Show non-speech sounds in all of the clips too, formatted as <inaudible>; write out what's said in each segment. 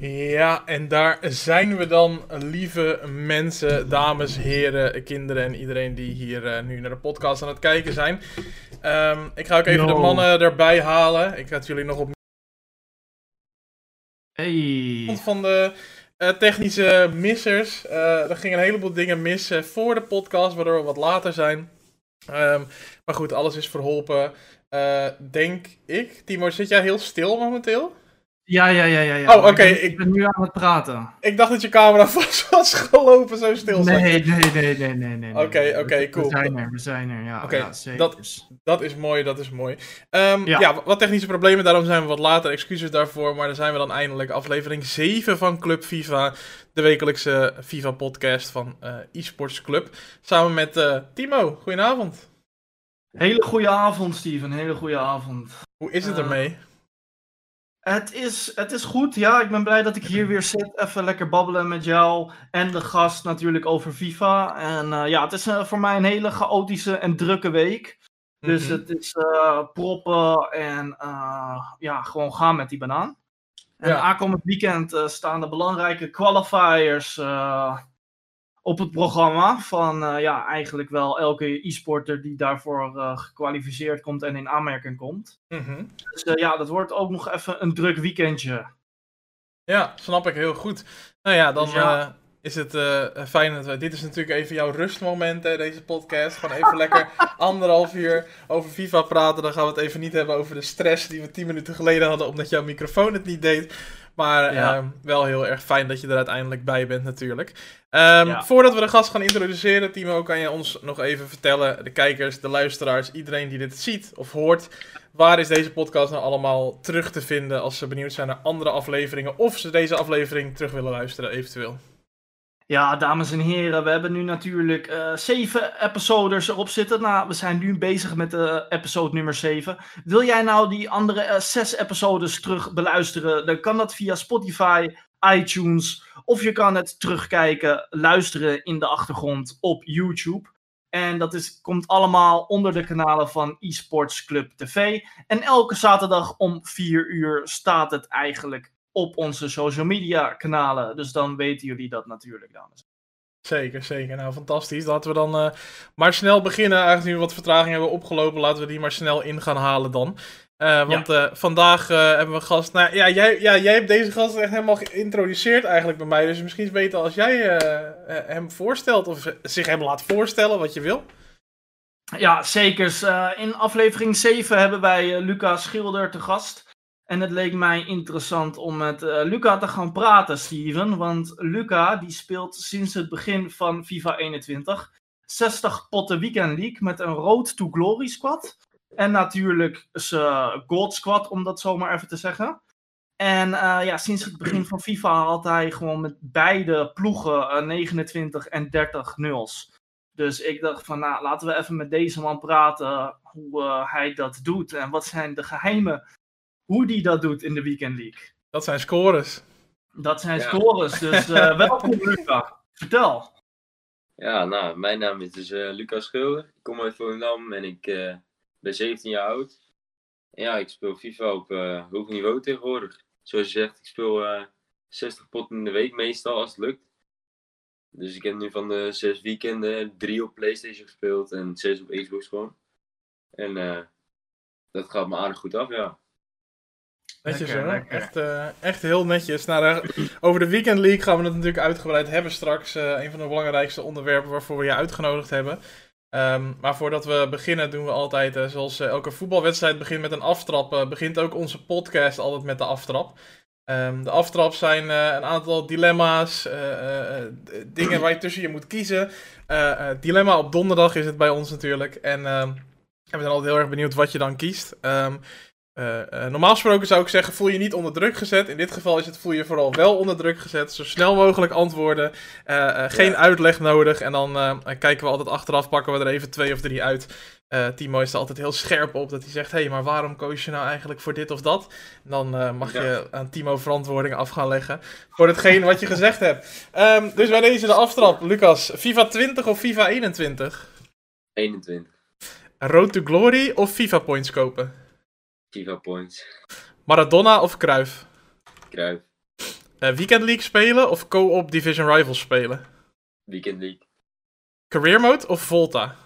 Ja, en daar zijn we dan, lieve mensen, dames, heren, kinderen en iedereen die hier uh, nu naar de podcast aan het kijken zijn. Um, ik ga ook even de mannen erbij halen. Ik had jullie nog op. Hey. Van de uh, technische missers. Uh, er gingen een heleboel dingen mis voor de podcast, waardoor we wat later zijn. Um, maar goed, alles is verholpen. denk ik. Timo, zit jij heel stil momenteel? Ja, ja, ja, ja. ja. Oh, oké. Ik, ik, ben nu aan het praten. Ik dacht dat je camera <laughs> vast was gelopen, zo stil. Nee, nee, nee, nee, nee, nee. Oké, oké, cool. We zijn er, we zijn er, ja. Oké, ja, zeker. dat, dat is mooi, dat is mooi. Um, ja. ja. wat technische problemen, daarom zijn we wat later. Excuses daarvoor, maar dan zijn we dan eindelijk. Aflevering 7 van Club FIFA, de wekelijkse FIFA-podcast van uh, eSports Club. Samen met uh, Timo. Goedenavond. Hele goede avond, Steven. Hele goede avond. Hoe is het uh, ermee? Het is, het is goed, ja. Ik ben blij dat ik hier weer zit. Even lekker babbelen met jou en de gast natuurlijk over FIFA. En uh, ja, het is uh, voor mij een hele chaotische en drukke week. Dus mm -hmm. het is uh, proppen en ja, gewoon gaan met die banaan. En ja. aankomend weekend staan de belangrijke qualifiers op het programma van uh, ja, eigenlijk wel elke e-sporter die daarvoor uh, gekwalificeerd komt en in aanmerking komt. Mm -hmm. Dus uh, ja, dat wordt ook nog even een druk weekendje. Ja, snap ik heel goed. Nou ja, dan dus ja. is het fijn dat we... Dit is natuurlijk even jouw rustmoment, hè, deze podcast. Gewoon even <laughs> lekker anderhalf uur over FIFA praten. Dan gaan we het even niet hebben over de stress die we tien minuten geleden hadden, omdat jouw microfoon het niet deed. Maar ja. uh, wel heel erg fijn dat je er uiteindelijk bij bent natuurlijk. Um, ja. Voordat we de gast gaan introduceren, Timo, kan je ons nog even vertellen, de kijkers, de luisteraars, iedereen die dit ziet of hoort, waar is deze podcast nou allemaal terug te vinden als ze benieuwd zijn naar andere afleveringen of ze deze aflevering terug willen luisteren eventueel? Ja, dames en heren, we hebben nu natuurlijk uh, zeven episodes erop zitten. Nou, we zijn nu bezig met uh, episode nummer 7. Wil jij nou die andere uh, zes episodes terug beluisteren? Dan kan dat via Spotify, iTunes of je kan het terugkijken, luisteren in de achtergrond op YouTube. En dat is, komt allemaal onder de kanalen van eSports Club TV. En elke zaterdag om 4 uur staat het eigenlijk op onze social media kanalen. Dus dan weten jullie dat natuurlijk, dames. Zeker, zeker. Nou, fantastisch. Laten we dan uh, maar snel beginnen. Aangezien we wat vertraging hebben opgelopen, laten we die maar snel in gaan halen dan. Uh, want ja. uh, vandaag hebben we een gast. Nou ja jij, ja, jij hebt deze gast echt helemaal geïntroduceerd eigenlijk bij mij. Dus misschien is het beter als jij hem voorstelt of zich hem laat voorstellen wat je wil. Ja, zeker. in aflevering 7 hebben wij Lucas Schilder te gast. En het leek mij interessant om met uh, Luca te gaan praten, Steven. Want Luca die speelt sinds het begin van FIFA 21 60 potten Weekend League met een Road to Glory squad. En natuurlijk zijn Gold squad, om dat zomaar even te zeggen. En uh, ja, sinds het begin van FIFA had hij gewoon met beide ploegen uh, 29 en 30 nuls. Dus ik dacht van, nou, laten we even met deze man praten hoe hij dat doet. En wat zijn de geheimen hoe die dat doet in de Weekend League. Dat zijn scores. Dat zijn ja. scores, dus uh, <laughs> welkom Luca. Vertel. Ja, nou, mijn naam is dus uh, Lucas Schilder. Ik kom uit Volendam en ik uh, ben 17 jaar oud. En ja, ik speel FIFA op hoog niveau tegenwoordig. Zoals je zegt, ik speel 60 potten in de week meestal als het lukt. Dus ik heb nu van de zes weekenden drie op Playstation gespeeld en zes op Xbox gewoon. En dat gaat me aardig goed af, ja. Netjes lekker, Lekker. Echt, uh, echt heel netjes. Nou, over de Weekend League gaan we het natuurlijk uitgebreid hebben straks. Uh, een van de belangrijkste onderwerpen waarvoor we je uitgenodigd hebben. Um, maar voordat we beginnen doen we altijd, uh, zoals elke voetbalwedstrijd begint met een aftrap, begint ook onze podcast altijd met de aftrap. Um, de aftrap zijn een aantal dilemma's, dingen waar je tussen je moet kiezen. dilemma op donderdag is het bij ons natuurlijk. En ehm, we zijn altijd heel erg benieuwd wat je dan kiest. Um, uh, uh, normaal gesproken zou ik zeggen, voel je niet onder druk gezet. In dit geval is het voel je vooral wel onder druk gezet. Zo snel mogelijk antwoorden. Uh, geen ja. uitleg nodig. En dan kijken we altijd achteraf, pakken we er even twee of drie uit. Timo is er altijd heel scherp op dat hij zegt: hé, hey, maar waarom koos je nou eigenlijk voor dit of dat? En dan mag ja. je aan Timo verantwoording af gaan leggen voor hetgeen wat je <laughs> gezegd hebt. Um, dus bij deze de aftrap, Lucas. FIFA 20 of FIFA 21? 21. Road to Glory of FIFA Points kopen? FIFA Points. Maradona of Cruyff? Cruyff. Uh, Weekend League spelen of co-op Division Rivals spelen? Weekend League. Career Mode of Volta?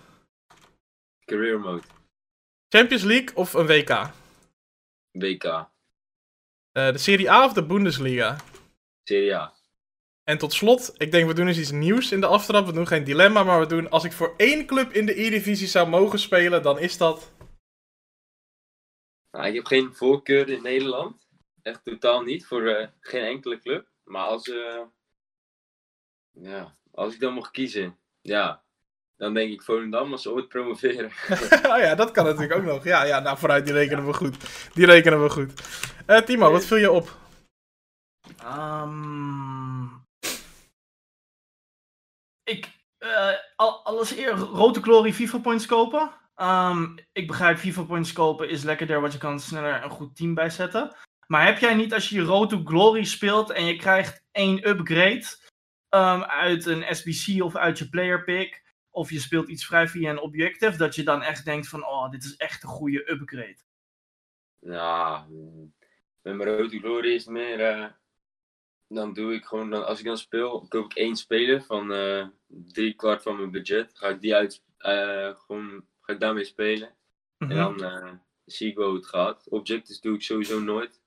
Career Mode. Champions League of een WK? WK. Uh, de Serie A of de Bundesliga? Serie A. En tot slot, ik denk we doen eens iets nieuws in de aftrap. We doen geen dilemma, maar we doen als ik voor één club in de E-divisie zou mogen spelen, dan is dat... Nou, ik heb geen voorkeur in Nederland. Echt totaal niet, voor uh, geen enkele club. Maar als, uh, ja, als ik dan mocht kiezen, ja, dan denk ik Volendam als ze ooit promoveren. <laughs> <laughs> oh ja, dat kan natuurlijk ook nog. Ja, ja, nou vooruit, die rekenen we goed. Die rekenen we goed. Uh, Timo, wat viel je op? Um, ik, uh, alles eer rode glory FIFA points kopen. Um, ik begrijp FIFA points kopen is lekkerder, want je kan sneller een goed team bijzetten. Maar heb jij niet als je Road Glory speelt en je krijgt één upgrade um, uit een SBC of uit je player pick, of je speelt iets vrij via een objective, dat je dan echt denkt van, oh, dit is echt een goede upgrade? Ja, met mijn Road Glory is meer, uh, dan doe ik gewoon, dan, als ik dan speel, koop ik één speler van uh, drie kwart van mijn budget, ga ik die uit, uh, gewoon, ga ik daarmee spelen. Mm -hmm. En dan zie ik wel hoe het gaat. Objectives doe ik sowieso nooit.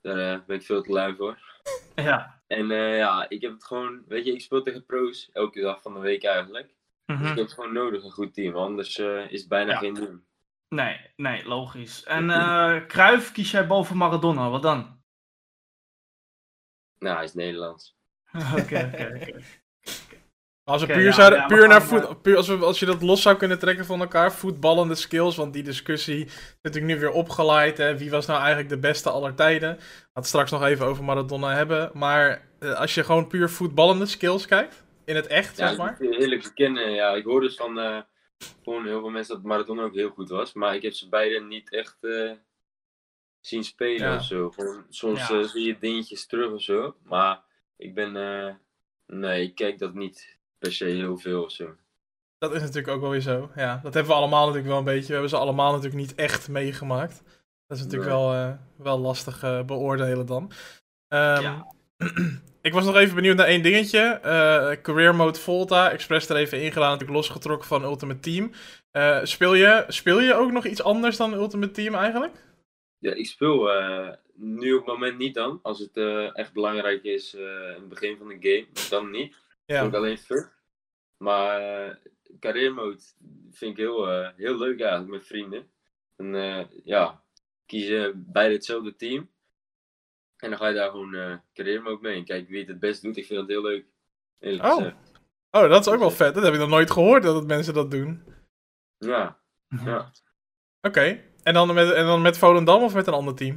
Daar uh, ben ik veel te lui voor. <laughs> Ja. En uh, ja, ik heb het gewoon, weet je, ik speel tegen pro's elke dag van de week eigenlijk. Mm -hmm. Dus ik heb het gewoon nodig, een goed team. Anders is het bijna ja. geen doen. Nee, nee, logisch. En uh, Kruif kies jij boven Maradona, wat dan? Nou, hij is Nederlands. <laughs> Oké, oké, <laughs> Als, we okay, puur, ja, zouden, ja, puur naar voet, puur als, we, als je dat los zou kunnen trekken van elkaar, voetballende skills, want die discussie is natuurlijk nu weer opgeleid. Hè? Wie was nou eigenlijk de beste aller tijden? We het straks nog even over Maradona hebben. Maar uh, als je gewoon puur voetballende skills kijkt, in het echt, ja, zeg maar. Ik eerlijk bekennen, ja, ik hoor dus van uh, gewoon heel veel mensen dat Maradona ook heel goed was. Maar ik heb ze beiden niet echt uh, zien spelen ja. of zo. Gewoon, soms ja. zie je dingetjes terug of zo. Maar ik ben, nee, ik kijk dat niet per se heel veel of zo. Dat is natuurlijk ook wel weer zo. Ja, dat hebben we allemaal natuurlijk wel een beetje. We hebben ze allemaal natuurlijk niet echt meegemaakt. Dat is natuurlijk nee. wel, uh, wel lastig uh, beoordelen dan. Um, ja. <clears throat> ik was nog even benieuwd naar één dingetje. Uh, career Mode Volta. Express er even ingedaan, natuurlijk losgetrokken van Ultimate Team. speel, je, speel je ook nog iets anders dan Ultimate Team eigenlijk? Ja, ik speel nu op het moment niet dan. Als het echt belangrijk is in het begin van de game, dan niet. Ja. Ik alleen FUT. Maar uh, career mode vind ik heel, uh, heel leuk eigenlijk met vrienden. En uh, ja, kiezen beide hetzelfde team. En dan ga je daar gewoon uh, career mode mee. En kijk wie het het best doet. Ik vind dat heel leuk. Oh. oh, dat is ook wel vet. Dat heb ik nog nooit gehoord dat mensen dat doen. Ja. ja. Oké. Okay. En, dan met, en dan met Volendam of met een ander team?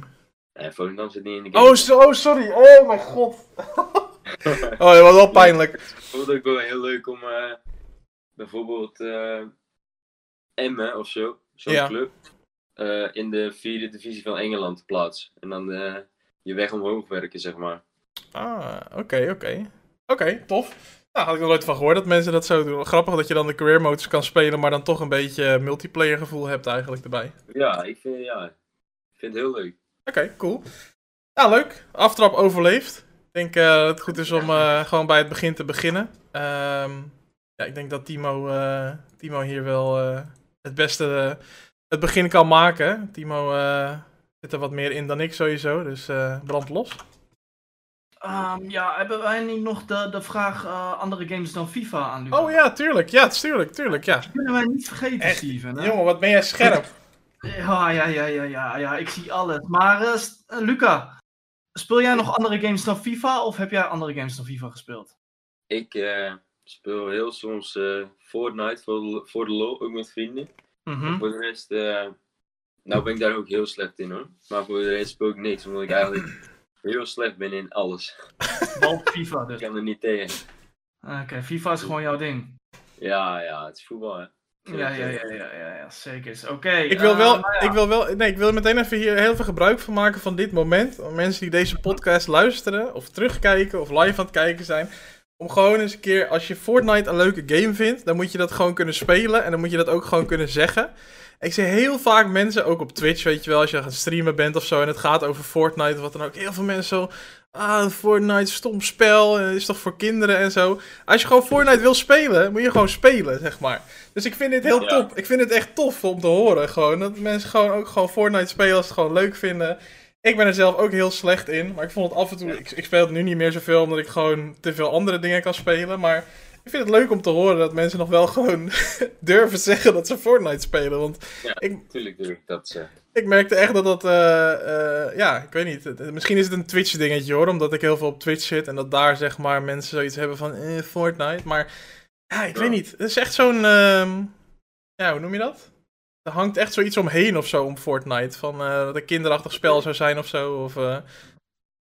Nee, Volendam zit niet in de game. Oh, so, oh sorry. Oh mijn god. <laughs> <laughs> oh, dat was wel pijnlijk. Ik vond het ook wel heel leuk om uh, bijvoorbeeld uh, Emmen of zo, zo'n ja. club, uh, in de vierde divisie van Engeland te plaatsen. En dan je weg omhoog werken, zeg maar. Ah, oké, okay, oké. Okay. Oké, okay, tof. Nou, had ik nog nooit van gehoord dat mensen dat zo doen. Grappig dat je dan de career modes kan spelen, maar dan toch een beetje multiplayer gevoel hebt eigenlijk erbij. Ja, ik vind, ja, ik vind het heel leuk. Oké, cool. Nou, leuk. Aftrap overleefd. Ik denk uh, dat het goed is om uh, gewoon bij het begin te beginnen. Um, ja, ik denk dat Timo, uh, Timo hier wel het beste het begin kan maken. Timo zit er wat meer in dan ik sowieso, dus brand los. Um, ja, hebben wij niet nog de, de vraag andere games dan FIFA aan Lucas? Oh ja, tuurlijk. Ja, tuurlijk, tuurlijk, ja. Dat kunnen wij niet vergeten, Echt? Steven. Hè? Jongen, wat ben jij scherp. Ja, ja, ja, ja, ja, ja, ik zie alles. Maar Luca, Speel jij nog andere games dan FIFA of heb jij andere games dan FIFA gespeeld? Ik uh, speel heel soms uh, Fortnite voor de, voor de lol, ook met vrienden. Mm -hmm. Voor de rest, uh, nou ben ik daar ook heel slecht in hoor. Maar voor de rest speel ik niks, omdat ik eigenlijk heel slecht ben in alles. <laughs> Behalve FIFA dus. Ik kan er niet tegen. Oké, okay, FIFA is gewoon jouw ding. Ja, ja, het is voetbal hè. Ja, ja, ja, ja, ja, zeker. Oké. Ik wil wel, uh, ja. ik wil wel, nee, ik wil meteen even hier heel veel gebruik van maken van dit moment. Om mensen die deze podcast luisteren, of terugkijken, of live aan het kijken zijn. Om gewoon eens een keer, als je Fortnite een leuke game vindt, dan moet je dat gewoon kunnen spelen. En dan moet je dat ook gewoon kunnen zeggen. Ik zie heel vaak mensen, ook op Twitch, weet je wel, als je aan het streamen bent of zo. En het gaat over Fortnite of wat dan ook. Heel veel mensen zo. Ah, Fortnite, stom spel, is toch voor kinderen en zo. Als je gewoon Fortnite wil spelen, moet je gewoon spelen, zeg maar. Dus ik vind dit heel Ja. top. Ik vind het echt tof om te horen, gewoon. Dat mensen gewoon ook gewoon Fortnite spelen als ze het gewoon leuk vinden. Ik ben er zelf ook heel slecht in, maar ik vond het af en toe... Ik, ik speel het nu niet meer zoveel, omdat ik gewoon te veel andere dingen kan spelen, maar... Ik vind het leuk om te horen dat mensen nog wel gewoon <laughs> durven zeggen dat ze Fortnite spelen. Want Ja, ik, natuurlijk durf ik dat zeggen. ik merkte echt dat dat, eh, eh, ja, ik weet niet. Misschien is het een Twitch dingetje hoor, omdat ik heel veel op Twitch zit en dat daar zeg maar mensen zoiets hebben van eh, Fortnite. Maar ja, ik Ja. weet niet. Het is echt zo'n, ehm, ja, hoe noem je dat? Er hangt echt zoiets omheen of zo om Fortnite. Van eh, dat een kinderachtig spel zou zijn of zo. Of, maar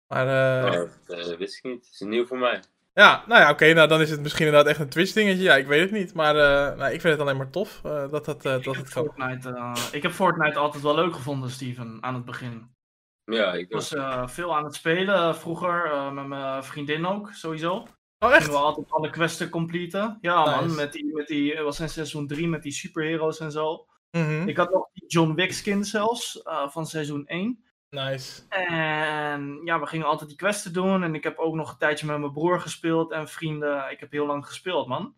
Maar dat wist ik niet. Het is nieuw voor mij. Ja, nou ja, oké, nou dan is het misschien inderdaad echt een Twitch dingetje. Ja, ik weet het niet. Maar eh, nou, ik vind het alleen maar tof eh, dat, dat, eh, Ik dat heb, het kan. Fortnite, eh, ik heb Fortnite altijd wel leuk gevonden, Steven, aan het begin. Ja, ik Ik was eh, veel aan het spelen vroeger, eh, met mijn vriendin ook, sowieso. Oh, Gingen echt? we altijd alle questen completen. Ja man, met die, met die, het was in seizoen 3 met die superheroes en zo. Mhm, Ik had nog die John Wick skin zelfs, eh, van seizoen 1. Nice. En ja, we gingen altijd die questen doen. En ik heb ook nog een tijdje met mijn broer gespeeld en vrienden. Ik heb heel lang gespeeld, man.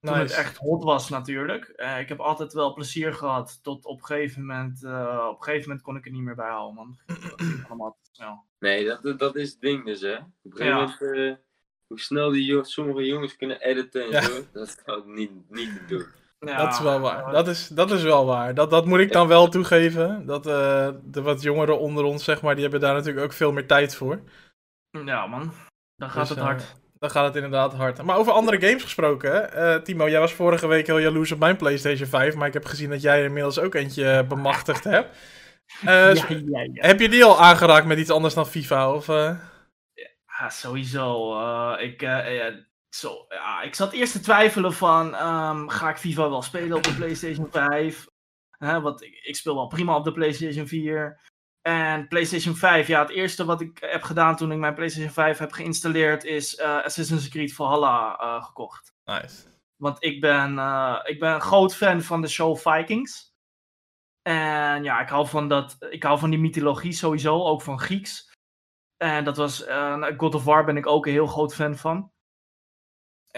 Toen het echt hot was natuurlijk. Eh, ik heb altijd wel plezier gehad. Tot op een gegeven moment, eh, op een gegeven moment kon ik er niet meer bij houden, man. <clears throat> Allemaal te snel. Nee, dat, dat- is het ding dus, hè. Op een gegeven Ja. moment, eh, hoe snel die jo- sommige jongens kunnen editen en Ja. zo, dat is niet, niet te doen. Ja, Dat is wel waar. eh, Dat is, dat is wel waar. Dat, dat moet ik dan wel toegeven. Dat eh, de wat jongeren onder ons, zeg maar, die hebben daar natuurlijk ook veel meer tijd voor. Ja, man. Dan gaat Dus, het eh, hard. Dan gaat het inderdaad hard. Maar over andere games gesproken, Timo, jij was vorige week heel jaloers op mijn PlayStation 5, maar ik heb gezien dat jij inmiddels ook eentje bemachtigd <laughs> hebt. Ja, ja, ja. Heb je die al aangeraakt met iets anders dan FIFA? Of? Ja, sowieso. ik, zo, ja, ik zat eerst te twijfelen van, ehm, ga ik FIFA wel spelen op de PlayStation 5? Hè, want ik, ik speel wel prima op de PlayStation 4. En PlayStation 5, ja, het eerste wat ik heb gedaan toen ik mijn PlayStation 5 heb geïnstalleerd, is eh, Assassin's Creed Valhalla eh, gekocht. Nice. Want ik ben, eh, ik ben een groot fan van de show Vikings. En ja, ik hou van, dat, ik hou van die mythologie sowieso, ook van Grieks. En dat was, God of War ben ik ook een heel groot fan van.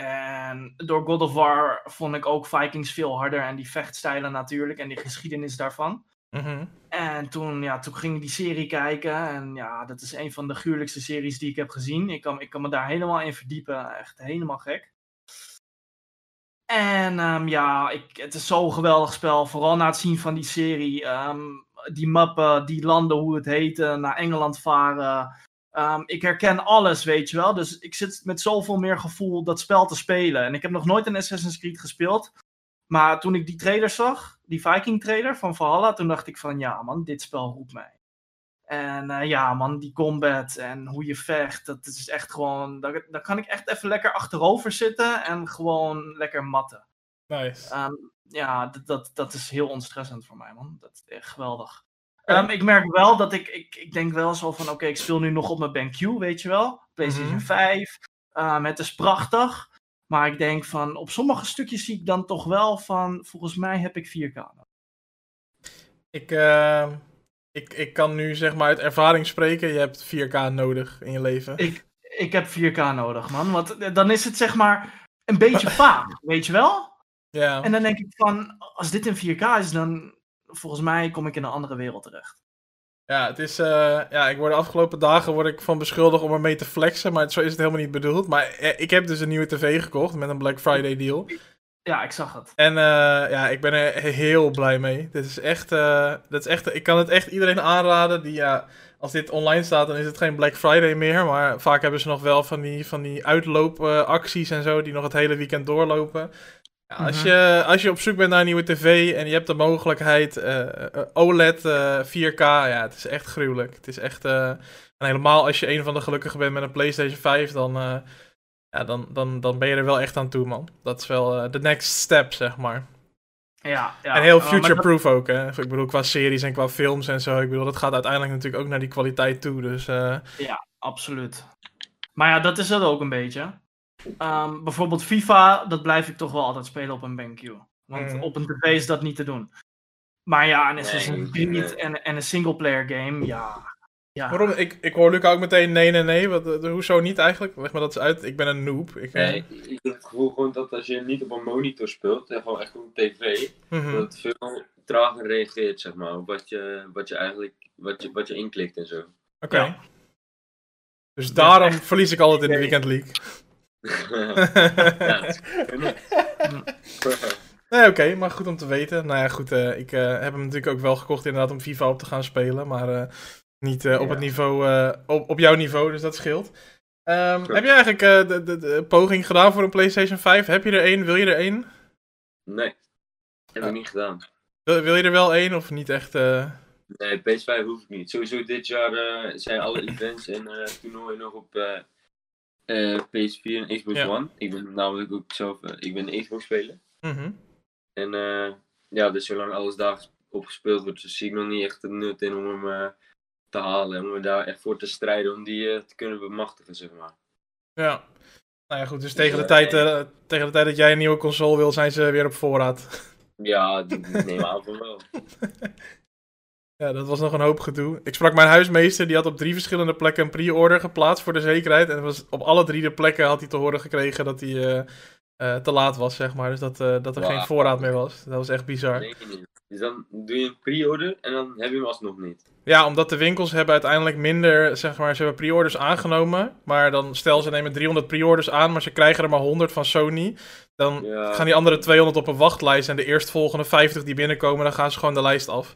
En door God of War vond ik ook Vikings veel harder en die vechtstijlen natuurlijk en die geschiedenis daarvan. Mhm. En toen, ja, toen ging ik die serie kijken. En ja, dat is een van de gruwelijkste series die ik heb gezien. Ik kan, ik kan me daar helemaal in verdiepen. Echt helemaal gek. En ehm, ja, ik, het is zo'n geweldig spel. Vooral na het zien van die serie. ehm, die mappen, die landen, hoe het heette. Naar Engeland varen. Ehm, ik herken alles, weet je wel. Dus ik zit met zoveel meer gevoel dat spel te spelen. En ik heb nog nooit een Assassin's Creed gespeeld. Maar toen ik die trailer zag, die Viking trailer van Valhalla, toen dacht ik van ja man, dit spel roept mij. En eh, ja man, die combat en hoe je vecht, dat is echt gewoon, daar, daar kan ik echt even lekker achterover zitten en gewoon lekker matten. Nice. Ehm, ja, dat, dat, dat is heel ontstressend voor mij man, dat is echt geweldig. Ehm, ik merk wel dat ik, ik, ik denk wel zo van oké, ik speel nu nog op mijn BenQ, weet je wel. PlayStation Mhm. 5, Ehm, het is prachtig. Maar ik denk van, op sommige stukjes zie ik dan toch wel van, volgens mij heb ik 4K. nodig. Ik, eh, ik, ik kan nu zeg maar uit ervaring spreken. Je hebt 4K nodig in je leven. Ik, ik heb 4K nodig, man. Want eh, dan is het zeg maar een beetje <laughs> vaag, weet je wel? Ja. En dan denk ik van, als dit in 4K is, dan volgens mij kom ik in een andere wereld terecht. Ja, het is, eh, ja, ik word de afgelopen dagen word ik van beschuldigd om ermee te flexen, maar zo is het helemaal niet bedoeld. Maar eh, ik heb dus een nieuwe tv gekocht met een Black Friday deal. Ja, ik zag het. En eh, ja, ik ben er heel blij mee. Dit is echt, dat is echt, ik kan het echt iedereen aanraden die, ja, als dit online staat, dan is het geen Black Friday meer. Maar vaak hebben ze nog wel van die, van die uitloopacties en zo, die nog het hele weekend doorlopen. Ja, als, Mhm. je, als je op zoek bent naar een nieuwe tv en je hebt de mogelijkheid eh, eh, OLED eh, 4K, ja, het is echt gruwelijk. Het is echt, eh, en helemaal als je een van de gelukkigen bent met een PlayStation 5, dan, eh, ja, dan, dan, dan ben je er wel echt aan toe, man. Dat is wel eh, de next step, zeg maar. Ja, ja. en heel eh, dat- future-proof ook, hè. Ik bedoel, qua series en qua films en zo. Ik bedoel, dat gaat uiteindelijk natuurlijk ook naar die kwaliteit toe. Dus eh, Absoluut. Maar ja, dat is het ook een beetje. Ehm, bijvoorbeeld FIFA, dat blijf ik toch wel altijd spelen op een BenQ. Want Mhm. op een tv is dat niet te doen. Maar ja, een Assassin's Nee, Creed nee. en, en een singleplayer game, ja. Ja. Waarom? Ik, ik hoor Luca ook meteen nee, nee, nee. Wat, de, hoezo niet eigenlijk? Leg me dat eens uit. Ik ben een noob. Ik, nee, ik heb het gevoel gewoon dat als je niet op een monitor speelt, en gewoon echt op tv, mhm. dat het veel trager reageert, zeg maar, op wat je, wat je eigenlijk, wat je, wat je inklikt en zo. Oké. Dus daarom verlies ik altijd in de Weekend League. Ja, <laughs> Nee, oké, maar goed om te weten. Nou ja, goed, uh, ik uh, heb hem natuurlijk ook wel gekocht inderdaad om FIFA op te gaan spelen, maar uh, niet op het niveau, op, op jouw niveau, dus dat scheelt. Um, heb je eigenlijk de, de, de, poging gedaan voor een PlayStation 5? Heb je er één? Wil je er één? Nee, heb ik niet gedaan. Wil, wil, je er wel één of niet echt? Nee, PS5 hoef ik niet. Sowieso dit jaar zijn alle events en toernooien nog op PS4 en Xbox One. Ik ben namelijk ook zelf, ik ben een Xbox speler. Mm en uh, ja, dus zolang alles daar opgespeeld wordt, dus zie ik nog niet echt het nut in om hem te halen. Om er daar echt voor te strijden om die te kunnen bemachtigen, zeg maar. Ja. Nou ja, goed. Dus tegen de, tijd, tegen de tijd dat jij een nieuwe console wil, zijn ze weer op voorraad. Ja, neem aan van wel. <laughs> Ja, dat was nog een hoop gedoe. Ik sprak mijn huismeester, die had op drie verschillende plekken een pre-order geplaatst voor de zekerheid. En was, op alle drie de plekken had hij te horen gekregen dat hij uh, te laat was, zeg maar. Dus dat, uh, dat er geen voorraad meer was. Dat was echt bizar. Nee, Dus dan doe je een pre-order en dan heb je hem alsnog niet. Ja, omdat de winkels hebben uiteindelijk minder, zeg maar, ze hebben pre-orders aangenomen. Maar dan stel ze nemen 300 pre-orders aan, maar ze krijgen er maar 100 van Sony. Dan gaan die andere 200 op een wachtlijst en de eerstvolgende 50 die binnenkomen, dan gaan ze gewoon de lijst af.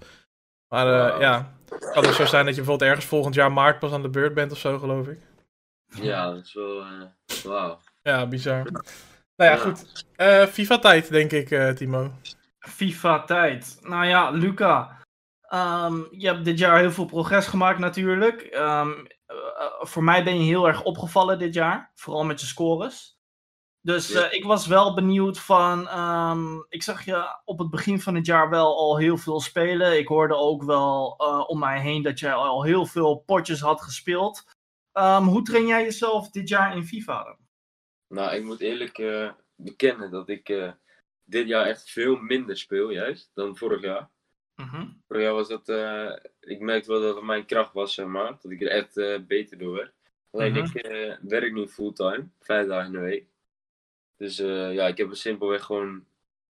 Maar uh, ja, het kan dus zo zijn dat je bijvoorbeeld ergens volgend jaar maart pas aan de beurt bent of zo, geloof ik. Ja, dat is wel, wauw. Ja, bizar. Nou ja, goed. Uh, FIFA-tijd, denk ik, uh, Timo. FIFA-tijd. Nou ja, Luca. Um, je hebt dit jaar heel veel progress gemaakt natuurlijk. Um, voor mij ben je heel erg opgevallen dit jaar. Vooral met je scores. Dus ik was wel benieuwd van. Um, ik zag je op het begin van het jaar wel al heel veel spelen. Ik hoorde ook wel om mij heen dat jij al heel veel potjes had gespeeld. hoe train jij jezelf dit jaar in FIFA? Nou, ik moet eerlijk uh, bekennen dat ik dit jaar echt veel minder speel, juist, dan vorig jaar. Mm Vorig jaar was dat, ik merkte wel dat het mijn kracht was, zeg maar, dat ik er echt beter door werd. Alleen mm -hmm. ik werk nu fulltime, vijf dagen in de week. Dus ja, ik heb er simpelweg gewoon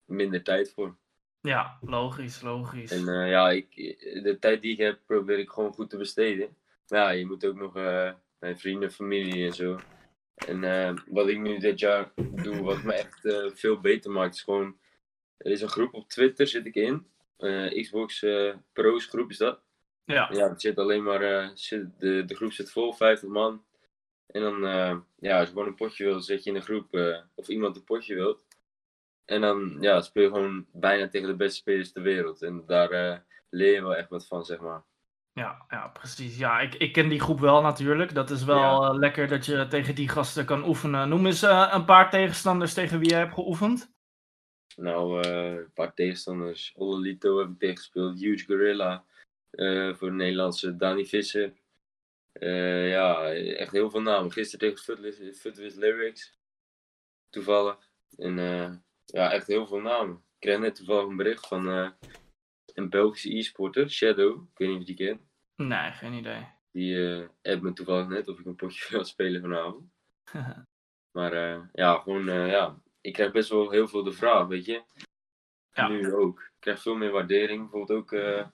minder tijd voor. Ja, logisch, logisch. En ja, ik, de tijd die ik heb, probeer ik gewoon goed te besteden. Maar ja, je moet ook nog mijn vrienden, familie en zo. En wat ik nu dit jaar doe, wat me echt veel beter maakt, is gewoon. Er is een groep op Twitter, zit ik in. Xbox Pro's groep is dat. Ja. Ja, het zit alleen maar. Zit, de, de groep zit vol, 50 man. En dan, ja, als je gewoon een potje wilt, zit je in de groep. of iemand een potje wilt. En dan ja, speel je gewoon bijna tegen de beste spelers ter wereld. En daar leer je wel echt wat van, zeg maar. Ja, ja, precies. Ja, ik, ik ken die groep wel natuurlijk. Dat is wel eh, lekker dat je tegen die gasten kan oefenen. Noem eens uh, een paar tegenstanders tegen wie jij hebt geoefend. Nou, uh, een paar tegenstanders. Ololito heb ik tegengespeeld. Huge Gorilla. voor de Nederlandse Danny Visser. Ja, echt heel veel namen. Gisteren tegen Footwiz Lyrics. Toevallig. En ja, echt heel veel namen. Ik kreeg net toevallig een bericht van een Belgische e-sporter, Shadow. Ik weet niet of je die kent. Nee, geen idee. Die uh, appt me toevallig net of ik een potje <laughs> wil spelen vanavond. <laughs> maar uh, ja, gewoon, uh, ja, ik krijg best wel heel veel de vraag, weet je. Ja. Nu ook. Ik krijg veel meer waardering. Bijvoorbeeld ook uh,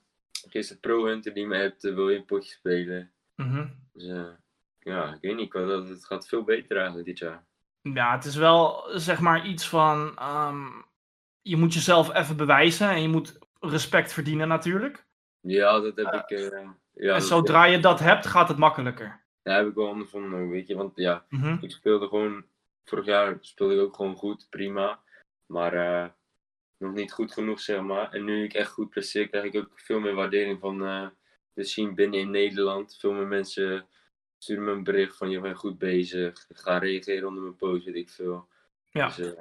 gisteren Pro Hunter die me appt, wil je een potje spelen. -hmm. Dus ja, ik weet niet, dat, het gaat veel beter eigenlijk dit jaar. Ja, het is wel zeg maar iets van, um, je moet jezelf even bewijzen en je moet respect verdienen natuurlijk. Ja, dat heb ik. Uh, ja, en zodra je dat hebt, gaat het makkelijker. Ja, heb ik wel ondervonden, weet je. Want ja, mhm. ik speelde gewoon. Vorig jaar speelde ik ook gewoon goed, prima. Maar uh, nog niet goed genoeg, zeg maar. En nu ik echt goed presteer, krijg ik ook veel meer waardering van uh, de scene binnen in Nederland. Veel meer mensen sturen me een bericht van je bent goed bezig. Ga reageren onder mijn post, weet ik veel. Ja. Dus,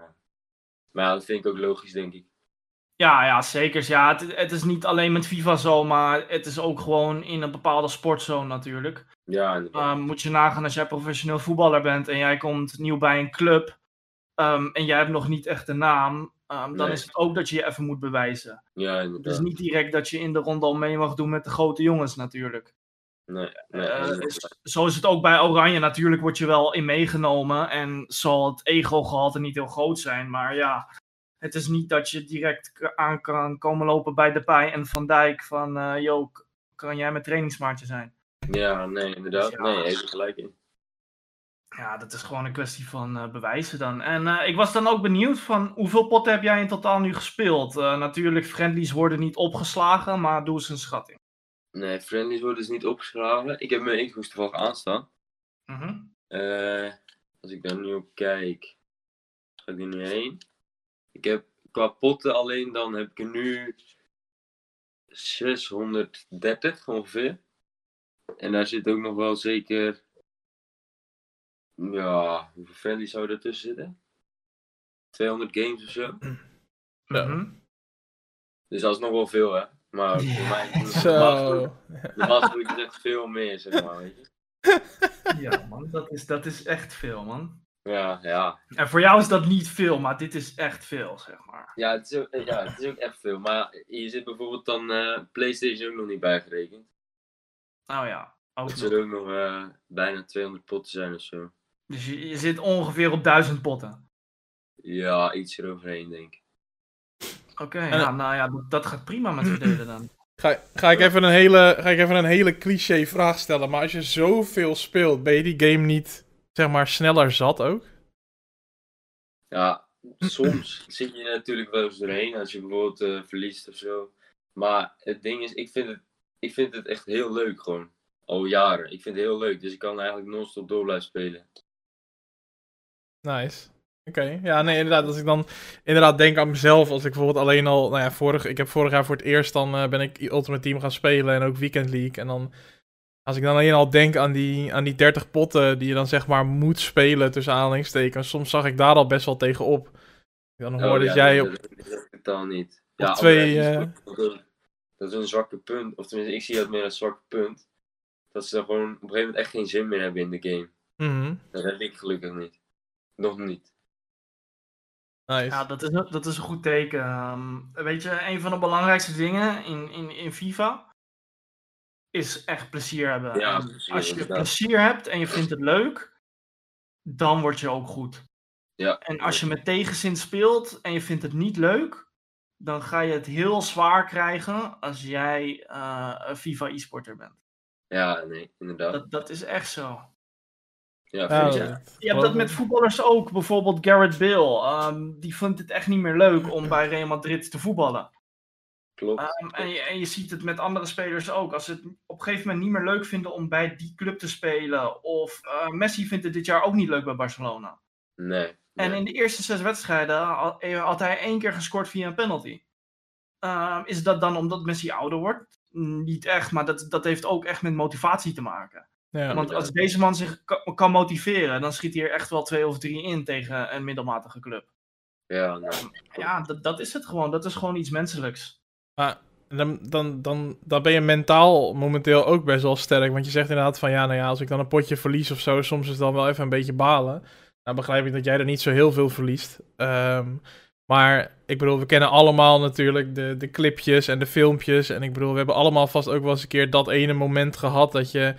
maar ja, dat vind ik ook logisch, denk ik. Ja, ja zeker. Ja, het, het, is niet alleen met FIFA zo, maar het is ook gewoon in een bepaalde sportzone natuurlijk. Ja, um, moet je nagaan als jij professioneel voetballer bent en jij komt nieuw bij een club um, en jij hebt nog niet echt een naam, um, dan is het ook dat je je even moet bewijzen. Ja, inderdaad. Dus niet direct dat je in de ronde al mee mag doen met de grote jongens natuurlijk. Nee, nee, Eh, is- zo is het ook bij Oranje. Natuurlijk word je wel in meegenomen. En zal het ego-gehalte niet heel groot zijn. Maar ja, het is niet dat je direct aan kan komen lopen bij de pij en Van Dijk. Van, yo, k- kan jij mijn trainingsmaatje zijn? Ja, nee, inderdaad. Ja. Nee, even gelijk in. Ja, dat is gewoon een kwestie van eh, bewijzen dan. En eh, ik was dan ook benieuwd van hoeveel potten heb jij in totaal nu gespeeld? Eh, natuurlijk, friendlies worden niet opgeslagen, maar doe eens een schatting. Nee, friendlies worden dus niet opgeslagen. Ik heb mijn Xbox toevallig aanstaan. Mhm. Als ik daar nu op kijk, ga ik er nu heen. Ik heb qua potten alleen, dan heb ik er nu 630 ongeveer. En daar zit ook nog wel zeker, ja, hoeveel friendlies zou er tussen zitten? 200 games of zo. Ja. Mhm. Dus dat is nog wel veel, hè. Maar voor mij, Zo. normaal doe ik het echt veel meer, zeg maar, weet je. <laughs> Ja, man, dat is, dat is echt veel, man. Ja, ja. En voor jou is dat niet veel, maar dit is echt veel, zeg maar. Ja, het is ook, ja, het is ook echt veel. Maar hier zit bijvoorbeeld dan eh, PlayStation ook nog niet bijgerekend. Nou ja, ook Dat nog. zullen ook nog eh, bijna 200 potten zijn of zo. Dus je, je zit ongeveer op duizend potten. Ja, iets eroverheen, denk ik. Oké, ja, nou ja, dat, dat gaat prima met verdelen <clears throat> dan. Ga, ga, ik even een hele, ga ik even een hele cliché vraag stellen. Maar als je zoveel speelt, ben je die game niet, zeg maar, sneller zat ook? Ja, soms <laughs> zit je natuurlijk wel eens doorheen als je bijvoorbeeld eh, verliest of zo. Maar het ding is, ik vind het, ik vind het echt heel leuk gewoon. Al jaren. Ik vind het heel leuk. Dus ik kan eigenlijk non-stop door blijven spelen. Nice. Oké, ja, nee, inderdaad. Als ik dan inderdaad denk aan mezelf, als ik bijvoorbeeld alleen al, nou ja, vorig, ik heb vorig jaar voor het eerst dan eh, ben ik Ultimate Team gaan spelen en ook Weekend League. En dan, als ik dan alleen al denk aan die, aan die 30 potten die je dan zeg maar moet spelen tussen aanhalingstekens, soms zag ik daar al best wel tegen op. Ik dan hoorde Oh, dat ja, jij op, Dat, dat, dat totaal niet. op Ja, twee, eh, dat, is, dat is een zwakke punt. Of tenminste, ik zie dat meer als zwakke punt. Dat ze dan gewoon op een gegeven moment echt geen zin meer hebben in de game. Mhm, Dat heb ik gelukkig niet. Nog niet. nice. Ja, dat is, een- dat is een goed teken. Ehm, weet je, een van de belangrijkste dingen in, in, in FIFA is echt plezier hebben. Ja, En plezier, als je inderdaad. plezier hebt en je vindt het leuk, dan word je ook goed. Ja. En als je met tegenzin speelt en je vindt het niet leuk, dan ga je het heel zwaar krijgen als jij eh, een FIFA e-sporter bent. Ja, nee, inderdaad. Dat, dat is echt zo. Ja, vind je? hebt dat met voetballers ook. Bijvoorbeeld Garrett Bale. ehm, die vindt het echt niet meer leuk om bij Real Madrid te voetballen. Klopt. Ehm, en, je, en je ziet het met andere spelers ook. Als ze het op een gegeven moment niet meer leuk vinden om bij die club te spelen. Of eh, Messi vindt het dit jaar ook niet leuk bij Barcelona. Nee. En nee. in de eerste zes wedstrijden had, eh, had hij één keer gescoord via een penalty. Ehm, is dat dan omdat Messi ouder wordt? Niet echt, maar dat, dat heeft ook echt met motivatie te maken. Ja. Want als deze man zich ka- kan motiveren, dan schiet hij er echt wel twee of drie in tegen een middelmatige club. Ja, nee. Ja, dat, dat is het gewoon. Dat is gewoon iets menselijks. dan, dan, dan, dan ben je mentaal momenteel ook best wel sterk. Want je zegt inderdaad van ja, nou ja, als ik dan een potje verlies of zo, soms is het dan wel even een beetje balen. Nou begrijp ik dat jij er niet zo heel veel verliest. Ehm, maar ik bedoel, we kennen allemaal natuurlijk de, de clipjes en de filmpjes. En ik bedoel, we hebben allemaal vast ook wel eens een keer dat ene moment gehad dat je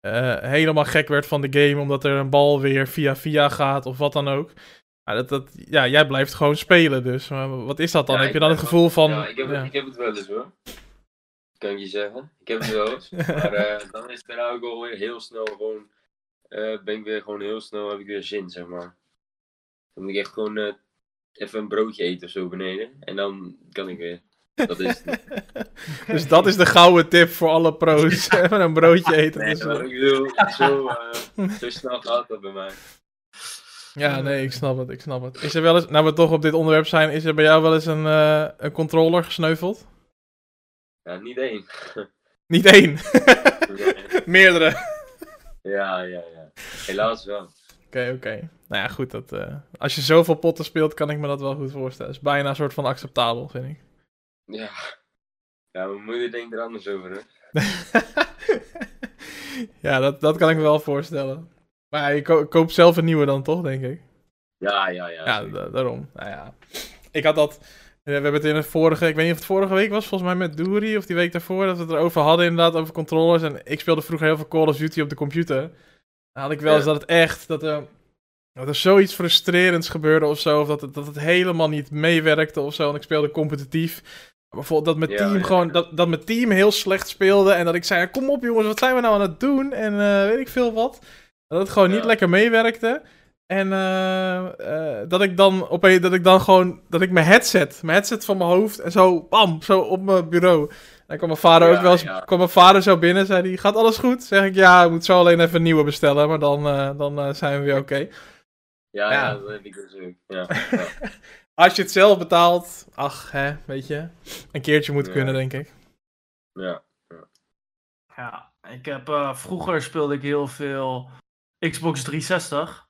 eh, helemaal gek werd van de game. Omdat er een bal weer via via gaat of wat dan ook. Maar dat, dat, ja, jij blijft gewoon spelen dus. Maar wat is dat dan? Ja, heb je dan het gevoel van... ja, ik heb, ja. ik heb het wel eens hoor. Kan ik je zeggen. Ik heb het wel eens. <laughs> Maar eh, dan is het daarna ook alweer heel snel gewoon. eh, ben ik weer gewoon heel snel, heb ik weer zin, zeg maar. Dan moet ik echt gewoon even een broodje eten of zo beneden. En dan kan ik weer. Dat is. <laughs> Dus dat is de gouden tip voor alle pro's. <laughs> Even een broodje eten. Nee, dus, maar eh, ik bedoel, zo, <laughs> eh, zo snel gaat dat bij mij. ja, nee, ik snap het, ik snap het. Is er wel eens, nou we toch op dit onderwerp zijn, is er bij jou wel eens een, eh, een controller gesneuveld? Ja, niet één. Niet één, Nee. meerdere. Ja, ja, ja. Helaas wel. Oké, oké. Nou ja, goed, dat, eh, als je zoveel potten speelt, kan ik me dat wel goed voorstellen. is bijna een soort van acceptabel, vind ik. Ja. Ja, mijn moeder denkt er anders over, hè. <laughs> ja, dat, dat kan ik me wel voorstellen. Maar ja, je ko- koopt zelf een nieuwe dan toch, denk ik? Ja, ja, ja. Ja, da- daarom. Nou ja. Ik had dat. we hebben het in het vorige, ik weet niet of het vorige week was, volgens mij met Dory, of die week daarvoor, dat we het erover hadden inderdaad, over controllers. En ik speelde vroeger heel veel Call of Duty op de computer. Dan had ik wel eens dat het echt, dat er, dat er zoiets frustrerends gebeurde of zo, of dat het, dat het helemaal niet meewerkte of zo. En ik speelde competitief. Bijvoorbeeld dat mijn team gewoon, dat, dat mijn team heel slecht speelde en dat ik zei, kom op jongens, wat zijn we nou aan het doen? En uh, weet ik veel wat. Dat het gewoon niet lekker meewerkte. En uh, dat ik dan opeens, dat ik dan gewoon, dat ik mijn headset, mijn headset van mijn hoofd en zo, bam, zo op mijn bureau. En kwam mijn vader ook wel eens, kwam mijn vader zo binnen, zei hij, gaat alles goed? Zeg ik, ja, ik moet zo alleen even een nieuwe bestellen, maar dan, uh, dan zijn we weer oké. Ja, ja, dat heb ik dus ook, ja. <laughs> Als je het zelf betaalt, ach, hè, weet je, een keertje moet kunnen, denk ik. Ja. Ja, ik heb, vroeger speelde ik heel veel Xbox 360.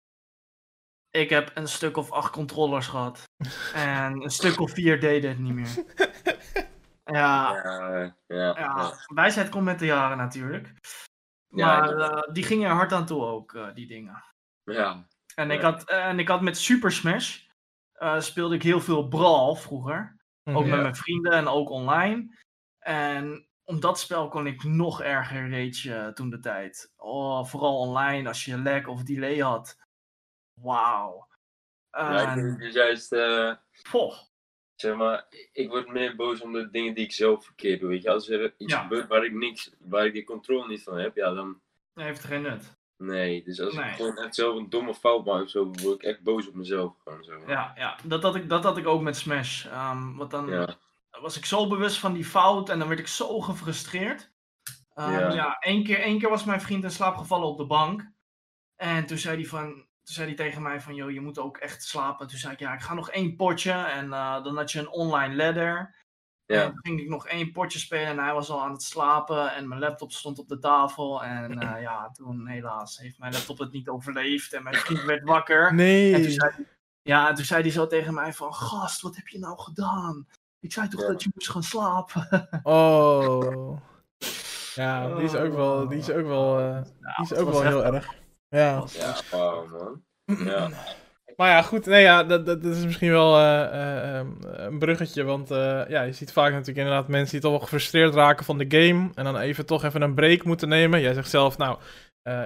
Ik heb een stuk of acht controllers gehad. <laughs> En een stuk of vier deden het niet meer. Ja, ja, ja, ja. wijsheid komt met de jaren natuurlijk. Maar uh, die gingen er hard aan toe ook, uh, die dingen. Ja. En, Ik had, en ik had met Super Smash, uh, speelde ik heel veel Brawl vroeger. Ook met mijn vrienden en ook online. En om dat spel kon ik nog erger rage toen de tijd. Oh, vooral online, als je lag of delay had wauw. Ja, ik vind dus juist, uh, Poh. zeg maar, ik word meer boos om de dingen die ik zelf verkeerd doe. Weet je, als er iets gebeurt waar ik niks, waar ik die controle niet van heb, ja, dan. Nee, heeft het geen nut. Nee, dus als ik gewoon echt zelf een domme fout maak of zo, word ik echt boos op mezelf. Gewoon, zo. Ja, ja. Dat, had ik, dat had ik ook met Smash. Um, want dan was ik zo bewust van die fout en dan werd ik zo gefrustreerd. Um, ja. ja, één keer, één keer was mijn vriend in slaap gevallen op de bank. En toen zei hij van, toen zei hij tegen mij van, joh, je moet ook echt slapen. Toen zei ik, ja, ik ga nog één potje. En uh, dan had je een online ladder. Ja. En toen ging ik nog één potje spelen en hij was al aan het slapen. En mijn laptop stond op de tafel. En uh, <laughs> ja, toen helaas heeft mijn laptop het niet overleefd. En mijn vriend werd wakker. Nee. En toen zei, ja, en toen zei hij zo tegen mij van, gast, wat heb je nou gedaan? Ik zei toch ja. dat je moest gaan slapen? <laughs> oh. Ja, die is ook wel, die is ook wel, uh, die is ook wel heel erg. Ja. Ja, wow, man. Ja. Maar ja, goed. Nee, ja, dat, dat, is misschien wel uh, uh, een bruggetje. Want uh, ja, je ziet vaak natuurlijk inderdaad mensen die toch wel gefrustreerd raken van de game. En dan even toch even een break moeten nemen. Jij zegt zelf, nou,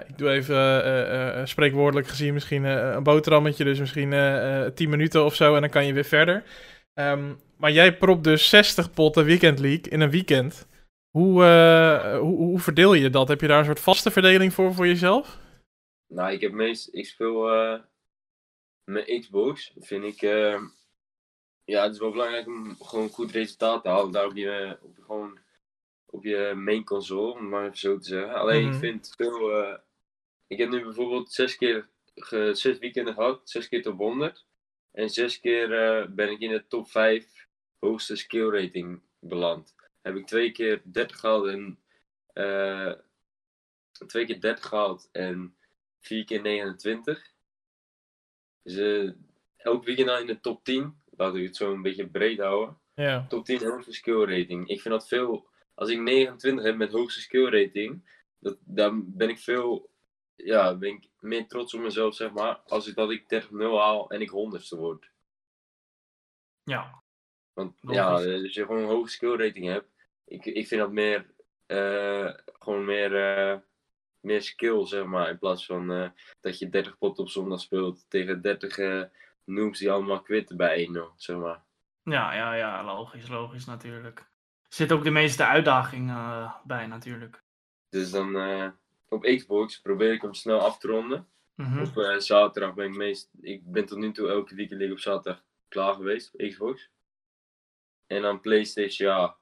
ik doe even spreekwoordelijk gezien misschien een boterhammetje. Dus misschien 10 minuten of zo. En dan kan je weer verder. Um, maar jij propt dus 60 potten Weekend League in een weekend. Hoe, hoe, hoe verdeel je dat? Heb je daar een soort vaste verdeling voor voor jezelf? Nou, ik heb meest, ik speel mijn Xbox, vind ik, uh, ja, het is wel belangrijk om gewoon goed resultaat te halen. Daar op je, op, gewoon op je main console, om maar even zo te zeggen. Alleen, ik vind veel, uh, ik heb nu bijvoorbeeld zes keer, ge, zes weekenden gehad, zes keer top 100. En zes keer ben ik in de top 5 hoogste skill rating beland. Heb ik twee keer 30 gehaald en, twee keer 30 gehaald en 4 keer 29. Dus elk weekend al in de top 10. Laten we het zo een beetje breed houden. Ja. Top 10 hoogste skill rating. Ik vind dat veel. Als ik 29 heb met hoogste skill rating, dat, dan ben ik veel. Ja, ben ik meer trots op mezelf, zeg maar. Als ik dat ik 30-0 haal en ik 100ste word. Ja. Want ja, als je gewoon een hoge skill rating hebt, ik, ik vind dat meer. Uh, gewoon meer. Uh, meer skill, zeg maar. In plaats van uh, dat je 30 pot op zondag speelt tegen 30 uh, noobs die allemaal quitten bij 1-0, zeg maar. Ja, ja, ja, logisch, logisch natuurlijk. Er zit ook de meeste uitdaging uh, bij natuurlijk. Dus dan op Xbox probeer ik hem snel af te ronden. Mm-hmm. Op zaterdag ben ik meest... Ik ben tot nu toe elke weekend op zaterdag klaar geweest op Xbox. En dan Playstation, ja.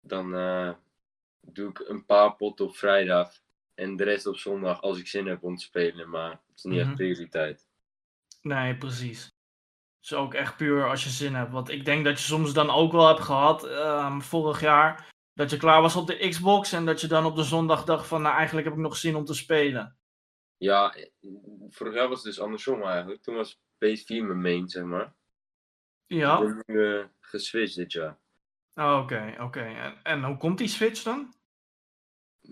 Dan doe ik een paar potten op vrijdag. En de rest op zondag als ik zin heb om te spelen. Maar het is niet echt Mhm. prioriteit. Nee, precies. Het is ook echt puur als je zin hebt. Want ik denk dat je soms dan ook wel hebt gehad, ehm, vorig jaar, dat je klaar was op de Xbox en dat je dan op de zondag dacht van, nou eigenlijk heb ik nog zin om te spelen. Ja, vorig jaar was het dus andersom eigenlijk. Toen was PS4 mijn main, zeg maar. Ja, Ik ben nu eh, geswitcht dit jaar. Oh, oké, oké. En, en hoe komt die switch dan?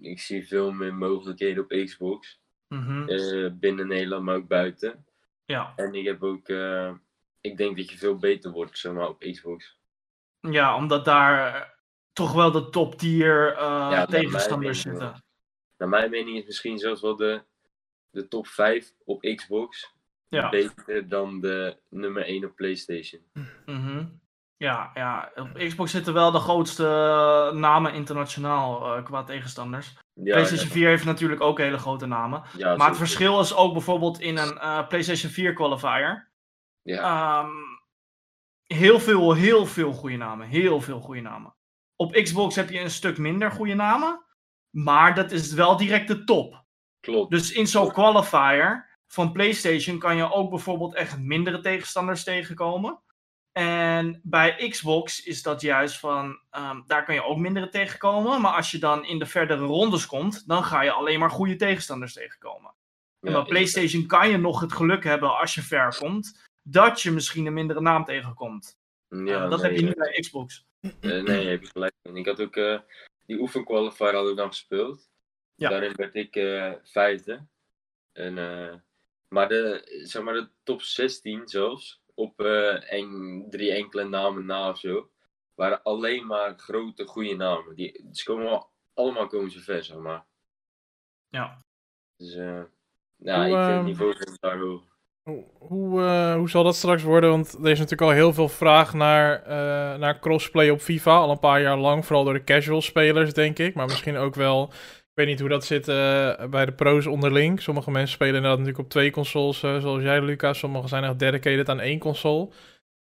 Ik zie veel meer mogelijkheden op Xbox. Mhm. Eh, binnen Nederland, maar ook buiten. Ja, En ik heb ook... eh, ik denk dat je veel beter wordt, zeg maar, op Xbox. Ja, omdat daar toch wel de top tier uh, Ja, tegenstanders zitten. Naar mijn mening is misschien zelfs wel de, de top 5 op Xbox Ja. beter dan de nummer 1 op PlayStation. Mhm. Ja, ja, op Xbox zitten wel de grootste eh, namen internationaal eh, qua tegenstanders. Ja, PlayStation ja, 4 heeft natuurlijk ook hele grote namen. ja, Maar het verschil is ook bijvoorbeeld in een eh, PlayStation 4 qualifier. Ja, Ehm, heel veel, heel veel goede namen. Heel veel goede namen. Op Xbox heb je een stuk minder goede namen. Maar dat is wel direct de top. klopt. Dus in zo'n qualifier van PlayStation kan je ook bijvoorbeeld echt mindere tegenstanders tegenkomen. En bij Xbox is dat juist van, ehm, daar kan je ook mindere tegenkomen. Maar als je dan in de verdere rondes komt, dan ga je alleen maar goede tegenstanders tegenkomen. En Ja, bij PlayStation kan je nog het geluk hebben als je ver komt, dat je misschien een mindere naam tegenkomt. Ja, Eh, dat nee, heb je niet bij Xbox. eh, nee, heb je gelijk. Ik had ook eh, die oefenqualifier had ik dan gespeeld. Ja. Daarin werd ik vijfde. En, maar, de, zeg maar de top 16 zelfs, op eh, en, drie enkele namen na of zo, waren alleen maar grote, goede namen. Die, ze komen wel- allemaal komen ze ver, zeg maar. Ja. Dus ja, Hoe, ik vind ehm, het niveau van daar hoog. Hoe, hoe, eh, hoe zal dat straks worden? Want er is natuurlijk al heel veel vraag naar, naar crossplay op FIFA. Al een paar jaar lang, vooral door de casual spelers, denk ik. Maar misschien ook wel. Ik weet niet hoe dat zit eh, bij de pro's onderling. Sommige mensen spelen inderdaad natuurlijk op twee consoles, eh, zoals jij, Lucas. Sommigen zijn echt dedicated aan één console.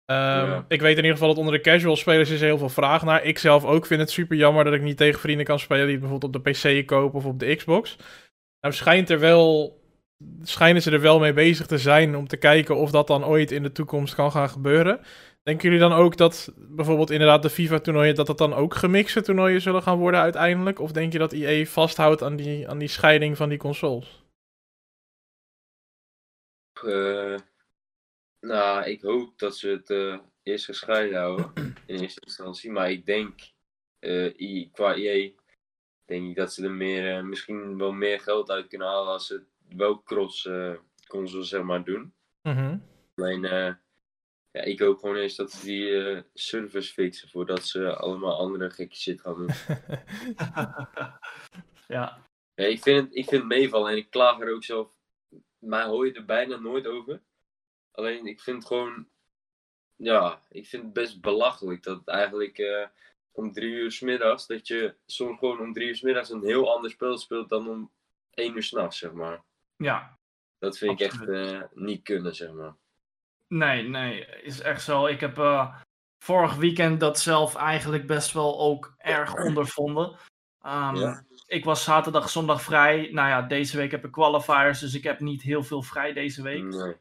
Ehm, Ja. Ik weet in ieder geval dat onder de casual spelers is heel veel vraag naar. Ik zelf ook vind het super jammer dat ik niet tegen vrienden kan spelen die het bijvoorbeeld op de PC kopen of op de Xbox. Nou schijnt er wel schijnen ze er wel mee bezig te zijn om te kijken of dat dan ooit in de toekomst kan gaan gebeuren. Denken jullie dan ook dat bijvoorbeeld inderdaad de FIFA-toernooien, dat dat dan ook gemixte toernooien zullen gaan worden uiteindelijk? Of denk je dat EA vasthoudt aan die, aan die scheiding van die consoles? Eh, nou, ik hoop dat ze het eh, eerst gescheiden houden in eerste instantie. Maar ik denk, eh, I- qua EA, denk ik dat ze er meer, misschien wel meer geld uit kunnen halen als ze wel cross eh consoles zeg maar doen. Mhm. Alleen, eh, ja, ik hoop gewoon eens dat ze die eh servers fixen voordat ze allemaal andere gekke shit gaan doen. <laughs> ja. Ja, ik vind het, ik vind het meevallen en ik klaag er ook zelf. Mij hoor je er bijna nooit over. Alleen ik vind het gewoon. Ja, ik vind het best belachelijk dat het eigenlijk eh, om drie uur 's middags. dat je soms gewoon om drie uur 's middags een heel ander spel speelt dan om één uur s'nachts, zeg maar. ja. Dat vind ik echt eh, niet kunnen, zeg maar. Nee, nee, is echt zo. Ik heb eh, vorig weekend dat zelf eigenlijk best wel ook erg <clears throat> ondervonden. Ehm, Ja. Ik was zaterdag, zondag vrij. Nou ja, deze week heb ik qualifiers, dus ik heb niet heel veel vrij deze week. Nee.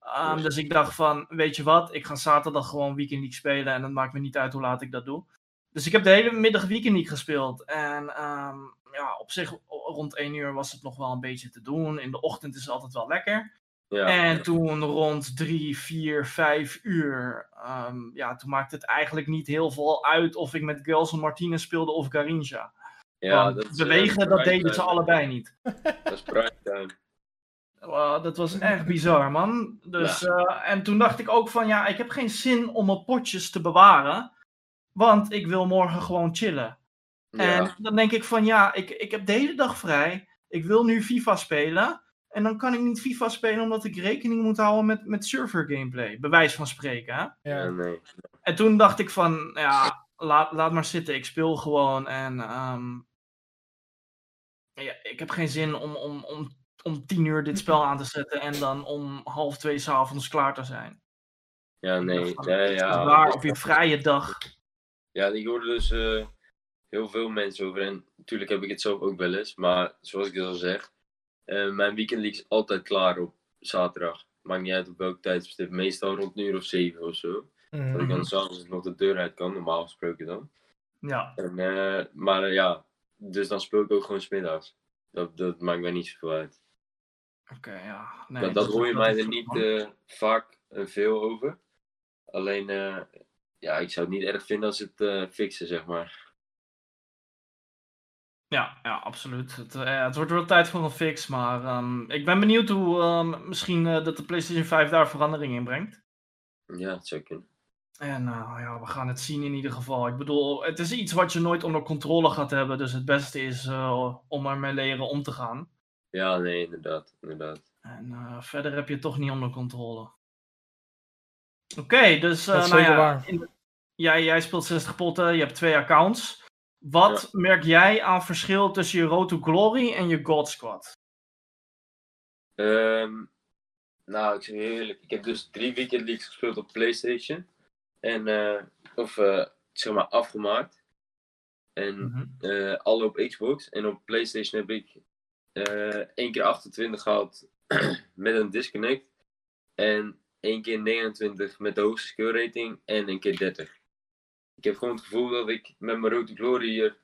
Ehm, Dus- ik dacht van, weet je wat, ik ga zaterdag gewoon Weekend League spelen en het maakt me niet uit hoe laat ik dat doe. Dus ik heb de hele middag Weekend League gespeeld. En ehm, ja, op zich rond 1 uur was het nog wel een beetje te doen. In de ochtend is het altijd wel lekker. Ja, En toen rond 3, 4, 5 uur, ehm, ja, toen maakte het eigenlijk niet heel veel uit of ik met Gelson Martinez speelde of Garincha. ja Want dat is, bewegen, eh, dat deden ze allebei niet. Dat is prime time. Wow, dat was echt bizar, man. Dus, eh, en toen dacht ik ook van, ja, ik heb geen zin om mijn potjes te bewaren. Want ik wil morgen gewoon chillen. Ja, En dan denk ik van, ja, ik, ik heb de hele dag vrij. Ik wil nu FIFA spelen. En dan kan ik niet FIFA spelen omdat ik rekening moet houden met, met server gameplay. Bewijs van spreken, hè? ja, nee. En toen dacht ik van, ja, laat, laat maar zitten. Ik speel gewoon. En ehm, ja, ik heb geen zin om, om, om, om tien uur dit spel aan te zetten en dan om half twee s'avonds klaar te zijn. Ja, nee. dacht van, Ja, het is ja, waar op je vrije dag. Ja, ik hoorde dus eh, heel veel mensen over. En natuurlijk heb ik het zelf ook wel eens. Maar zoals ik al zeg, eh, mijn weekend is altijd klaar op zaterdag. Maakt niet uit op welk tijdstip. Meestal rond een uur of zeven of zo. Dat ik Mhm. dan s'avonds nog de deur uit kan, normaal gesproken dan. Ja, En, eh, maar eh, ja, dus dan speel ik ook gewoon smiddags. Dat, dat maakt mij niet zoveel uit. oké, ja. Nee, dat, dat hoor je mij er niet vaak veel over. Alleen, ja, ik zou het niet erg vinden als het fixen, zeg maar. Ja, ja, absoluut. Het, eh, het wordt wel tijd voor een fix, maar ehm, ik ben benieuwd hoe ehm, misschien eh, dat de PlayStation 5 daar verandering in brengt. Ja, kunnen. En uh, ja, we gaan het zien in ieder geval. Ik bedoel, het is iets wat je nooit onder controle gaat hebben. Dus het beste is uh, om ermee leren om te gaan. Ja, nee, inderdaad. inderdaad. En uh, verder heb je het toch niet onder controle. Oké, okay, dus nou ja, in, jij, jij speelt 60 potten, je hebt twee accounts. Wat ja. merk jij aan verschil tussen je Road to Glory en je God Squad? Um, nou, ik zeg eerlijk, ik heb dus drie Weekend Leagues gespeeld op PlayStation. En, uh, of uh, zeg maar afgemaakt. En mm -hmm. uh, alle op Xbox. En op PlayStation heb ik één keer 28 gehad <clears throat> met een disconnect. En één keer 29 met de hoogste skill rating. En een keer 30. Ik heb gewoon het gevoel dat ik met mijn Road to Glory hier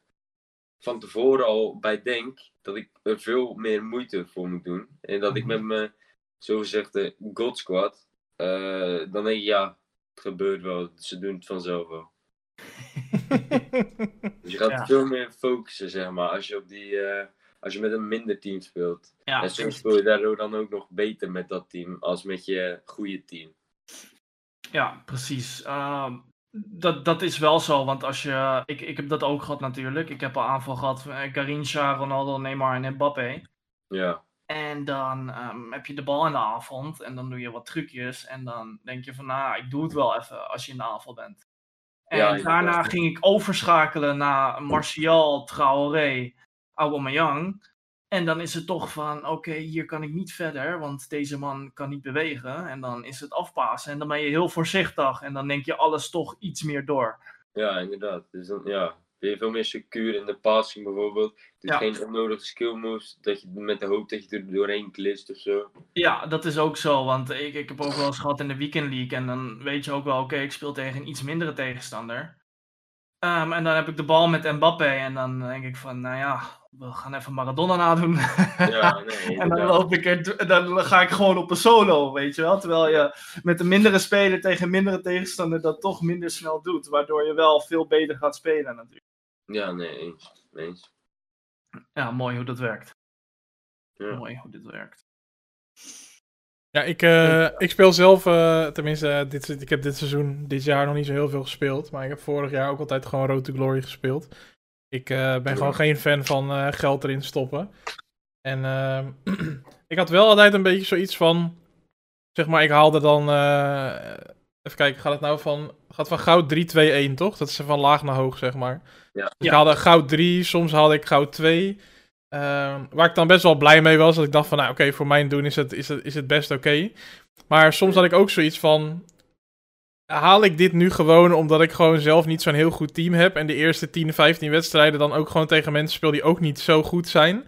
van tevoren al bij denk dat ik er veel meer moeite voor moet doen. En dat ik met mijn zogezegde God Squad, uh, dan denk ik ja, het gebeurt wel. Ze doen het vanzelf wel. <laughs> dus je gaat ja. veel meer focussen, zeg maar, als je, op die, uh, als je met een minder team speelt. Ja, en soms speel je daardoor dan ook nog beter met dat team als met je goede team. Ja, precies. Uh, dat, dat is wel zo, want als je. Ik, ik heb dat ook gehad natuurlijk. Ik heb al aanval gehad van Garincha, Ronaldo, Neymar en Mbappé. Ja. En dan um, heb je de bal in de avond en dan doe je wat trucjes. En dan denk je van, nou, ik doe het wel even als je in de aanval bent. En ja, daarna ging ik overschakelen naar Martial, Traoré, Aubameyang. En dan is het toch van, oké, okay, hier kan ik niet verder, want deze man kan niet bewegen. En dan is het afpassen en dan ben je heel voorzichtig en dan denk je alles toch iets meer door. Ja, inderdaad. Dus dan, ja, ben je veel meer secuur in de passing bijvoorbeeld. Dus ja. geen onnodige skill moves, dat je met de hoop dat je er doorheen klist of zo. Ja, dat is ook zo, want ik, ik heb ook wel eens gehad in de Weekend League en dan weet je ook wel, oké, okay, ik speel tegen een iets mindere tegenstander. Um, en dan heb ik de bal met Mbappé en dan denk ik van, nou ja, we gaan even Maradona nadoen. Ja, <laughs> nee, en dan, loop ik er, dan ga ik gewoon op een solo, weet je wel. Terwijl je met een mindere speler tegen een mindere tegenstander dat toch minder snel doet. Waardoor je wel veel beter gaat spelen natuurlijk. Ja, nee, eens. eens. Ja, mooi hoe dat werkt. Ja. Mooi hoe dit werkt. Ja, ik, uh, ik speel zelf, uh, tenminste, dit, ik heb dit seizoen, dit jaar nog niet zo heel veel gespeeld. Maar ik heb vorig jaar ook altijd gewoon Road to Glory gespeeld. Ik ben gewoon geen fan van geld erin stoppen. En ehm, <clears throat> ik had wel altijd een beetje zoiets van, zeg maar, ik haalde dan, even kijken, gaat het nou van, gaat van goud 3, 2, 1, toch? Dat is van laag naar hoog, zeg maar. Ja. Dus ik haalde goud 3, soms haalde ik goud 2. Uh, waar ik dan best wel blij mee was. Dat ik dacht van, nou oké, voor mijn doen is het, is het, is het best oké. Maar soms had ik ook zoiets van... Haal ik dit nu gewoon omdat ik gewoon zelf niet zo'n heel goed team heb. En de eerste 10, 15 wedstrijden dan ook gewoon tegen mensen speel die ook niet zo goed zijn.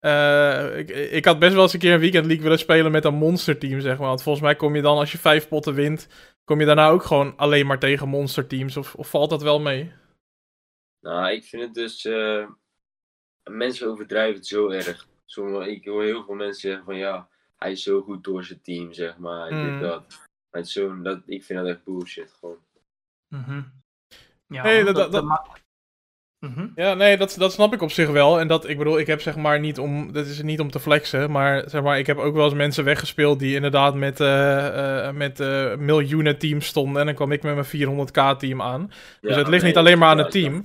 Uh, ik, ik had best wel eens een keer een weekend league willen spelen met een monsterteam, zeg maar. Want volgens mij kom je dan, als je vijf potten wint, kom je daarna ook gewoon alleen maar tegen monsterteams. Of, of valt dat wel mee? Nou, ik vind het dus... Uh mensen overdrijven het zo erg. Sommige, ik hoor heel veel mensen zeggen van ja, hij is zo goed door zijn team, zeg maar. Mm. Dit, dat. Maar zo, dat, ik vind dat echt bullshit gewoon. Mm -hmm. Ja, nee, dat, dat, dat. Ja, nee, dat, dat snap ik op zich wel. En dat, ik bedoel, ik heb zeg maar niet om, dat is niet om te flexen, maar zeg maar, ik heb ook wel eens mensen weggespeeld die inderdaad met, uh, uh, met uh, miljoenen teams stonden. En dan kwam ik met mijn 400k team aan. Ja, dus het ligt nee, niet alleen maar aan het team.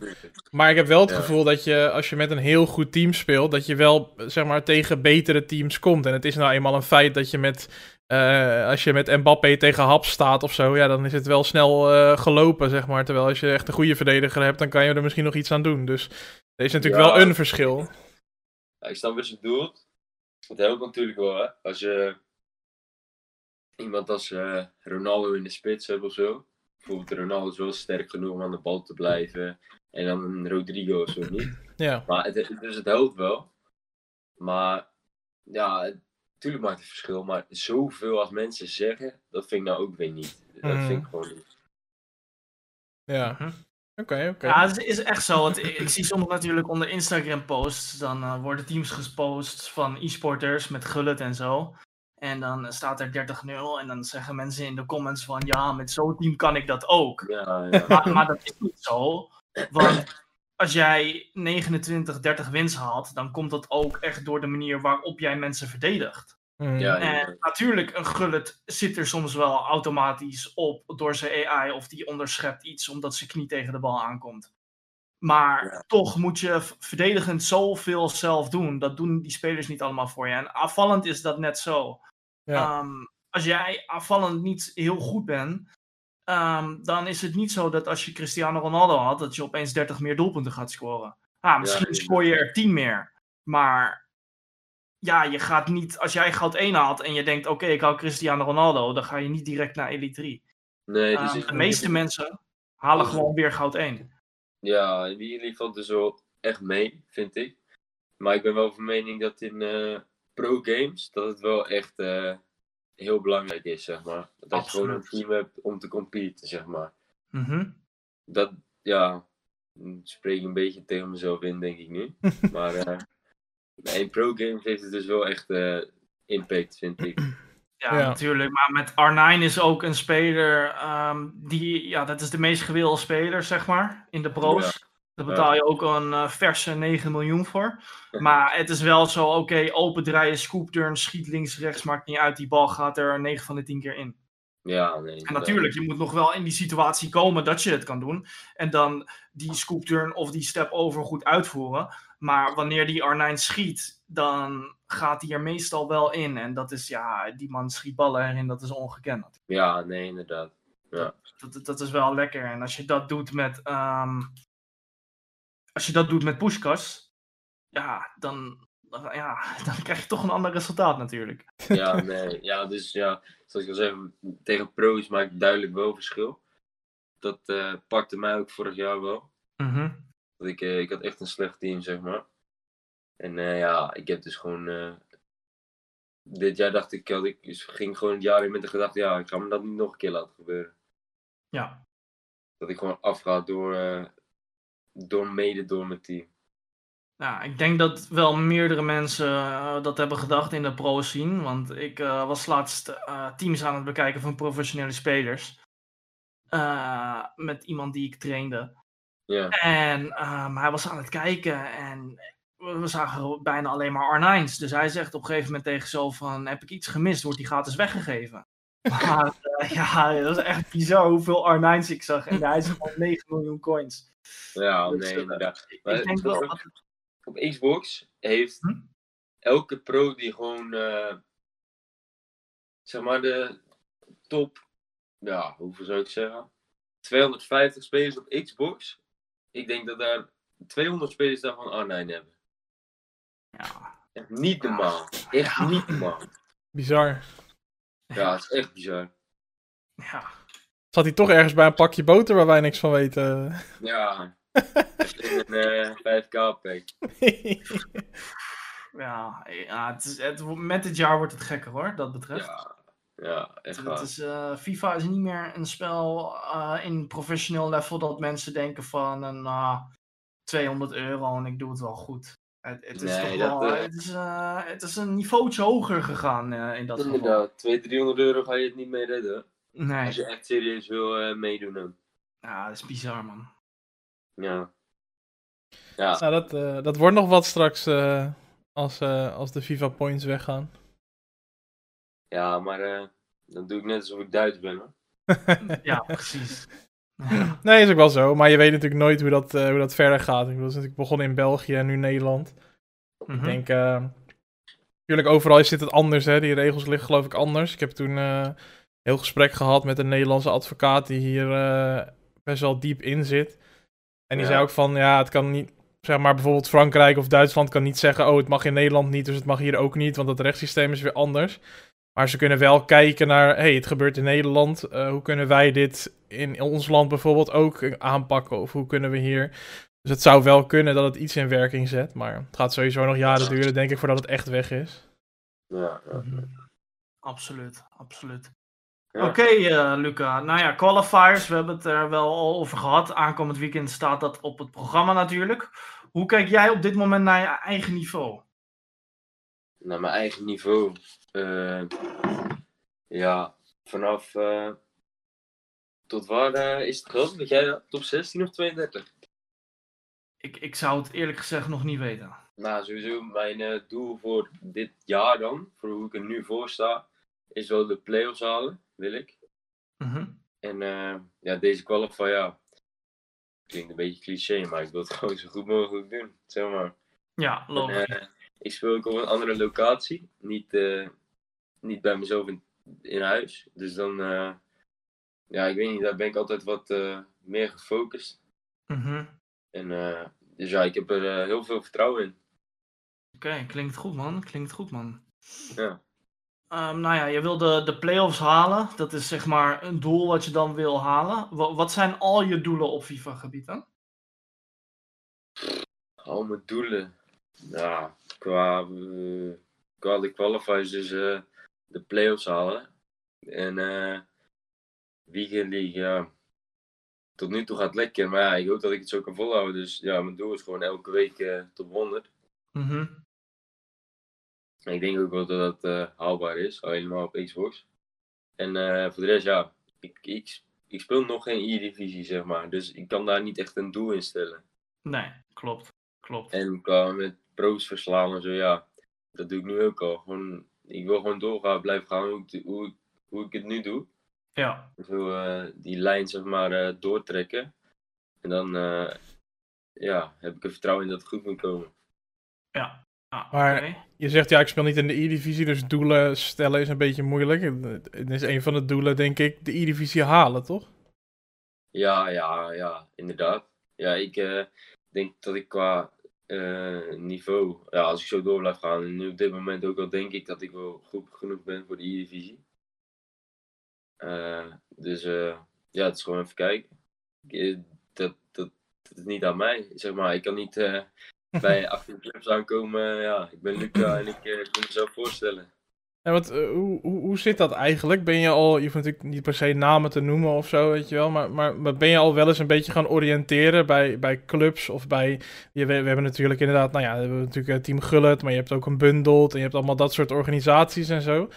Maar ik heb wel het ja. gevoel dat je, als je met een heel goed team speelt, dat je wel, zeg maar, tegen betere teams komt. En het is nou eenmaal een feit dat je met uh, als je met Mbappé tegen Haps staat of zo, ja, dan is het wel snel uh, gelopen, zeg maar. Terwijl als je echt een goede verdediger hebt, dan kan je er misschien nog iets aan doen. Dus er is natuurlijk ja. wel een verschil. Ja, ik snap wat je bedoelt. Het helpt natuurlijk wel, hè. Als je iemand als uh, Ronaldo in de spits hebt of zo. Bijvoorbeeld Ronaldo is wel sterk genoeg om aan de bal te blijven. En dan een Rodrigo of zo niet. Ja. Maar het, dus het helpt wel. Maar ja, Tuurlijk maakt het verschil, maar zoveel als mensen zeggen, dat vind ik nou ook weer niet. Dat mm. vind ik gewoon niet. Ja. Oké, okay, oké. Okay. Ja, het is echt zo. Want ik, ik zie soms natuurlijk onder Instagram posts, dan uh, worden teams gepost van e-sporters met gullet en zo. En dan staat er 30-0 en dan zeggen mensen in de comments van ja, met zo'n team kan ik dat ook. Ja, ja. Maar, maar dat is niet zo. Want als jij 29, 30 wins haalt, dan komt dat ook echt door de manier waarop jij mensen verdedigt. Mm. Ja, En natuurlijk, een gullet zit er soms wel automatisch op door zijn AI of die onderschept iets omdat zijn knie tegen de bal aankomt. Maar Ja. toch moet je verdedigend zoveel zelf doen. Dat doen die spelers niet allemaal voor je. En aanvallend is dat net zo. Ja. Ehm, als jij aanvallend niet heel goed bent, ehm, dan is het niet zo dat als je Cristiano Ronaldo had, dat je opeens 30 meer doelpunten gaat scoren. Ah, misschien scoor je er 10 meer. Maar ja, je gaat niet, als jij goud 1 haalt en je denkt, oké, ik hou Cristiano Ronaldo, dan ga je niet direct naar Elite 3. Nee, dus Ehm, de meeste mensen halen gewoon weer goud 1. Ja, die valt dus wel echt mee, vind ik. Maar ik ben wel van mening dat in eh, pro-games, dat het wel echt eh, heel belangrijk is, zeg maar. Dat je gewoon een team hebt om te competen, zeg maar. Mhm. Dat, ja, ik spreek een beetje tegen mezelf in, denk ik nu. <laughs> maar eh, in pro-games heeft het dus wel echt eh, impact, vind ik. <clears throat> Ja, Ja. natuurlijk. Maar met R9 is ook een speler ehm, die, ja, dat is de meest gewilde speler, zeg maar, in de pro's. Daar betaal je ook een eh, verse 9 miljoen voor. Maar het is wel zo, oké, open draaien, scoop turn, schiet links, rechts, maakt niet uit. Die bal gaat er 9 van de 10 keer in. Ja, nee. En natuurlijk, je moet nog wel in die situatie komen dat je het kan doen. En dan die scoop turn of die step over goed uitvoeren. Maar wanneer die R9 schiet, dan gaat hij er meestal wel in. En dat is, ja, die man schiet ballen erin, dat is ongekend. Ja, nee, inderdaad. Dat, dat- dat is wel lekker. En als je dat doet met, ehm, als je dat doet met pushkas, ja, dan, ja, <laughs> dan krijg je toch een ander resultaat natuurlijk. Ja, nee. Ja, dus ja, zoals ik al zei, tegen pro's maakt het duidelijk wel verschil. Dat eh, pakte mij ook vorig jaar wel. Dat ik, eh, ik had echt een slecht team, zeg maar. En eh, ja, ik heb dus gewoon. dit jaar dacht ik, had ik dus ging gewoon het jaar in met de gedachte, ja, ik ga me dat niet nog een keer laten gebeuren. Ja. Dat ik gewoon afga door, door mede door mijn team. Ja, ik denk dat wel meerdere mensen eh, dat hebben gedacht in de pro-scene. Want ik eh, was laatst eh, teams aan het bekijken van professionele spelers. Eh, met iemand die ik trainde. Ja, En ehm, hij was aan het kijken en we zagen bijna alleen maar R9's. Dus hij zegt op een gegeven moment tegen zo van, heb ik iets gemist? Wordt die gratis weggegeven? <laughs> Maar eh, ja, dat is echt bizar hoeveel R9's ik zag. En hij zegt gewoon 9 miljoen coins. Ja Dus, nee, eh, inderdaad. Ik Maar denk wel Op Xbox heeft Hm? elke pro die gewoon, eh, zeg maar, de top, ja, hoeveel zou ik zeggen? 250 spelers op Xbox. Ik denk dat daar 200 spelers daarvan R9 hebben. Ja, Echt niet normaal. Echt Ja. niet normaal. Bizar. Ja, het is echt bizar. ja. Zat hij toch ergens bij een pakje boter waar wij niks van weten? Ja. <laughs> In een eh, 5k pack. <laughs> Ja, ja het is, het, met dit jaar wordt het gekker hoor, dat betreft. Ja, ja echt Het waar. is, eh, FIFA is niet meer een spel eh, in professioneel level dat mensen denken van een ah, 200 euro en ik doe het wel goed. Het, het is Nee, toch dat, wel, eh, het, is, eh, het is een niveautje hoger gegaan eh, in dat geval. Inderdaad, 200, 300 euro ga je het niet mee redden. Nee, Als je echt serieus wil eh, meedoen. dan. ja, dat is bizar man. Ja. Ja, nou, dat, eh, dat wordt nog wat straks eh, als, eh, als de FIFA points weggaan. ja maar eh, dan doe ik net alsof ik Duits ben hoor. <laughs> <laughs> Ja, precies. <laughs> Nee, is ook wel zo. Maar je weet natuurlijk nooit hoe dat, eh, hoe dat verder gaat. Ik bedoel, het is natuurlijk begonnen in België en nu Nederland. Mhm. Ik denk, eh, natuurlijk overal zit het anders, hè. Die regels liggen geloof ik anders. Ik heb toen eh, heel gesprek gehad met een Nederlandse advocaat die hier eh, best wel diep in zit. En die Ja. zei ook van, ja, het kan niet, zeg maar bijvoorbeeld Frankrijk of Duitsland kan niet zeggen, oh, het mag in Nederland niet, dus het mag hier ook niet, want het rechtssysteem is weer anders. Maar ze kunnen wel kijken naar, hey, het gebeurt in Nederland, eh, hoe kunnen wij dit in ons land bijvoorbeeld ook aanpakken, of hoe kunnen we hier... Dus het zou wel kunnen dat het iets in werking zet, maar het gaat sowieso nog jaren duren, denk ik, voordat het echt weg is. Ja, ja. Mhm. Absoluut, absoluut. Ja. Oké, eh, Luca. Nou ja, qualifiers, we hebben het er wel al over gehad. Aankomend weekend staat dat op het programma natuurlijk. Hoe kijk jij op dit moment naar je eigen niveau? Naar mijn eigen niveau. Eh, ja, vanaf. eh, tot waar is het gehad? Weet jij dat? Top 16 of 32? Ik, ik zou het eerlijk gezegd nog niet weten. Nou, sowieso mijn doel voor dit jaar dan, voor hoe ik er nu voor sta, is wel de play-offs halen, wil ik. Mhm. En ja, deze qualifier, ja, klinkt een beetje cliché, maar ik wil het <laughs> gewoon zo goed mogelijk doen, zeg maar. Ja, logisch. En, ik speel ook op een andere locatie, niet, niet bij mezelf in, in huis. Dus dan, uh, ja, ik weet niet, daar ben ik altijd wat meer gefocust. Mhm. En dus ja, ik heb er heel veel vertrouwen in. Oké, okay, klinkt goed man, klinkt goed man. Ja. Um, nou ja, je wil de, de play-offs halen. Dat is zeg maar een doel wat je dan wil halen. Wat, wat zijn al je doelen op FIFA-gebied dan? Al mijn doelen? Ja, qua, uh, qua de qualifiers dus uh, de play-offs halen. En uh, weekend league, ja. Tot nu toe gaat het lekker, maar ja, ik hoop dat ik het zo kan volhouden. Dus ja, mijn doel is gewoon elke week tot 100. Mhm. En ik denk ook wel dat dat uh, haalbaar is, al helemaal op Xbox. En voor de rest, ja, ik, ik, ik speel nog geen E-divisie, zeg maar. Dus ik kan daar niet echt een doel in stellen. Nee, klopt. Klopt. En qua met pro's verslaan en zo, ja, dat doe ik nu ook al. Gewoon ik wil gewoon doorgaan, blijven gaan hoe ik, hoe, hoe ik het nu doe. Ja. Zo, uh, die lijn zeg maar doortrekken. En dan ja, heb ik er vertrouwen in dat het goed moet komen. Ja. Ah, maar okay. je zegt ja, ik speel niet in de E-divisie, dus doelen stellen is een beetje moeilijk. Het is een van de doelen, denk ik, de E-divisie halen, toch? Ja, ja, ja, inderdaad. Ja, ik denk dat ik qua uh, niveau. Ja, als ik zo door blijf gaan. En nu op dit moment ook al denk ik dat ik wel goed genoeg ben voor de E-divisie. Uh, dus uh, ja, het is gewoon even kijken. Dat, dat, dat is niet aan mij. Zeg maar, ik kan niet bij 18 clubs aankomen. ja, ik ben Luca en ik kan mezelf voorstellen. En wat, uh, hoe, hoe, hoe zit dat eigenlijk? Ben je al, je hoeft natuurlijk niet per se namen te noemen of zo, weet je wel, maar, maar, maar ben je al wel eens een beetje gaan oriënteren bij, bij clubs of bij, je, we, we hebben natuurlijk inderdaad, nou ja, we hebben natuurlijk Team Gullet, maar je hebt ook een Bundled en je hebt allemaal dat soort organisaties en zo.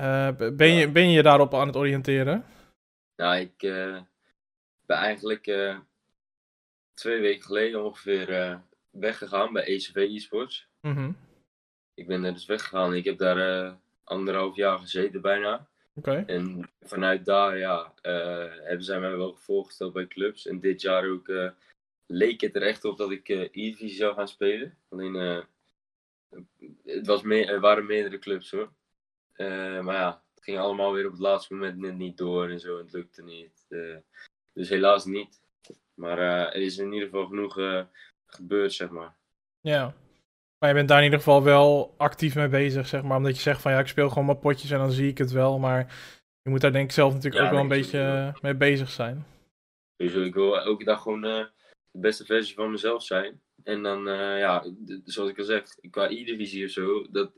Uh, ben, je, ben je daarop aan het oriënteren? Nou, ik uh, ben eigenlijk twee weken geleden ongeveer weggegaan bij ECV Esports. Mm -hmm. Ik ben er dus weggegaan. Ik heb daar anderhalf jaar gezeten bijna. Okay. En vanuit daar ja, uh, hebben zij mij wel voorgesteld bij clubs. En dit jaar ook uh, leek het er echt op dat ik uh, E-divisie zou gaan spelen. Alleen het was me er waren meerdere clubs hoor. maar ja, het ging allemaal weer op het laatste moment net niet door en zo. En het lukte niet. dus helaas niet. Maar er is in ieder geval genoeg gebeurd, zeg maar. Ja. Maar je bent daar in ieder geval wel actief mee bezig, zeg maar. Omdat je zegt van ja, ik speel gewoon mijn potjes en dan zie ik het wel. Maar je moet daar denk ik zelf natuurlijk ja, ook wel een beetje mee bezig zijn. Dus ik wil elke dag gewoon uh, de beste versie van mezelf zijn. En dan, uh, ja, zoals ik al zeg, qua E-divisie of zo, dat,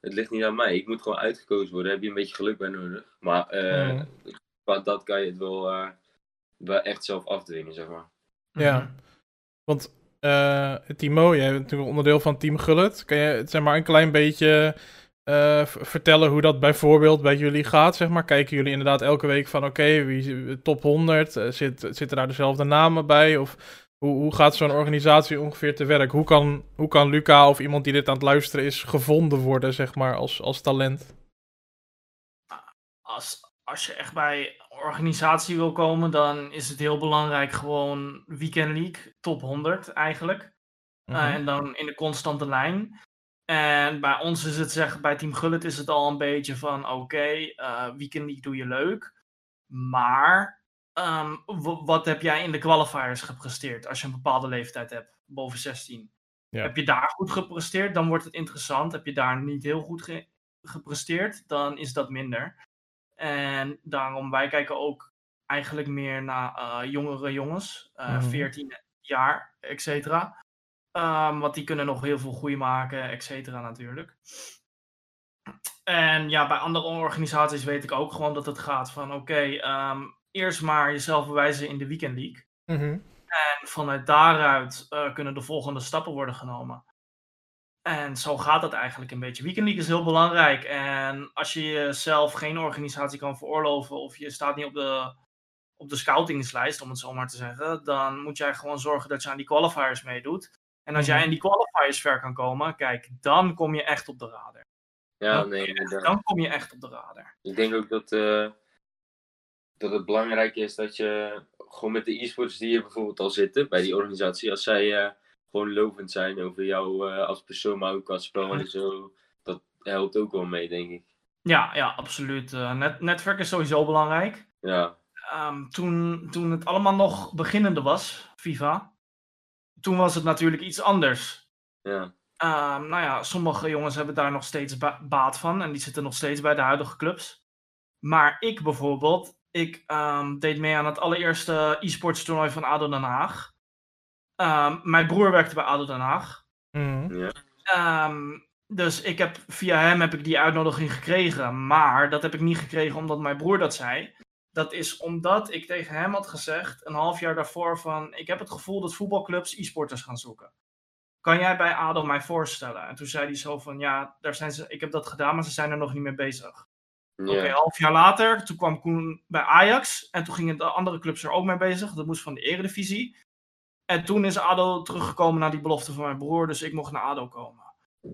het ligt niet aan mij. Ik moet gewoon uitgekozen worden. Daar heb je een beetje geluk bij nodig. Maar mm. qua dat kan je het wel, wel echt zelf afdwingen, zeg maar. Ja, Mhm. want uh, Timo, jij bent natuurlijk onderdeel van Team Gullet. Kan je zeg maar een klein beetje uh, vertellen hoe dat bijvoorbeeld bij jullie gaat? Zeg maar? Kijken jullie inderdaad elke week van oké, okay, top 100? Uh, zit, zitten daar dezelfde namen bij? Of hoe, hoe gaat zo'n organisatie ongeveer te werk? Hoe kan, hoe kan Luca of iemand die dit aan het luisteren is gevonden worden, zeg maar, als, als talent? Als, als je echt bij organisatie wil komen, dan is het heel belangrijk gewoon Weekend League, top 100 eigenlijk. Mm -hmm. uh, en dan in de constante lijn. En bij ons is het zeg, bij Team Gullet is het al een beetje van oké, okay, uh, Weekend League doe je leuk. Maar um, wat heb jij in de qualifiers gepresteerd als je een bepaalde leeftijd hebt, boven 16? Ja. Heb je daar goed gepresteerd, dan wordt het interessant. Heb je daar niet heel goed ge gepresteerd, dan is dat minder. En daarom, wij kijken ook eigenlijk meer naar uh, jongere jongens, uh, mm. 14 jaar, et cetera. Um, want die kunnen nog heel veel groei maken, et cetera natuurlijk. En ja, bij andere organisaties weet ik ook gewoon dat het gaat van oké, okay, um, eerst maar jezelf bewijzen in de Weekend League. Mm -hmm. En vanuit daaruit uh, kunnen de volgende stappen worden genomen. En zo gaat dat eigenlijk een beetje. Weekend League is heel belangrijk. En als je jezelf geen organisatie kan veroorloven of je staat niet op de, op de scoutingslijst, om het zo maar te zeggen, dan moet jij gewoon zorgen dat je aan die qualifiers meedoet. En als jij Mhm. in die qualifiers ver kan komen, kijk, dan kom je echt op de radar. Ja, Dan- nee, inderdaad. Dan kom je echt op de radar. Ik denk ook dat, eh, dat het belangrijk is dat je gewoon met de e-sports die er bijvoorbeeld al zitten bij die organisatie, als zij eh, gewoon lovend zijn over jou eh, als persoon, maar ook als spel en zo, dat helpt ook wel mee, denk ik. Ja, ja, absoluut. Eh, net, netwerk is sowieso belangrijk. Ja, Ehm, toen, toen het allemaal nog beginnende was, FIFA, toen was het natuurlijk iets anders. ja, Ehm, nou ja, sommige jongens hebben daar nog steeds ba- baat van en die zitten nog steeds bij de huidige clubs. Maar ik bijvoorbeeld, ik ehm, deed mee aan het allereerste e-sports toernooi van ADO Den Haag. Ehm, mijn broer werkte bij ADO Den Haag. Mhm. Ehm, dus ik heb, via hem heb ik die uitnodiging gekregen. Maar dat heb ik niet gekregen omdat mijn broer dat zei. Dat is omdat ik tegen hem had gezegd, een half jaar daarvoor, van ik heb het gevoel dat voetbalclubs e-sporters gaan zoeken. Kan jij bij ADO mij voorstellen? En toen zei hij zo van, ja, daar zijn ze, ik heb dat gedaan, maar ze zijn er nog niet mee bezig. ja, Oké, half jaar later, toen kwam Koen bij Ajax. En toen gingen de andere clubs er ook mee bezig. Dat moest van de eredivisie. En toen is ADO teruggekomen naar die belofte van mijn broer. Dus ik mocht naar ADO komen.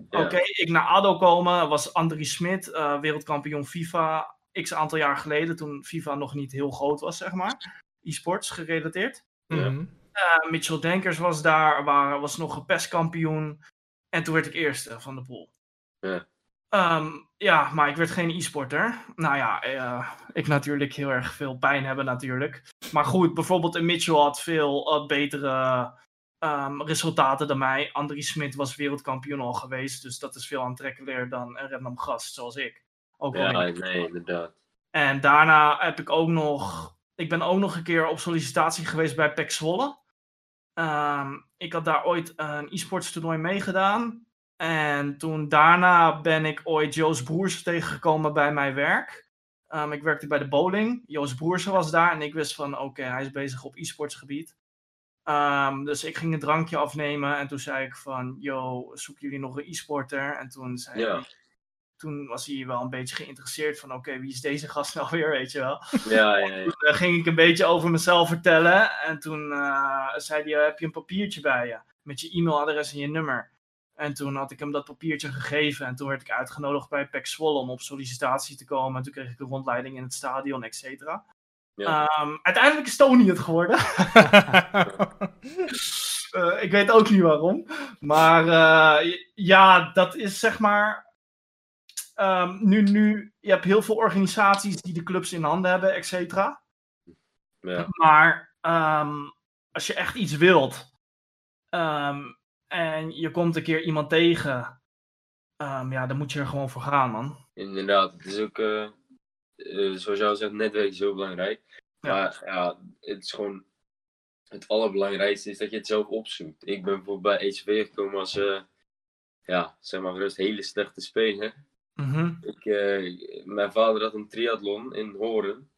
ja. Oké, ik naar ADO komen was Andries Smit, eh, wereldkampioen FIFA. X aantal jaar geleden, toen FIFA nog niet heel groot was, zeg maar. E-sports gerelateerd. Ja. Mhm. Eh, Mitchell Denkers was daar, waar, was nog een PES-kampioen. En toen werd ik eerste van de pool. Ja. Ehm, ja, maar ik werd geen e-sporter. Nou ja, eh, ik natuurlijk heel erg veel pijn hebben natuurlijk. Maar goed, bijvoorbeeld Mitchell had veel eh, betere ehm, resultaten dan mij. Andries Smit was wereldkampioen al geweest. Dus dat is veel aantrekkelijker dan een random gast zoals ik. Ook Ja, ik- nee, inderdaad. en daarna heb ik ook nog. Ik ben ook nog een keer op sollicitatie geweest bij PEC Zwolle. Ehm, ik had daar ooit een e-sports toernooi meegedaan. En toen daarna ben ik ooit Joost Broers tegengekomen bij mijn werk. Ehm, ik werkte bij de bowling. Joost Broersen was daar en ik wist van oké, hij is bezig op e-sports gebied. Ehm, dus ik ging een drankje afnemen en toen zei ik van, yo, zoeken jullie nog een e-sporter? En toen zei Ja. hij, toen was hij wel een beetje geïnteresseerd van, oké, wie is deze gast nou weer, weet je wel? Ja, ja, ja. Toen eh, ging ik een beetje over mezelf vertellen en toen eh, zei hij, heb je een papiertje bij je? Met je e-mailadres en je nummer. En toen had ik hem dat papiertje gegeven en toen werd ik uitgenodigd bij PEC Zwolle om op sollicitatie te komen. En toen kreeg ik een rondleiding in het stadion, et cetera. Ja. Ehm, uiteindelijk is Tony het geworden. <laughs> Eh, ik weet ook niet waarom. Maar eh, ja, dat is zeg maar. ehm, nu, nu, je hebt heel veel organisaties die de clubs in handen hebben, et cetera. ja. Maar ehm, als je echt iets wilt en je komt een keer iemand tegen, ehm, ja, dan moet je er gewoon voor gaan, man. Inderdaad, het is ook, eh, eh, zoals jij al zegt, netwerk is heel belangrijk. Ja. Maar ja, het is gewoon, het allerbelangrijkste is dat je het zelf opzoekt. Ik ben bijvoorbeeld bij HV gekomen als, eh, ja, zeg maar gerust, hele slechte speler. Mhm. Ik, eh, mijn vader had een triathlon in Horen.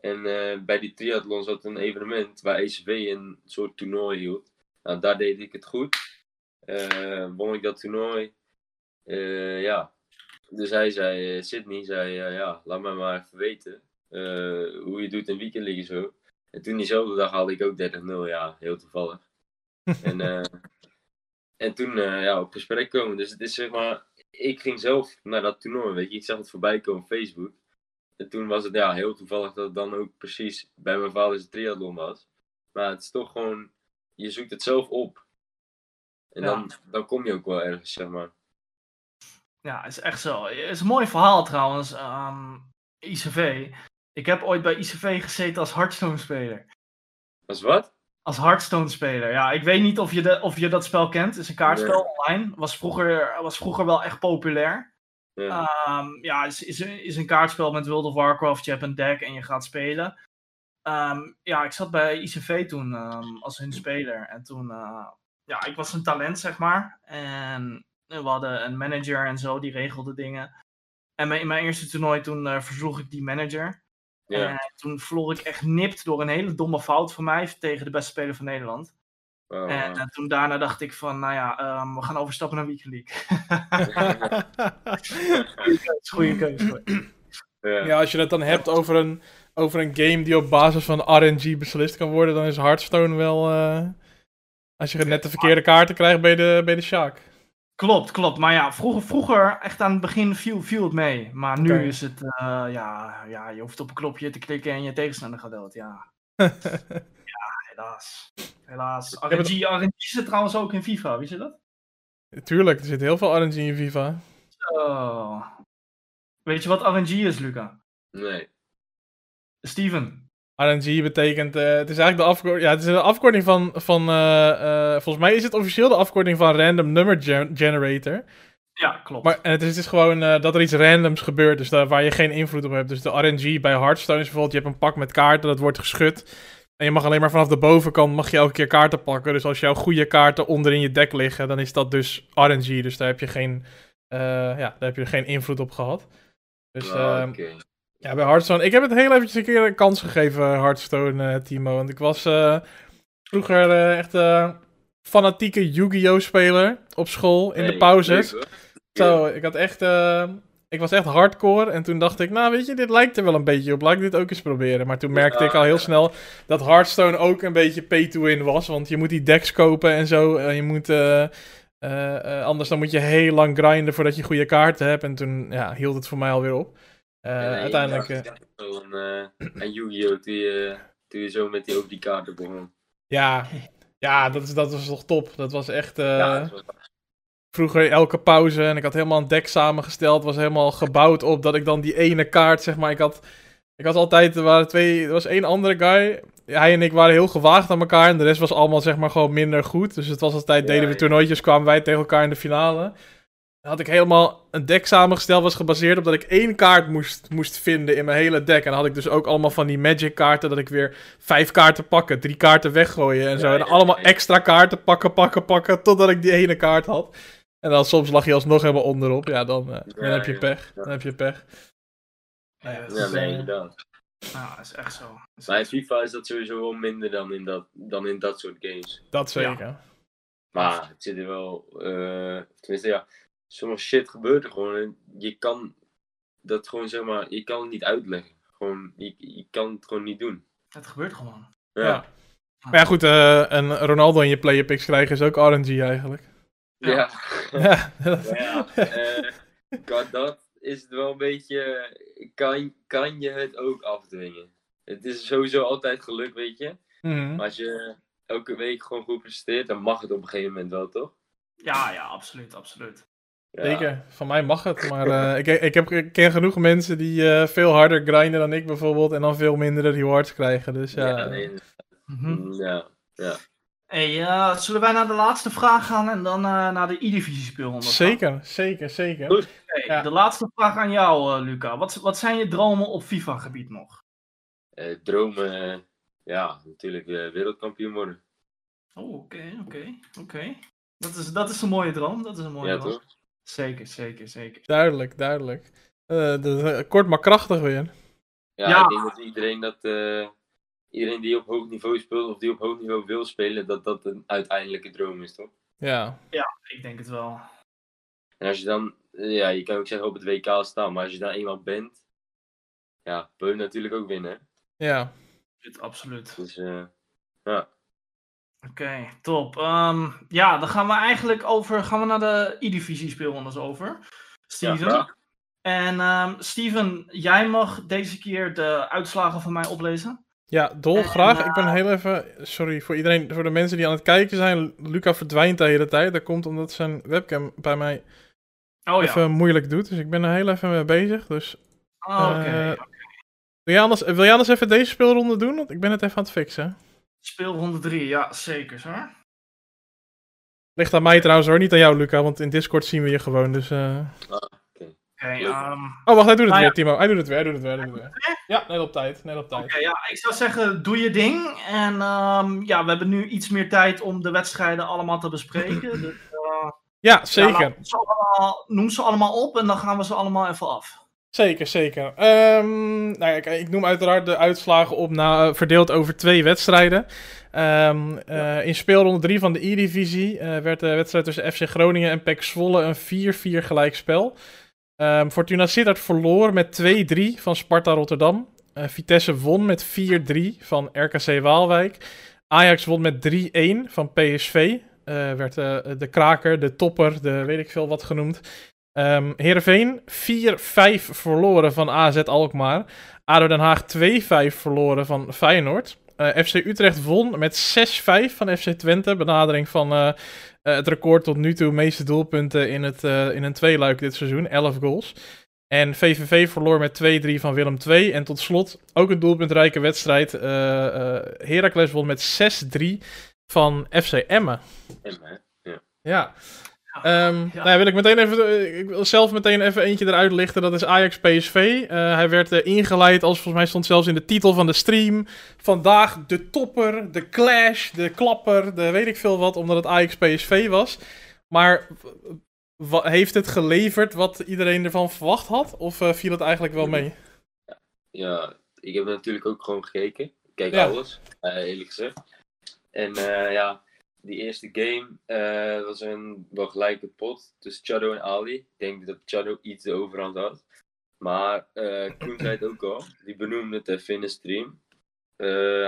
En bij die triathlon zat een evenement waar ECV een soort toernooi hield. Nou, daar deed ik het goed. Eh, won ik dat toernooi. Eh, ja. Dus hij zei, eh, Sydney zei, ja, laat me maar even weten hoe je doet in weekend liggen zo. En toen diezelfde dag haalde ik ook 30-0, ja, heel toevallig. <laughs> en, en toen ja, op gesprek komen. Dus het is zeg maar, ik ging zelf naar dat toernooi, weet je. Ik zag het voorbij komen op Facebook. En toen was het ja, heel toevallig dat het dan ook precies bij mijn vader's triathlon was. Maar het is toch gewoon, je zoekt het zelf op. En Ja. dan, dan kom je ook wel ergens, zeg maar. Ja, is echt zo. Het is een mooi verhaal trouwens. ehm, ICV. Ik heb ooit bij ICV gezeten als Hearthstone-speler. Als wat? Als Hearthstone-speler. Ja, ik weet niet of je, de, of je dat spel kent. Het is een kaartspel online. Was vroeger, was vroeger wel echt populair. Ja. Ehm, ja, is, is, een- is een kaartspel met World of Warcraft. Je hebt een deck en je gaat spelen. Ehm, ja, ik zat bij ICV toen als hun speler. En toen, eh, ja, ik was een talent, zeg maar. En we hadden een manager en zo, die regelde dingen. En mijn- in mijn eerste toernooi toen eh, versloeg ik die manager. ja. En toen verloor ik echt nipt door een hele domme fout van mij tegen de beste speler van Nederland. Oh, En eh, toen daarna dacht ik van, nou ja, ehm, we gaan overstappen naar Weekend League. <laughs> <laughs> goeie. ja. ja, als je het dan hebt over een, over een game die op basis van RNG beslist kan worden, dan is Hearthstone wel, eh, Als je net de verkeerde kaarten krijgt, ben je de, ben je de Sjaak. Klopt, klopt. Maar ja, vroeger, vroeger echt aan het begin viel, viel het mee. Maar nu is het, eh, ja, ja, je hoeft op een knopje te klikken en je tegenstander gaat dood, ja. <laughs> Helaas. Helaas. het- RNG, RNG zit trouwens ook in FIFA, wist je dat? Tuurlijk, er zit heel veel RNG in FIFA. Oh. Weet je wat RNG is, Luca? Nee. Steven. RNG betekent, eh, het is eigenlijk de afkorting, ja, het is de afkorting van, van eh, eh, volgens mij is het officieel de afkorting van Random Number Gen- Generator. Ja, klopt. Maar en het is, het is gewoon eh, dat er iets randoms gebeurt, dus daar, waar je geen invloed op hebt. Dus de RNG bij Hearthstone is bijvoorbeeld, je hebt een pak met kaarten, dat wordt geschud. En je mag alleen maar vanaf de bovenkant mag je elke keer kaarten pakken. Dus als jouw goede kaarten onderin je deck liggen, dan is dat dus RNG. Dus daar heb je geen, eh, ja, daar heb je geen invloed op gehad. Dus Ah, ehm, Oké. Ja, bij Hearthstone. Ik heb het heel eventjes een keer een kans gegeven, Hearthstone, eh, Timo. Want ik was eh, vroeger eh, echt fanatieke Yu-Gi-Oh! speler op school in de pauzes. leuk. Zo, ik had echt. ik was echt hardcore. En toen dacht ik, nou weet je, dit lijkt er wel een beetje op. Laat ik dit ook eens proberen. Maar toen merkte ik al heel snel dat Hearthstone ook een beetje pay to win was. Want je moet die decks kopen en zo. En je moet. anders dan moet je heel lang grinden voordat je goede kaarten hebt. En toen ja, hield het voor mij alweer op. Eh, En, uiteindelijk. ik eh, eh, aan Yu-Gi-Oh! Toen je, toen je zo met die, over die kaarten begon. ja, ja dat, is, dat was toch top. Dat was echt. ja, dat was vroeger elke pauze en ik had helemaal een deck samengesteld. Was helemaal gebouwd op dat ik dan die ene kaart, zeg maar. Ik had, ik had altijd, er waren twee, er was één andere guy. Hij en ik waren heel gewaagd aan elkaar en de rest was allemaal, zeg maar, gewoon minder goed. Dus het was altijd, Ja, deden we toernooitjes, kwamen wij tegen elkaar in de finale. Dan had ik helemaal een deck samengesteld, was gebaseerd op dat ik één kaart moest, moest vinden in mijn hele deck. En dan had ik dus ook allemaal van die magic kaarten, dat ik weer vijf kaarten pakken, drie kaarten weggooien en zo. Ja, en ja, allemaal ja. extra kaarten pakken, pakken, pakken, totdat ik die ene kaart had. En dan soms lag je alsnog helemaal onderop. Ja, dan, eh, dan Ja, heb je ja, pech. ja. Dan heb je pech. Ja, Ja, dat Ja, is, eh, inderdaad. ja, dat is echt zo. Is Maar in echt zo. FIFA is dat sowieso wel minder dan in dat, dan in dat soort games. Dat zeker. Maar het zit er wel. eh, tenminste, ja. Sommige shit gebeurt er gewoon. En je kan dat gewoon, zeg maar. Je kan het niet uitleggen. Gewoon, je, je kan het gewoon niet doen. Het gebeurt gewoon. Ja. Ja. Maar ja, goed, eh, een Ronaldo in je player picks krijgen is ook RNG eigenlijk. Ja. Ja. <laughs> Ja, Maar ja, eh, kan dat is het wel een beetje. Kan, kan je het ook afdwingen? Het is sowieso altijd geluk, weet je. Mhm. Maar als je elke week gewoon goed presteert, dan mag het op een gegeven moment wel, toch? Ja, ja, absoluut, absoluut. Ja. Zeker, van mij mag het. Maar eh, ik, ik, heb, ik ken genoeg mensen die eh, veel harder grinden dan ik bijvoorbeeld. En dan veel mindere rewards krijgen. Dus ja, Ja, nee, Mhm. ja, ja. Hey, eh, zullen wij naar de laatste vraag gaan en dan eh, naar de E-divisie speelronde? zeker, zeker, zeker. Goed. Hey, Ja. De laatste vraag aan jou, eh, Luca. Wat, wat zijn je dromen op FIFA-gebied nog? Eh, dromen, ja, natuurlijk eh, wereldkampioen worden. Oh, oké, oké, oké. Dat is, dat is een mooie droom, dat is een mooie Ja, droom. toch? Zeker, zeker, zeker. Duidelijk, duidelijk. Eh, de- eh, kort maar krachtig weer. Ja, Ja. ik denk dat iedereen dat. eh, iedereen die op hoog niveau speelt of die op hoog niveau wil spelen, dat dat een uiteindelijke droom is, toch? Ja, Ik denk het wel. En als je dan, ja, je kan ook zeggen op het WK staan, maar als je daar eenmaal bent, ja, wil je natuurlijk ook winnen. hè? ja. Absoluut. Dus, eh, ja. Oké, top. Ehm, ja, dan gaan we eigenlijk over, gaan we naar de E-divisie speelrondes over. Steven. Ja, en ehm, Steven, jij mag deze keer de uitslagen van mij oplezen. Ja, Dol, En, graag. eh, Ik ben heel even. Sorry voor iedereen, voor de mensen die aan het kijken zijn. Luca verdwijnt de hele tijd. Dat komt omdat zijn webcam bij mij Oh ja. even moeilijk doet. Dus ik ben er heel even mee bezig. Dus Oh, Oké. eh, wil, jij anders, wil jij anders even deze speelronde doen? Want ik ben het even aan het fixen. Speelronde 3, ja, zeker hoor. Ligt aan mij trouwens hoor, niet aan jou Luca. Want in Discord zien we je gewoon. Dus. eh, ehm, Oh, wacht, hij doet het Nou weer, ja. Timo. Hij doet het weer, hij doet het weer. Hij doet het weer. Ja, net op tijd. Net op tijd. Oké, ja, ik zou zeggen, doe je ding. En ehm, ja, we hebben nu iets meer tijd om de wedstrijden allemaal te bespreken. <clears throat> Dus, eh, Ja, ja, zeker. ze allemaal- noem ze allemaal op en dan gaan we ze allemaal even af. Zeker, zeker. Ehm, nou ja, ik noem uiteraard de uitslagen op, na, verdeeld over twee wedstrijden. Eh, in speelronde 3 van de E-divisie eh, werd de wedstrijd tussen FC Groningen en PEC Zwolle een 4-4 gelijkspel. Ehm Fortuna Sittard verloor met 2-3 van Sparta Rotterdam. Eh, Vitesse won met 4-3 van RKC Waalwijk. Ajax won met 3-1 van PSV. Uh, werd de kraker, de topper, de weet ik veel wat genoemd. Um, Heerenveen 4-5 verloren van AZ Alkmaar. ADO Den Haag 2-5 verloren van Feyenoord. FC Utrecht won met 6-5 van FC Twente. Benadering van het record tot nu toe meeste doelpunten in, het, in een tweeluik dit seizoen. 11 goals. En VVV verloor met 2-3 van Willem 2. En tot slot ook een doelpuntrijke wedstrijd. Uh, uh, Heracles won met 6-3 van FC Emmen. Emmen, ja. Ja. Um, ja. Nou, wil ik meteen even. Ik wil zelf meteen even eentje eruit lichten. Dat is Ajax PSV. Uh, hij werd uh, ingeleid als volgens mij stond zelfs in de titel van de stream. Vandaag de topper, de clash, de klapper, de weet ik veel wat, omdat het Ajax PSV was. Maar heeft het geleverd wat iedereen ervan verwacht had? Of uh, viel het eigenlijk wel mee? Ja, ik heb natuurlijk ook gewoon gekeken. Ik kijk ja. alles, uh, eerlijk gezegd. En uh, ja, die eerste game was een wel gelijke pot tussen Chado en Ali. Ik denk dat Chado iets de overhand had. Maar Koen zei het ook al. Die benoemde het even in de stream.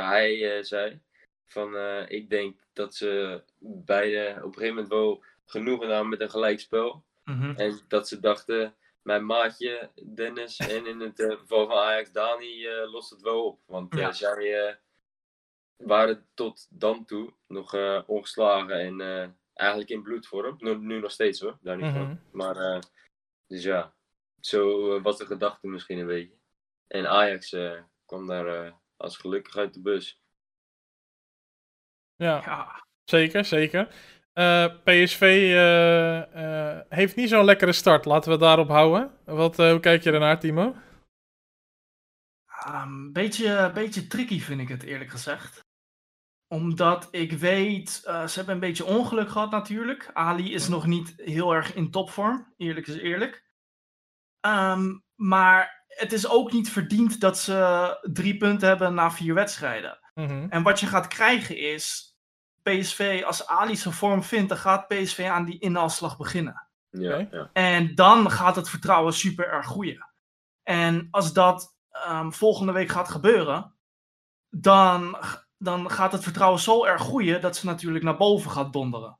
hij zei van ik denk dat ze beide op een gegeven moment wel genoegen namen met een gelijkspel. Mm En dat ze dachten, mijn maatje Dennis en in het uh, geval van Ajax Dani uh, lost het wel op. Want uh, zij waren tot dan toe nog ongeslagen en eigenlijk in bloedvorm. Nu, nu nog steeds hoor, daar niet mm van. Maar dus ja, zo was de gedachte misschien een beetje. En Ajax kwam daar als gelukkig uit de bus. Ja, ja. zeker, zeker. Uh, eh, PSV uh, uh, heeft niet zo'n lekkere start. Laten we het daarop houden. Wat, hoe kijk je ernaar, Timo? Een um, beetje, beetje tricky vind ik het eerlijk gezegd. Omdat ik weet, ze hebben een beetje ongeluk gehad natuurlijk. Ali is nog niet heel erg in topvorm, eerlijk is eerlijk. Um, maar het is ook niet verdiend dat ze drie punten hebben na vier wedstrijden. Mm -hmm. En wat je gaat krijgen is PSV, als Ali zijn vorm vindt, dan gaat PSV aan die inhaalslag beginnen. Ja, ja. En dan gaat het vertrouwen super erg groeien. En als dat um, volgende week gaat gebeuren, dan, dan gaat het vertrouwen zo erg groeien dat ze natuurlijk naar boven gaat donderen.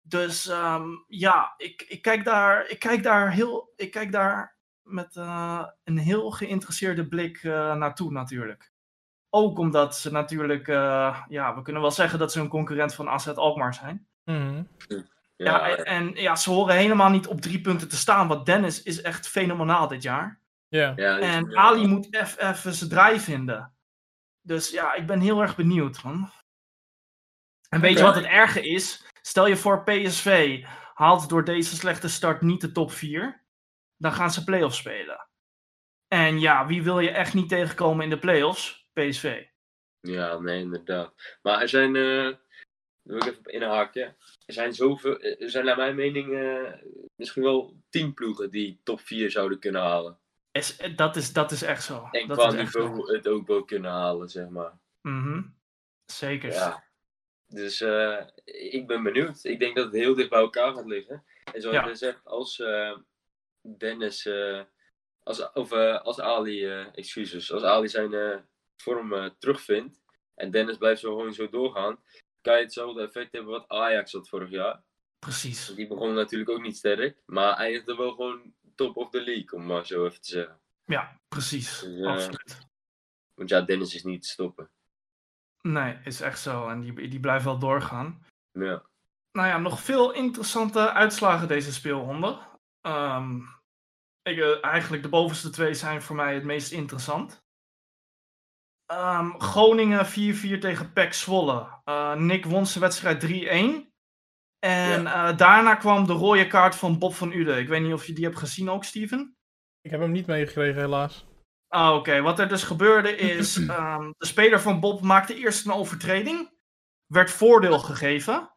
Dus um, ja, ik, ik, kijk daar, ik, kijk daar heel, ik kijk daar met uh, een heel geïnteresseerde blik uh, naartoe natuurlijk. Ook omdat ze natuurlijk, uh, ja, we kunnen wel zeggen dat ze een concurrent van AZ Alkmaar zijn. Mm. Ja, ja, en ja, ze horen helemaal niet op drie punten te staan, want Dennis is echt fenomenaal dit jaar. Ja. ja en Ali moet even zijn draai vinden. Dus ja, ik ben heel erg benieuwd, man. En weet je wat het erge is? Stel je voor PSV haalt door deze slechte start niet de top 4. Dan gaan ze play-offs spelen. En ja, wie wil je echt niet tegenkomen in de play-offs? PSV. Ja, nee, inderdaad. Maar er zijn, uh, daar wil ik even op inhaken. Er zijn zoveel, er zijn naar mijn mening uh, misschien wel tien ploegen die top 4 zouden kunnen halen. Is, dat, is, dat is echt zo. En dat qua niveau het ook wel kunnen halen, zeg maar. Mm Zeker. Ja. Dus uh, ik ben benieuwd. Ik denk dat het heel dicht bij elkaar gaat liggen. En zoals ja. je zegt, als Dennis, als, of als Ali, excuses, als Ali zijn vorm terugvindt en Dennis blijft zo gewoon zo doorgaan, kan je hetzelfde effect hebben wat Ajax had vorig jaar. Precies. Die begon natuurlijk ook niet sterk, maar eindigde wel gewoon top of the league, om maar zo even te zeggen. Ja, precies. Dus, uh, Absoluut. Want ja, Dennis is niet te stoppen. Nee, is echt zo. En die, die blijft wel doorgaan. Ja. Nou ja, nog veel interessante uitslagen deze speelronde. Um, ik, uh, eigenlijk de bovenste twee zijn voor mij het meest interessant. Um, Groningen 4-4 tegen PEC Zwolle. Uh, Nick won zijn wedstrijd 3-1. En ja. uh, daarna kwam de rode kaart van Bob van Uden. Ik weet niet of je die hebt gezien ook, Steven? Ik heb hem niet meegekregen, helaas. Ah, oké. Okay. Wat er dus gebeurde <clears throat> is... um, de speler van Bob maakte eerst een overtreding. Werd voordeel gegeven.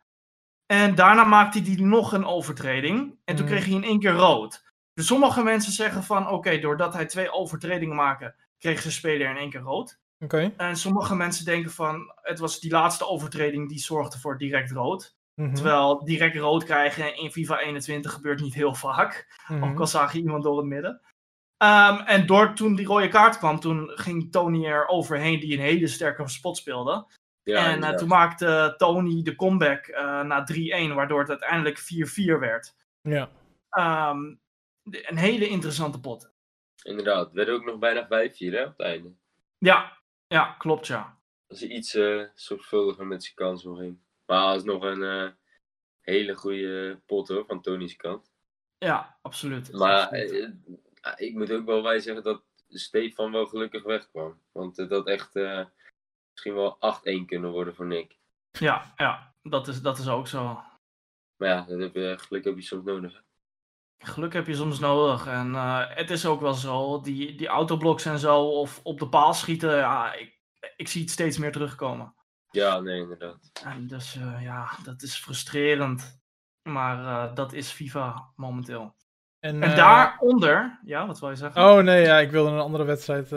En daarna maakte hij nog een overtreding. En toen mm. kreeg hij in één keer rood. Dus sommige mensen zeggen van... Oké, okay, doordat hij twee overtredingen maakte... kreeg zijn speler in één keer rood. Okay. En sommige mensen denken van, het was die laatste overtreding die zorgde voor direct rood. Mm -hmm. Terwijl direct rood krijgen in FIFA 21 gebeurt niet heel vaak. Mm -hmm. Ook al zag je iemand door het midden. Um, en door toen die rode kaart kwam, toen ging Tony er overheen die een hele sterke spot speelde. Ja, en uh, toen maakte Tony de comeback uh, na 3-1, waardoor het uiteindelijk 4-4 werd. Ja. Um, een hele interessante pot. Inderdaad, het werd ook nog bijna 5-4 hè, op het einde. Ja, ja klopt ja. Dat is iets uh, zorgvuldiger met zijn kans nog in. Maar is nog een hele goede pot hoor, van Tony's kant. Ja, absoluut. Maar ik moet ook wel bij zeggen dat Stefan wel gelukkig wegkwam. Want dat echt misschien wel 8-1 kunnen worden voor Nick. Ja, ja dat, is, dat is ook zo. Maar ja, dat heb je, geluk heb je soms nodig. Geluk heb je soms nodig. En uh, het is ook wel zo, die, die autoblocks en zo, of op de paal schieten, ja, ik, ik zie het steeds meer terugkomen. Ja, nee, inderdaad. En dus uh, ja, dat is frustrerend. Maar uh, dat is FIFA momenteel. En, en daaronder, ja, wat wil je zeggen? Oh nee, ja, ik wilde een andere wedstrijd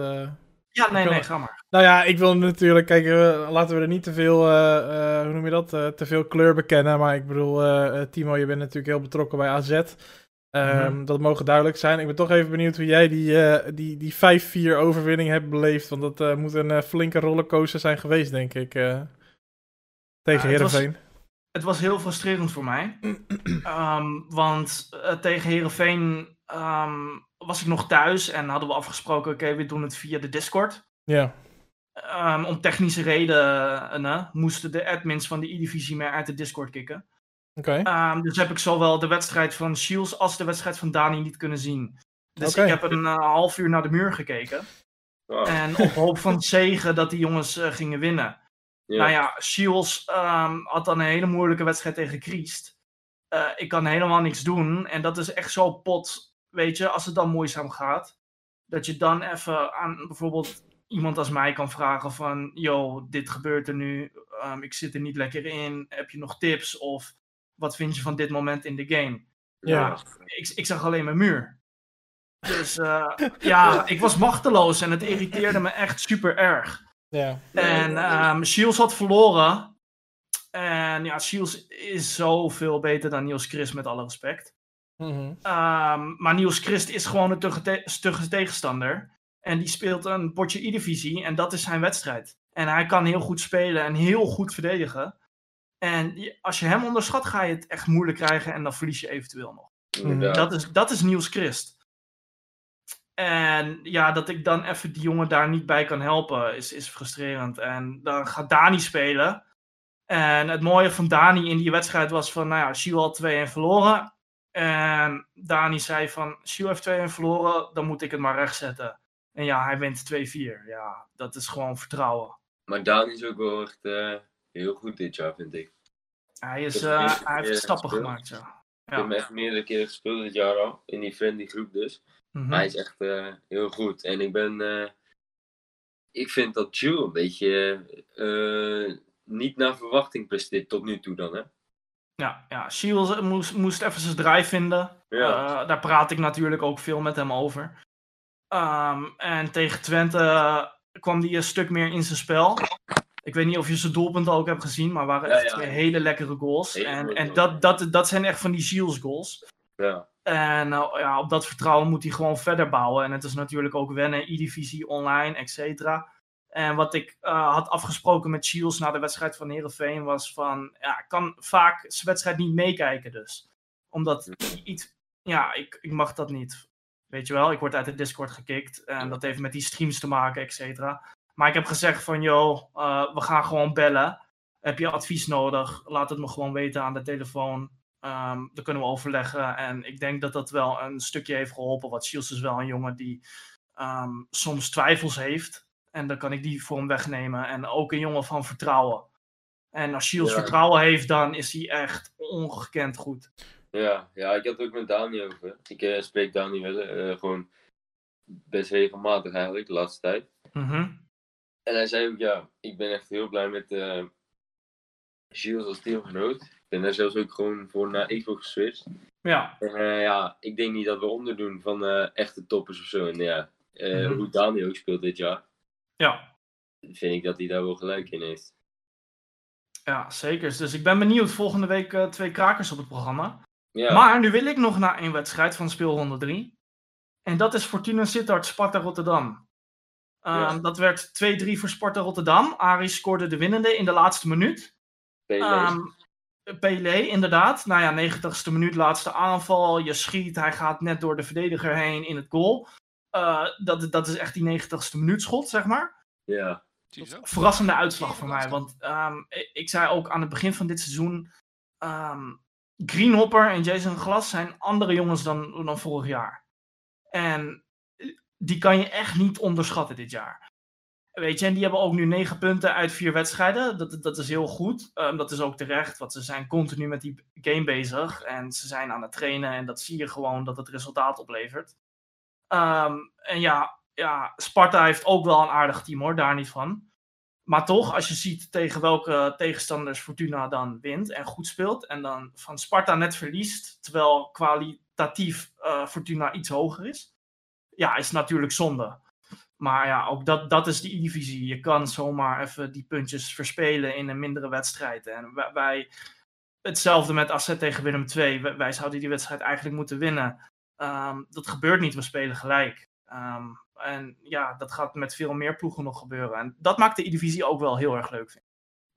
ja, nee, nee, ga maar. Nou ja, ik wil natuurlijk, kijk, laten we er niet te veel, uh, uh, hoe noem je dat, te veel kleur bekennen. Maar ik bedoel, Timo, je bent natuurlijk heel betrokken bij AZ. Um, mm Dat mogen duidelijk zijn. Ik ben toch even benieuwd hoe jij die, die, die 5-4 overwinning hebt beleefd. Want dat moet een flinke rollercoaster zijn geweest, denk ik. tegen ja, Heerenveen. Het, het was heel frustrerend voor mij. um, want tegen Heerenveen um, was ik nog thuis en hadden we afgesproken, oké, we doen het via de Discord. Ja. Om technische redenen moesten de admins van de E-divisie mij uit de Discord kicken. Oké. Okay. Um, dus heb ik zowel de wedstrijd van Shields als de wedstrijd van Dani niet kunnen zien. Dus okay. ik heb een uh, half uur naar de muur gekeken. Wow. En op hoop van zegen dat die jongens uh, gingen winnen. Yeah. Nou ja, Shields um, had dan een hele moeilijke wedstrijd tegen Kriest. Uh, ik kan helemaal niks doen. En dat is echt zo pot weet je, als het dan moeizaam gaat, dat je dan even aan bijvoorbeeld iemand als mij kan vragen van, yo, dit gebeurt er nu, um, ik zit er niet lekker in, heb je nog tips of wat vind je van dit moment in de game? Ja. ik, ik zag alleen mijn muur. Dus uh, <laughs> ja, ik was machteloos en het irriteerde me echt super erg. Ja. En um, Shields had verloren. En ja, Shields is zoveel beter dan Niels Chris, met alle respect. Mm -hmm. um, maar Niels Christ is gewoon een stugge tegenstander. En die speelt een potje E-divisie en dat is zijn wedstrijd. En hij kan heel goed spelen en heel goed verdedigen. En als je hem onderschat, ga je het echt moeilijk krijgen en dan verlies je eventueel nog. Dat is, dat is Niels Christ. En ja, dat ik dan even die jongen daar niet bij kan helpen, is, is frustrerend. En dan gaat Dani spelen. En het mooie van Dani in die wedstrijd was van, nou ja, Shiel had 2-1 verloren. En Dani zei van, Shiel heeft 2-1 verloren, dan moet ik het maar rechtzetten. En ja, hij wint 2-4. Ja, dat is gewoon vertrouwen. Maar Dani is ook wel echt uh, heel goed dit jaar, vind ik. Hij, is, uh, hij heeft stappen gespeeld. gemaakt, ja. Ik heb hem echt meerdere keren gespeeld dit jaar al, in die friendly groep dus. Mm -hmm. Hij is echt uh, heel goed. En ik ben, ik vind dat Jules een beetje niet naar verwachting presteert tot nu toe dan, hè. Ja, ja. Shields moest, moest even zijn draai vinden. Ja. Daar praat ik natuurlijk ook veel met hem over. Um, en tegen Twente kwam hij een stuk meer in zijn spel. Ik weet niet of je zijn doelpunten ook hebt gezien, maar waren echt twee hele lekkere goals. Hele en en dat, dat, dat zijn echt van die Shields goals. Ja. En uh, ja, op dat vertrouwen moet hij gewoon verder bouwen. En het is natuurlijk ook wennen, E-divisie, online, et cetera. En wat ik uh, had afgesproken met Shields na de wedstrijd van Herenveen was van, ja, ik kan vaak zijn wedstrijd niet meekijken dus. Omdat iets, ja, ik, ik mag dat niet. Weet je wel, ik word uit de Discord gekikt en dat heeft met die streams te maken, et cetera. Maar ik heb gezegd van, joh, uh, we gaan gewoon bellen. Heb je advies nodig? Laat het me gewoon weten aan de telefoon. Um, dan kunnen we overleggen. En ik denk dat dat wel een stukje heeft geholpen. Want Shields is wel een jongen die um, soms twijfels heeft. En dan kan ik die voor hem wegnemen. En ook een jongen van vertrouwen. En als Shields ja. vertrouwen heeft, dan is hij echt ongekend goed. Ja, ja ik had het ook met Dani over. Ik uh, spreek Dani wel uh, gewoon best regelmatig eigenlijk, de laatste tijd. Mm -hmm. En hij zei ook, ja, ik ben echt heel blij met uh, Shields als teamgenoot. Ik ben daar zelfs ook gewoon voor naar Evo geswitcht. Ja. En ja, ik denk niet dat we onderdoen van echte toppers of zo. En ja, mm -hmm. hoe Dani ook speelt dit jaar. Ja. Vind ik dat hij daar wel gelijk in heeft. Ja, zeker. Dus ik ben benieuwd. Volgende week twee krakers op het programma. Ja. Maar nu wil ik nog naar een wedstrijd van speelronde 3. En dat is Fortuna Sittard Sparta Rotterdam. Ehm, dat werd 2-3 voor Sparta Rotterdam. Aris scoorde de winnende in de laatste minuut. Um, Pelé, inderdaad. Nou ja, 90ste minuut, laatste aanval. Je schiet, hij gaat net door de verdediger heen in het goal. Uh, dat, dat is echt die 90ste minuut schot, zeg maar. Ja. Verrassende uitslag voor mij. Want um, ik zei ook aan het begin van dit seizoen... Um, Greenhopper en Jason Glas zijn andere jongens dan, dan vorig jaar. En die kan je echt niet onderschatten dit jaar. Weet je, en die hebben ook nu negen punten uit vier wedstrijden. Dat, dat is heel goed. Um, dat is ook terecht, want ze zijn continu met die game bezig. En ze zijn aan het trainen en dat zie je gewoon dat het resultaat oplevert. Um, en ja, ja, Sparta heeft ook wel een aardig team hoor, daar niet van. Maar toch, als je ziet tegen welke tegenstanders Fortuna dan wint en goed speelt. En dan van Sparta net verliest, terwijl kwalitatief uh, Fortuna iets hoger is. Ja, is natuurlijk zonde. Maar ja, ook dat, dat is die divisie. Je kan zomaar even die puntjes verspelen in een mindere wedstrijd. En wij, hetzelfde met AZ tegen Willem II. Wij, zouden die wedstrijd eigenlijk moeten winnen. Um, dat gebeurt niet, we spelen gelijk. Um, en ja, dat gaat met veel meer ploegen nog gebeuren. En dat maakt de divisie ook wel heel erg leuk, vind ik.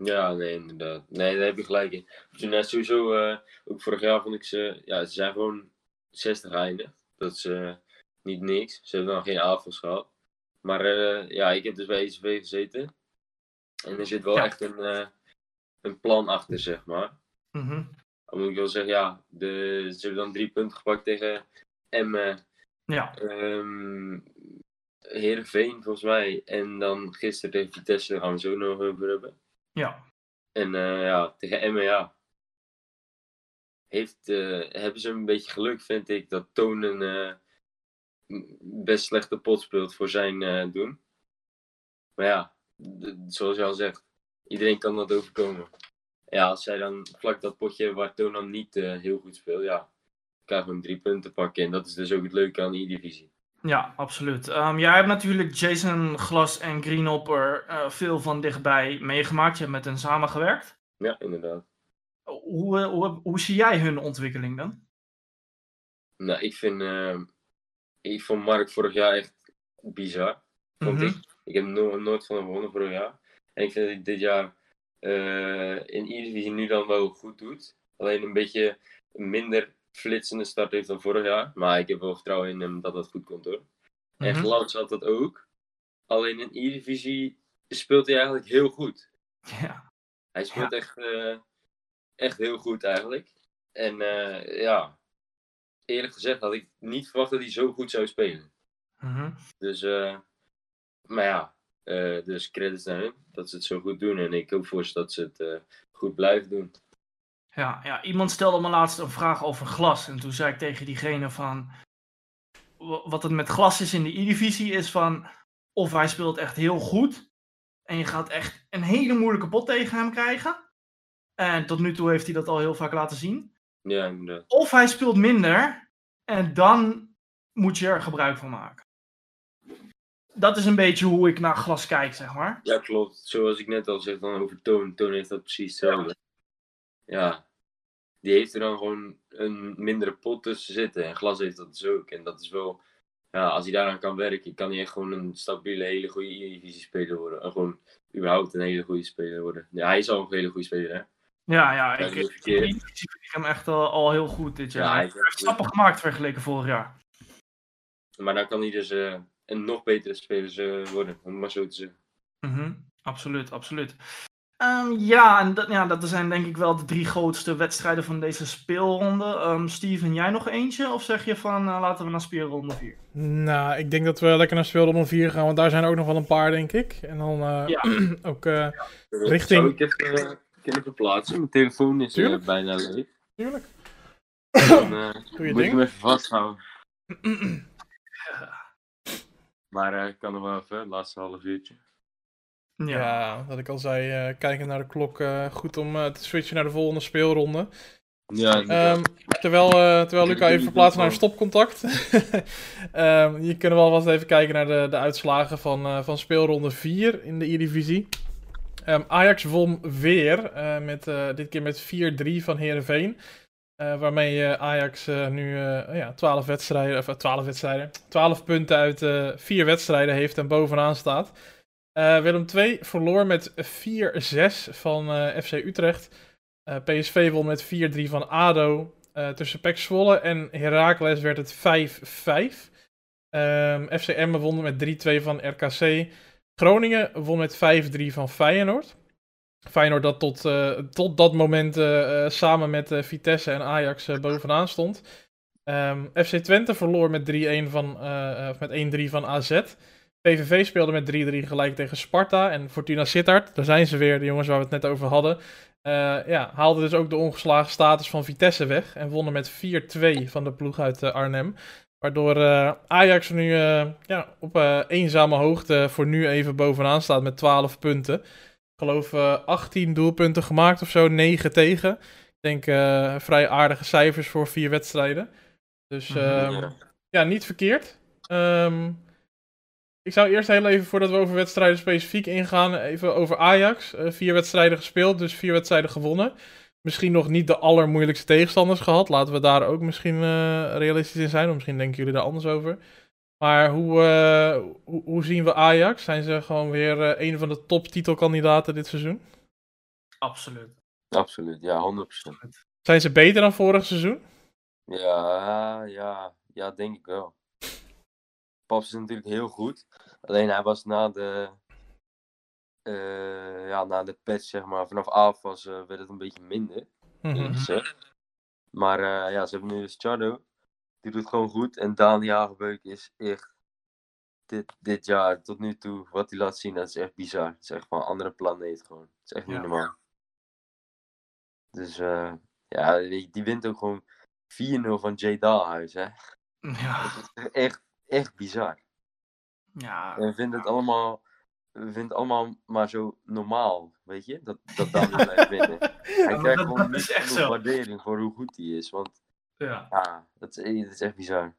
Ja, nee, inderdaad. Nee, daar heb je gelijk in. Dus sowieso, uh, ook vorig jaar vond ik ze, ja, ze zijn gewoon 60 eindig. Dat uh, niet niks. Ze hebben nog geen avonds gehad. Maar uh, ja, ik heb dus bij ECV gezeten. En er zit wel echt een, uh, een plan achter, zeg maar. Mm -hmm. Dan moet ik wel zeggen, ja, de, ze hebben dan drie punten gepakt tegen Emmen. Ja. Um, Heerenveen, volgens mij. En dan gisteren tegen Vitesse, daar gaan we zo nog over hebben. Ja. En uh, ja, tegen Emmen, ja. Heeft, hebben ze een beetje geluk, vind ik, dat Tonen best slechte pot speelt voor zijn uh, doen. Maar ja, zoals je al zegt, iedereen kan dat overkomen. Ja, als zij dan vlak dat potje waar Tonam niet uh, heel goed speelt, ja, krijgen we hem drie punten pakken. En dat is dus ook het leuke aan die divisie. Ja, absoluut. Um, jij hebt natuurlijk Jason Glas en Greenhopper uh, veel van dichtbij meegemaakt. Je hebt met hen samengewerkt. Ja, inderdaad. Hoe, hoe, hoe zie jij hun ontwikkeling dan? Nou, ik vind ik vond Mark vorig jaar echt bizar. Vond mm -hmm. ik. Ik heb no nooit van hem gewonnen vorig jaar. En ik vind dat hij dit jaar uh, in Eredivisie nu dan wel goed doet. Alleen een beetje minder flitsende start heeft dan vorig jaar. Maar ik heb wel vertrouwen in hem dat dat goed komt hoor. Mm -hmm. En Glans had dat ook. Alleen in Eredivisie speelt hij eigenlijk heel goed. Ja. Hij speelt ja. echt, uh, echt heel goed eigenlijk. En uh, ja, eerlijk gezegd had ik niet verwacht dat hij zo goed zou spelen. Mm -hmm. Dus, uh, maar ja, uh, dus credits naar hem dat ze het zo goed doen. En ik hoop voor ze dat ze het uh, goed blijven doen. Ja, ja, iemand stelde me laatst een vraag over glas. En toen zei ik tegen diegene van... Wat het met glas is in de E-divisie is van... Of hij speelt echt heel goed. En je gaat echt een hele moeilijke pot tegen hem krijgen. En tot nu toe heeft hij dat al heel vaak laten zien. Ja, inderdaad. Of hij speelt minder en dan moet je er gebruik van maken. Dat is een beetje hoe ik naar glas kijk, zeg maar. Ja, klopt. Zoals ik net al zeg dan over Toon. Toon heeft dat precies hetzelfde. Ja. ja. Die heeft er dan gewoon een mindere pot tussen zitten. En glas heeft dat dus ook. En dat is wel... Ja, als hij daaraan kan werken, kan hij echt gewoon een stabiele, hele goede divisie speler worden. En gewoon überhaupt een hele goede speler worden. Ja, hij is al een hele goede speler, hè. Ja, ja, ik, ik, ik, ik hem echt al, al heel goed dit jaar. Ja, hij heeft stappen gemaakt vergeleken vorig jaar. Maar dan kan hij dus uh, een nog betere speler uh, worden, om maar zo te zeggen. Mm -hmm. Absoluut, absoluut. Um, ja, en dat, ja, dat zijn denk ik wel de drie grootste wedstrijden van deze speelronde. Um, Steven, jij nog eentje? Of zeg je van uh, laten we naar speelronde 4? Nou, ik denk dat we lekker naar speelronde 4 gaan, want daar zijn ook nog wel een paar, denk ik. En dan ja. <clears throat> ook ja. richting... Zou ik even kunnen verplaatsen. Mijn telefoon is uh, bijna leeg. Tuurlijk. Dan uh, moet ik hem even vasthouden. <clears throat> maar uh, ik kan nog wel even, het laatste half uurtje. Ja, ja wat ik al zei, kijken naar de klok, goed om te switchen naar de volgende speelronde. Ja, um, terwijl, terwijl Luca even verplaatst naar een stopcontact. um, <laughs> je kunnen wel wat even kijken naar de, de uitslagen van, van speelronde 4 in de E-divisie. Um, Ajax won weer, uh, met, uh, dit keer met 4-3 van Herenveen. waarmee Ajax nu ja, 12 wedstrijden, of 12 wedstrijden, 12 punten uit 4 wedstrijden heeft en bovenaan staat. Willem 2 verloor met 4-6 van FC Utrecht. PSV won met 4-3 van ADO. tussen Pek Zwolle en Heracles werd het 5-5. Um, FC Emmen won met 3-2 van RKC. Groningen won met 5-3 van Feyenoord. Feyenoord dat tot, uh, tot dat moment uh, samen met Vitesse en Ajax bovenaan stond. Um, FC Twente verloor met 3-1 van, met 1-3 van AZ. PVV speelde met 3-3 gelijk tegen Sparta. En Fortuna Sittard, daar zijn ze weer, de jongens waar we het net over hadden. ja, haalde dus ook de ongeslagen status van Vitesse weg. En wonnen met 4-2 van de ploeg uit Arnhem. Waardoor uh, Ajax nu uh, ja, op uh, eenzame hoogte voor nu even bovenaan staat met 12 punten. Ik geloof 18 doelpunten gemaakt of zo, 9 tegen. Ik denk vrij aardige cijfers voor vier wedstrijden. Dus mm ja. niet verkeerd. Um, ik zou eerst heel even, voordat we over wedstrijden specifiek ingaan, even over Ajax. vier wedstrijden gespeeld, dus vier wedstrijden gewonnen misschien nog niet de allermoeilijkste tegenstanders gehad. Laten we daar ook misschien uh, realistisch in zijn. Of misschien denken jullie daar anders over. Maar hoe, uh, hoe, hoe, zien we Ajax? Zijn ze gewoon weer uh, een van de top titelkandidaten dit seizoen? Absoluut. Absoluut, ja, 100%. Zijn ze beter dan vorig seizoen? Ja, ja, ja, denk ik wel. Paps is natuurlijk heel goed. Alleen hij was na de, uh, ja, na de patch, zeg maar, vanaf af was, uh, werd het een beetje minder. Mm Maar uh, ja, ze hebben nu dus Chardo. Die doet gewoon goed. En Daan Jagerbeuk is echt dit, dit jaar tot nu toe, wat hij laat zien, dat is echt bizar. Het is echt van een andere planeet gewoon. Het is echt niet ja. normaal. Dus ja, die wint ook gewoon 4-0 van Jay Dalhuis, hè. Ja. Dat is echt, echt bizar. Ja. En vindt het allemaal we vinden het allemaal maar zo normaal, weet je? Dat, dat <laughs> dan blijft winnen. Hij krijgt gewoon niet genoeg waardering voor hoe goed hij is. Want ja, ja dat, is, dat is echt bizar.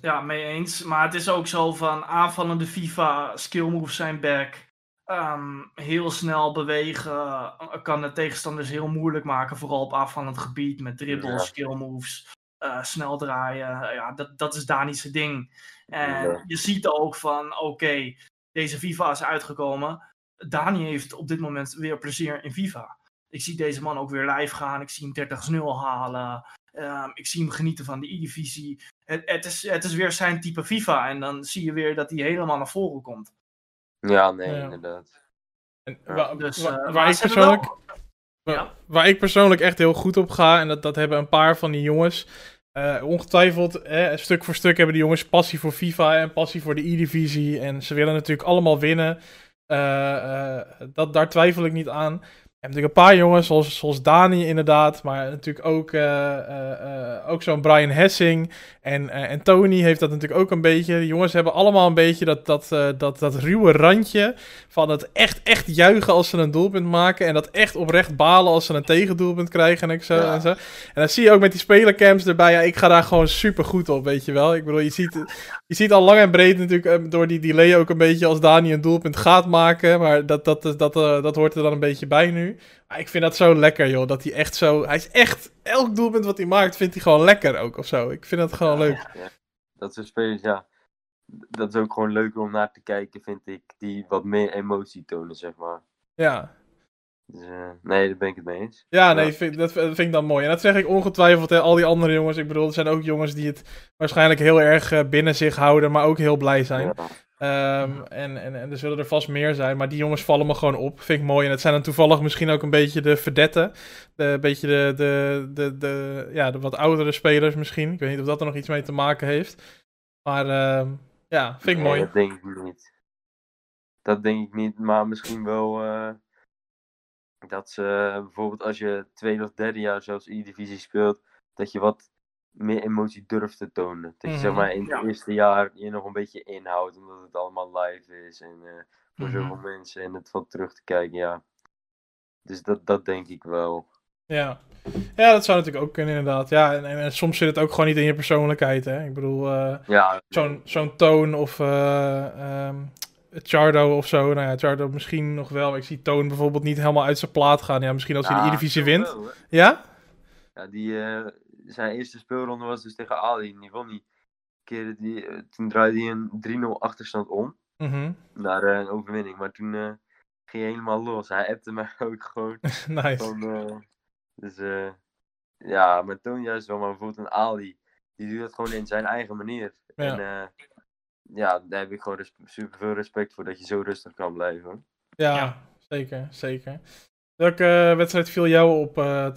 Ja, mee eens. Maar het is ook zo van aanvallende FIFA, skill moves zijn back. Um, heel snel bewegen kan de tegenstanders heel moeilijk maken. Vooral op aanvallend gebied met dribbles, ja. skill moves. Uh, snel draaien. Ja, dat, dat is Dani's ding. En je ziet ook van, oké, deze FIFA is uitgekomen. Dani heeft op dit moment weer plezier in FIFA. Ik zie deze man ook weer live gaan. Ik zie hem 30-0 halen. Um, ik zie hem genieten van de E-divisie. Het, het, is, het is weer zijn type FIFA. En dan zie je weer dat hij helemaal naar voren komt. Ja, nee, ja. inderdaad. En, waar, dus, uh, waar, ik persoonlijk, ja. waar ik persoonlijk echt heel goed op ga, en dat, dat hebben een paar van die jongens, uh, ongetwijfeld, stuk voor stuk hebben die jongens passie voor FIFA en passie voor de E-divisie. En ze willen natuurlijk allemaal winnen. Uh, uh, dat, daar twijfel ik niet aan hebt natuurlijk een paar jongens, zoals, zoals Dani inderdaad, maar natuurlijk ook, uh, uh, ook zo'n Brian Hessing. En, en Tony heeft dat natuurlijk ook een beetje. De jongens hebben allemaal een beetje dat, dat, dat, dat ruwe randje van het echt, echt juichen als ze een doelpunt maken. En dat echt oprecht balen als ze een tegendoelpunt krijgen en, zo, en zo. En dan zie je ook met die spelercams erbij, ja, ik ga daar gewoon super goed op, weet je wel. Ik bedoel, je ziet, je ziet al lang en breed natuurlijk door die delay ook een beetje als Dani een doelpunt gaat maken. Maar dat, dat, dat, dat, dat hoort er dan een beetje bij nu. Maar ik vind dat zo lekker, joh. Dat hij echt zo. Hij is echt. Elk doelpunt wat hij maakt, vindt hij gewoon lekker ook of zo. Ik vind dat gewoon leuk. Ja, Dat soort spelers, ja. Dat is ook gewoon leuk om naar te kijken, vind ik. Die wat meer emotie tonen, zeg maar. Ja. Dus, uh, nee, daar ben ik het mee eens. Ja, nee, vind, dat, vind ik dan mooi. En dat zeg ik ongetwijfeld, hè, al die andere jongens. Ik bedoel, er zijn ook jongens die het waarschijnlijk heel erg uh, binnen zich houden, maar ook heel blij zijn. Ja. Um, en, en, en er zullen er vast meer zijn, maar die jongens vallen me gewoon op. Vind ik mooi. En het zijn dan toevallig misschien ook een beetje de verdetten. De, een beetje de, de, de, de, ja, de wat oudere spelers misschien. Ik weet niet of dat er nog iets mee te maken heeft. Maar uh, ja, vind ik nee, mooi. Dat denk ik niet. Dat denk ik niet, maar misschien wel uh, dat ze bijvoorbeeld als je tweede of derde jaar zelfs E-divisie speelt, dat je wat meer emotie durft te tonen. Dat je zeg mhm. maar in het eerste jaar je nog een beetje inhoudt, omdat het allemaal live is en uh, voor mm zoveel mensen en het valt terug te kijken, ja. Dus dat, dat denk ik wel. Ja. ja, dat zou natuurlijk ook kunnen inderdaad. Ja, en, en, soms zit het ook gewoon niet in je persoonlijkheid, hè. Ik bedoel, uh, ja, zo'n zo'n toon of uh, um, Chardo of zo. Nou ja, Chardo misschien nog wel. Ik zie Toon bijvoorbeeld niet helemaal uit zijn plaat gaan. Ja, misschien als hij de Eredivisie wint. ja? Ja, die, uh, zijn eerste speelronde was dus tegen Ali. Die won niet. Keerde die, uh, toen draaide hij een 3-0 achterstand om. Mm Naar uh, een overwinning. Maar toen ging hij helemaal los. Hij appte mij <laughs> ook gewoon. <laughs> nice. Van, dus ja, maar Toon juist wel. Maar bijvoorbeeld een Ali. Die doet het gewoon in zijn eigen manier. Ja. En ja, daar heb ik gewoon res super veel respect voor dat je zo rustig kan blijven. Ja, ja. zeker, zeker. Welke wedstrijd viel jou op, uh,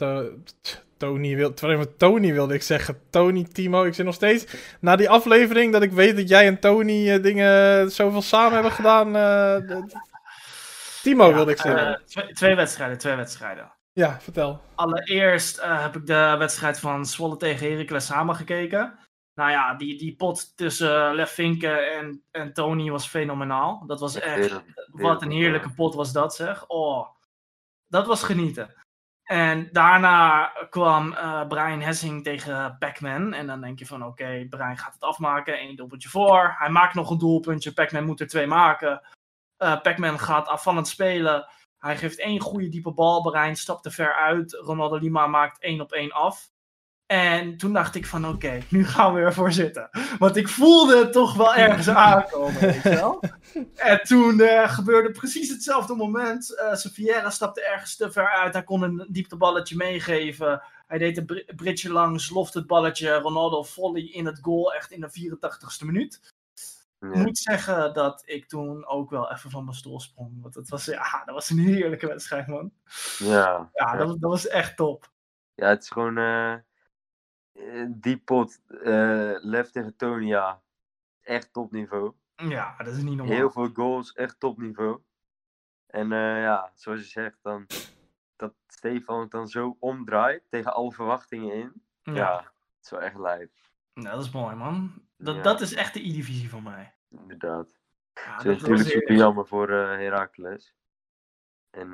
Tony, wil, Tony wilde ik zeggen. Tony, Timo, ik zit nog steeds na die aflevering dat ik weet dat jij en Tony uh, dingen zoveel samen hebben gedaan. Timo wilde ik zeggen. Twee, twee, wedstrijden, twee wedstrijden. Ja, vertel. Allereerst heb ik de wedstrijd van Zwolle tegen Heracles samen gekeken. Nou ja, die, die pot tussen Lef Vinke en, en Tony was fenomenaal. Dat was echt, wat een heerlijke pot was dat zeg. Oh, dat was genieten. En daarna kwam uh, Brian Hessing tegen Pac-Man. En dan denk je van oké, Brian gaat het afmaken. Eén doelpuntje voor. Hij maakt nog een doelpuntje. Pac-Man moet er twee maken. Uh, Pac-Man gaat afvallend spelen. Hij geeft één goede diepe bal. Brian stapt te ver uit. Ronaldo Lima maakt één op één af. En toen dacht ik van oké, okay, nu gaan we ervoor zitten. Want ik voelde het toch wel ergens aankomen, weet je wel. <laughs> En toen uh, gebeurde precies hetzelfde moment. Uh, Sofia stapte ergens te ver uit. Hij kon een diepteballetje meegeven. Hij deed een br bridge langs, loft het balletje. Ronaldo volley in het goal, echt in de 84ste minuut. Ja. Ik moet zeggen dat ik toen ook wel even van mijn stoel sprong. Want het was, ja, dat was een heerlijke wedstrijd, man. Ja. Ja, dat, dat was echt top. Ja, het is gewoon... Uh die pot, uh, Lef tegen Tonia, echt topniveau. Ja, dat is niet normaal. Heel veel goals, echt topniveau. En uh, ja, zoals je zegt, dan, dat Stefan het dan zo omdraait tegen alle verwachtingen in. Ja, ja het is wel echt lijp. Nou, dat is mooi, man. Dat, ja. dat is echt de E-divisie van mij. Inderdaad. Ja, het is natuurlijk super jammer voor uh, Heracles. En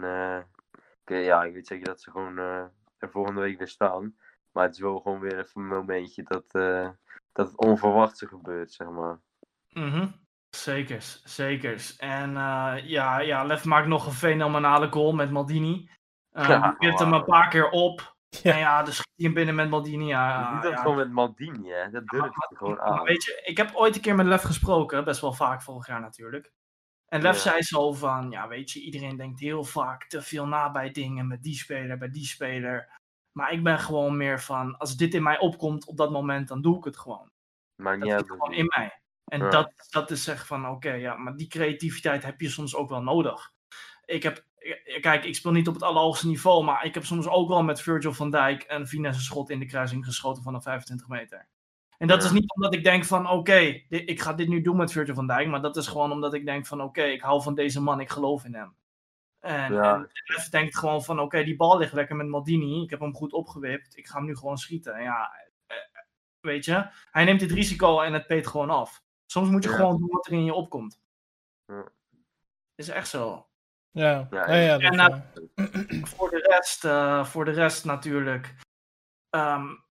okay, ja, ik weet zeker dat ze gewoon er volgende week weer staan. Maar het is wel gewoon weer even een momentje dat, uh, dat het onverwachte gebeurt, zeg maar. Mm -hmm. Zekers, zekers. En uh, ja, ja, Lef maakt nog een fenomenale goal met Maldini. Uh, ja, die wow. hem een paar keer op. Ja. En ja, dan schiet hij hem binnen met Maldini. Ja, je doet dat ja. gewoon met Maldini, hè? Dat durf je ja, gewoon aan. Weet je, ik heb ooit een keer met Lef gesproken, best wel vaak vorig jaar natuurlijk. En Lef zei zo van, ja weet je, iedereen denkt heel vaak te veel na bij dingen met die speler, bij die speler. Maar ik ben gewoon meer van, als dit in mij opkomt op dat moment, dan doe ik het gewoon. Maar dat zit gewoon in mij. En ja. dat, dat is zeg van, oké, okay, ja, maar die creativiteit heb je soms ook wel nodig. Ik heb, kijk, ik speel niet op het allerhoogste niveau, maar ik heb soms ook wel met Virgil van Dijk een finesse schot in de kruising geschoten van een 25 meter. En dat ja. is niet omdat ik denk van, oké, okay, ik ga dit nu doen met Virgil van Dijk, maar dat is gewoon omdat ik denk van, oké, okay, ik hou van deze man, ik geloof in hem. En, ja. en denkt gewoon van, oké, okay, die bal ligt lekker met Maldini. Ik heb hem goed opgewipt. Ik ga hem nu gewoon schieten. En ja, eh, weet je, hij neemt dit risico en het peet gewoon af. Soms moet je ja. gewoon doen wat er in je opkomt. Ja. Is echt zo. Ja, ja, ja, en uh, <clears throat> voor, de rest, uh, voor de rest natuurlijk. Um,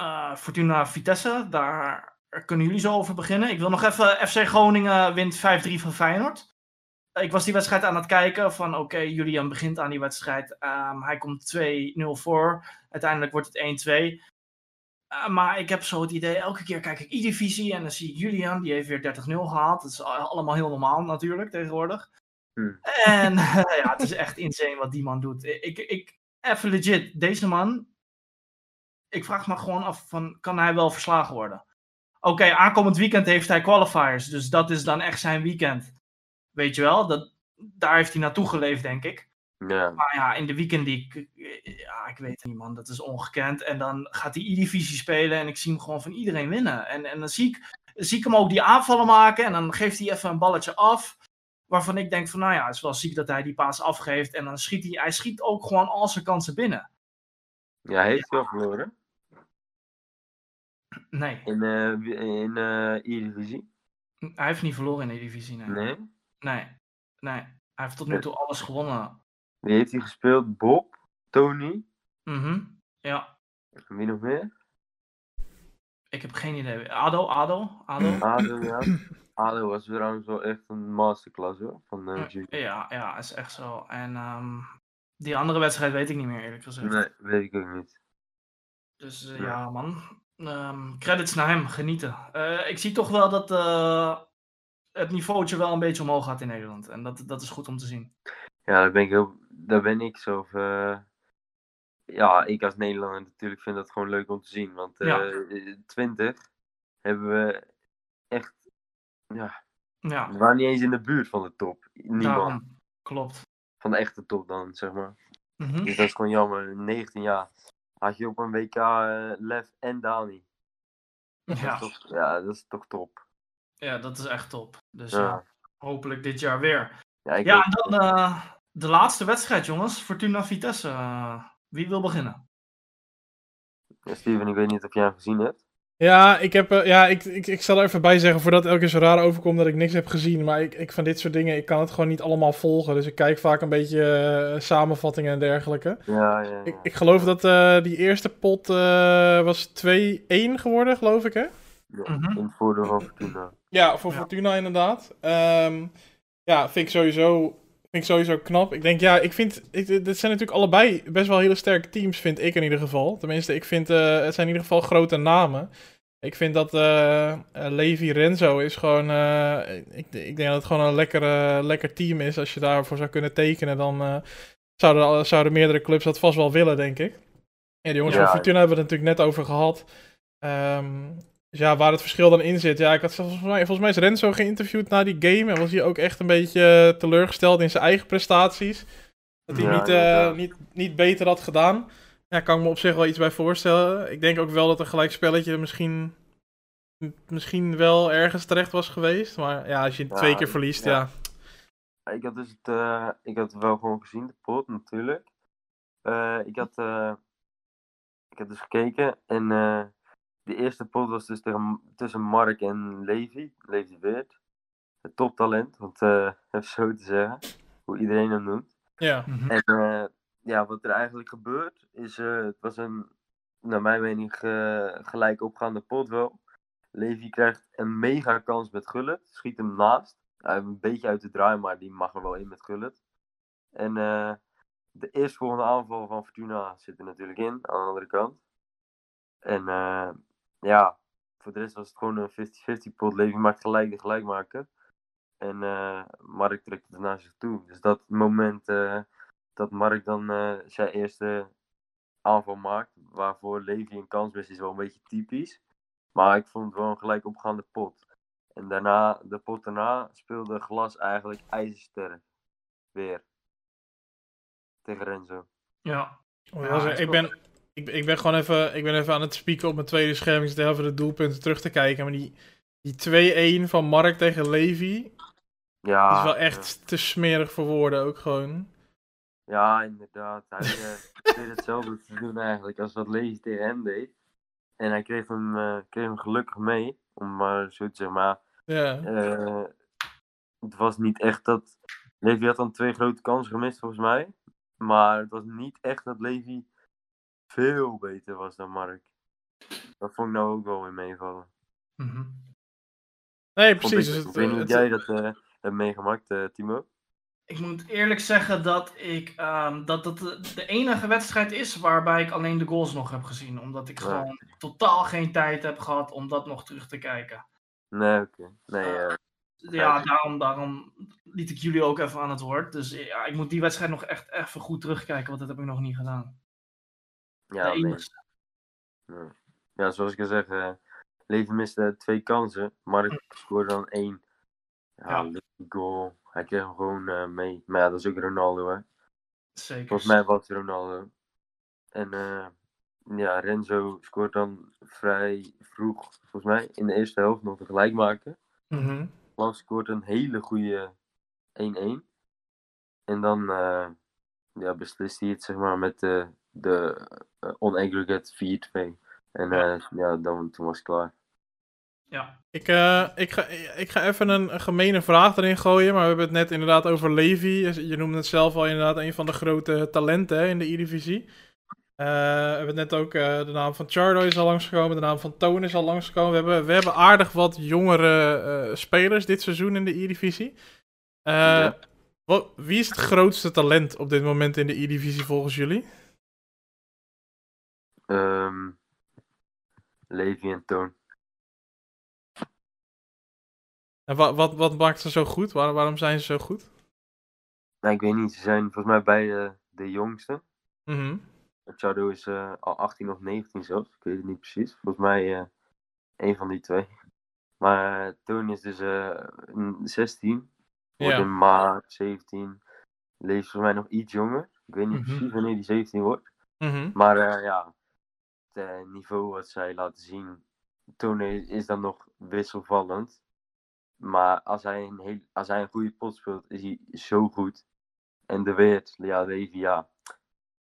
uh, Fortuna Vitesse, daar kunnen jullie zo over beginnen. Ik wil nog even, FC Groningen wint 5-3 van Feyenoord ik was die wedstrijd aan het kijken van oké, okay, Julian begint aan die wedstrijd. Um, hij komt 2-0 voor. Uiteindelijk wordt het 1-2. Uh, maar ik heb zo het idee, elke keer kijk ik E-divisie en dan zie ik Julian, die heeft weer 30-0 gehaald. Dat is allemaal heel normaal natuurlijk tegenwoordig. Hmm. En uh, <laughs> ja, het is echt insane wat die man doet. Ik, ik, even legit, deze man, ik vraag me gewoon af van, kan hij wel verslagen worden? Oké, okay, aankomend weekend heeft hij qualifiers, dus dat is dan echt zijn weekend. Weet je wel, dat, daar heeft hij naartoe geleefd, denk ik. Ja. Maar ja, in de weekend die, ja, ik weet het niet, man. Dat is ongekend. En dan gaat hij E-divisie spelen en ik zie hem gewoon van iedereen winnen. En, en dan zie ik, zie ik hem ook die aanvallen maken en dan geeft hij even een balletje af. Waarvan ik denk van, nou ja, het is wel ziek dat hij die paas afgeeft. En dan schiet hij, hij schiet ook gewoon al zijn kansen binnen. Ja, hij heeft veel verloren. Nee. In, uh, in uh, E-divisie? Hij heeft niet verloren in de divisie, nee. Nee? Nee, nee. Hij heeft tot nu toe alles gewonnen. Wie heeft hij gespeeld? Bob? Tony? Mhm, ja. Wie nog meer? Ik heb geen idee. Ado, Ado, Ado. <clears throat> Ado, ja. <clears throat> ADO was trouwens wel echt een masterclass hoor, van uh, Ja, ja, is echt zo. En um, die andere wedstrijd weet ik niet meer eerlijk gezegd. Nee, weet ik ook niet. Dus uh, ja. man, um, credits naar hem, genieten. Uh, ik zie toch wel dat het niveautje wel een beetje omhoog gaat in Nederland. En dat, dat is goed om te zien. Ja, daar ben ik, heel, daar ben ik zo. ja, ik als Nederlander natuurlijk vind dat gewoon leuk om te zien. Want ja. 20 hebben we echt. Ja, ja. We waren niet eens in de buurt van de top. Niemand. Klopt. Van de echte top dan, zeg maar. Mm -hmm. Dus dat is gewoon jammer. 19 jaar had je op een WK uh, Lef en Dani. Ja. Dat toch, ja, dat is toch top. Ja, dat is echt top. Dus ja. Uh, hopelijk dit jaar weer. Ja, ja en dan uh, de laatste wedstrijd, jongens. Fortuna Vitesse. wie wil beginnen? Ja, Steven, ik weet niet of jij hem gezien hebt. Ja, ik, heb, uh, ja ik, ik, ik zal er even bij zeggen, voordat het elke keer zo raar overkomt dat ik niks heb gezien. Maar ik, ik van dit soort dingen, ik kan het gewoon niet allemaal volgen. Dus ik kijk vaak een beetje uh, samenvattingen en dergelijke. Ja, ja, ja. Ik, ik geloof dat uh, die eerste pot was 2-1 geworden, geloof ik, hè? Ja, -hmm. in het voordeel van Fortuna. Ja, voor ja. Fortuna inderdaad. Um, ja, vind ik sowieso... Vind ik sowieso knap. Ik denk, ja, ik vind. Ik, dit zijn natuurlijk allebei best wel hele sterke teams, vind ik in ieder geval. Tenminste, ik vind. Uh, het zijn in ieder geval grote namen. Ik vind dat uh, Levi Renzo is gewoon. Uh, ik, ik, denk dat het gewoon een lekkere, lekker team is. Als je daarvoor zou kunnen tekenen, dan zouden, zouden meerdere clubs dat vast wel willen, denk ik. En de jongens ja, van Fortuna hebben we het natuurlijk net over gehad. Um, dus ja, waar het verschil dan in zit. Ja, ik had volgens mij, volgens mij is Renzo geïnterviewd na die game. En was hij ook echt een beetje teleurgesteld in zijn eigen prestaties. Dat hij ja, niet, uh, niet, niet beter had gedaan. Ja, kan ik me op zich wel iets bij voorstellen. Ik denk ook wel dat een gelijkspelletje misschien, misschien wel ergens terecht was geweest. Maar ja, als je ja, twee keer verliest, ja. Ik had dus het, uh, ik had het wel gewoon gezien, de pot natuurlijk. Uh, ik, had, ik had dus gekeken en de eerste pot was dus tegen, tussen Mark en Levi. Levi Weert. Het toptalent, want uh, <laughs> even zo te zeggen. Hoe iedereen hem noemt. Ja. En uh, ja, wat er eigenlijk gebeurt, is uh, het was een, naar mijn mening, gelijk opgaande pot wel. Levi krijgt een mega kans met Gullit. Schiet hem naast. Hij heeft een beetje uit de draai, maar die mag er wel in met Gullit. En de eerstvolgende aanval van Fortuna zit er natuurlijk in, aan de andere kant. En ja, voor de rest was het gewoon een 50-50 pot. Levi maakt gelijk de gelijkmaker. En uh, Mark trekt het naar zich toe. Dus dat moment uh, dat Mark dan uh, zijn eerste aanval maakt, waarvoor Levi een kans mist, is wel een beetje typisch. Maar ik vond het wel een gelijk opgaande pot. En daarna, de pot daarna, speelde Glas eigenlijk ijzersterk. Weer. Tegen Renzo. Ja. ja ik ben, ik, ik, ben gewoon even, ik ben even aan het spieken op mijn tweede scherm. Ik zit even de doelpunten terug te kijken. Maar die, die 2-1 van Mark tegen Levi. Ja. is wel echt ja. te smerig voor woorden ook gewoon. Ja, inderdaad. Hij uh, deed hetzelfde te doen eigenlijk als wat Levi tegen hem deed. En hij kreeg hem, uh, kreeg hem gelukkig mee. Om maar zo te zeggen. Maar ja. Uh, het was niet echt dat. Levi had dan twee grote kansen gemist volgens mij. Maar het was niet echt dat Levi veel beter was dan Mark. Dat vond ik nou ook wel weer meevallen. Mm -hmm. Nee, precies. Ik, dus weet niet hoe jij dat uh, hebt meegemaakt, uh, Timo. Ik moet eerlijk zeggen dat ik um, dat dat de enige wedstrijd is waarbij ik alleen de goals nog heb gezien. Omdat ik ja. gewoon totaal geen tijd heb gehad om dat nog terug te kijken. Nee, oké. Okay. Nee, uh, ja, daarom, daarom liet ik jullie ook even aan het woord. Dus ja, ik moet die wedstrijd nog echt even goed terugkijken, want dat heb ik nog niet gedaan. Ja, ja. ja, zoals ik al zeg, uh, Levi miste twee kansen. Mark scoorde dan één. Ja, ja. goal. Hij kreeg hem gewoon uh, mee. Maar ja, dat is ook Ronaldo, hè. Zeker. Volgens mij was het Ronaldo. En uh, ja, Renzo scoort dan vrij vroeg, volgens mij, in de eerste helft nog tegelijk maken. Mm -hmm. Scoort een hele goede 1-1. En dan uh, ja, beslist hij het, zeg maar, met de de uh, on-aggregate 4-2. En uh, ja, dan, toen was het klaar. Ja. Ik, uh, ik, ga, ik ga even een, een gemene vraag erin gooien, maar we hebben het net inderdaad over Levi. Je noemde het zelf al inderdaad een van de grote talenten hè, in de E-divisie. we hebben net ook de naam van Chardo is al langsgekomen, de naam van Toon is al langsgekomen. We hebben, we hebben aardig wat jongere spelers dit seizoen in de E-divisie. wie is het grootste talent op dit moment in de E-divisie volgens jullie? Um, Levi en Toon. En wat, wat, wat maakt ze zo goed? Waar, waarom zijn ze zo goed? Nou, ik weet niet. Ze zijn volgens mij beide de jongste. Mm Chado is uh, al 18 of 19 zelfs. Ik weet het niet precies. Volgens mij uh, een van die twee. Maar uh, Toon is dus 16. Wordt in maart 17. Leeft volgens mij nog iets jonger. Ik weet niet mm -hmm. precies wanneer die 17 wordt. Mm -hmm. Maar ja, het niveau wat zij laten zien, Toon is dan nog wisselvallend. Maar als hij een, heel, als hij een goede pot speelt, is hij zo goed. En de Weert, ja, Levi, ja.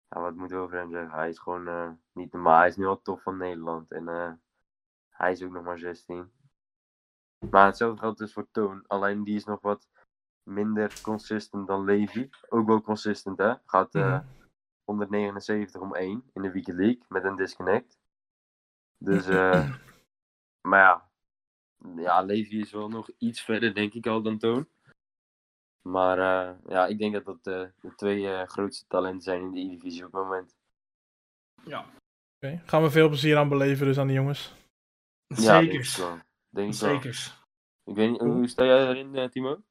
Wat moeten we over hem zeggen? Hij is gewoon uh, niet normaal. Hij is nu al tof van Nederland. En uh, hij is ook nog maar 16. Maar hetzelfde geldt dus voor Toon. Alleen die is nog wat minder consistent dan Levi. Ook wel consistent, hè? Gaat mm. 179 om 1 in de Weekend League met een disconnect. Dus, <clears throat> maar ja, ja, Levi is wel nog iets verder, denk ik al, dan Toon. Maar uh, ja, ik denk dat dat uh, de twee uh, grootste talenten zijn in de E-divisie op het moment. Ja. Okay. Gaan we veel plezier aan beleven dus aan die jongens? Zekers. Ja, denk ik Zekers. Ik weet niet, hoe sta jij erin, Timo?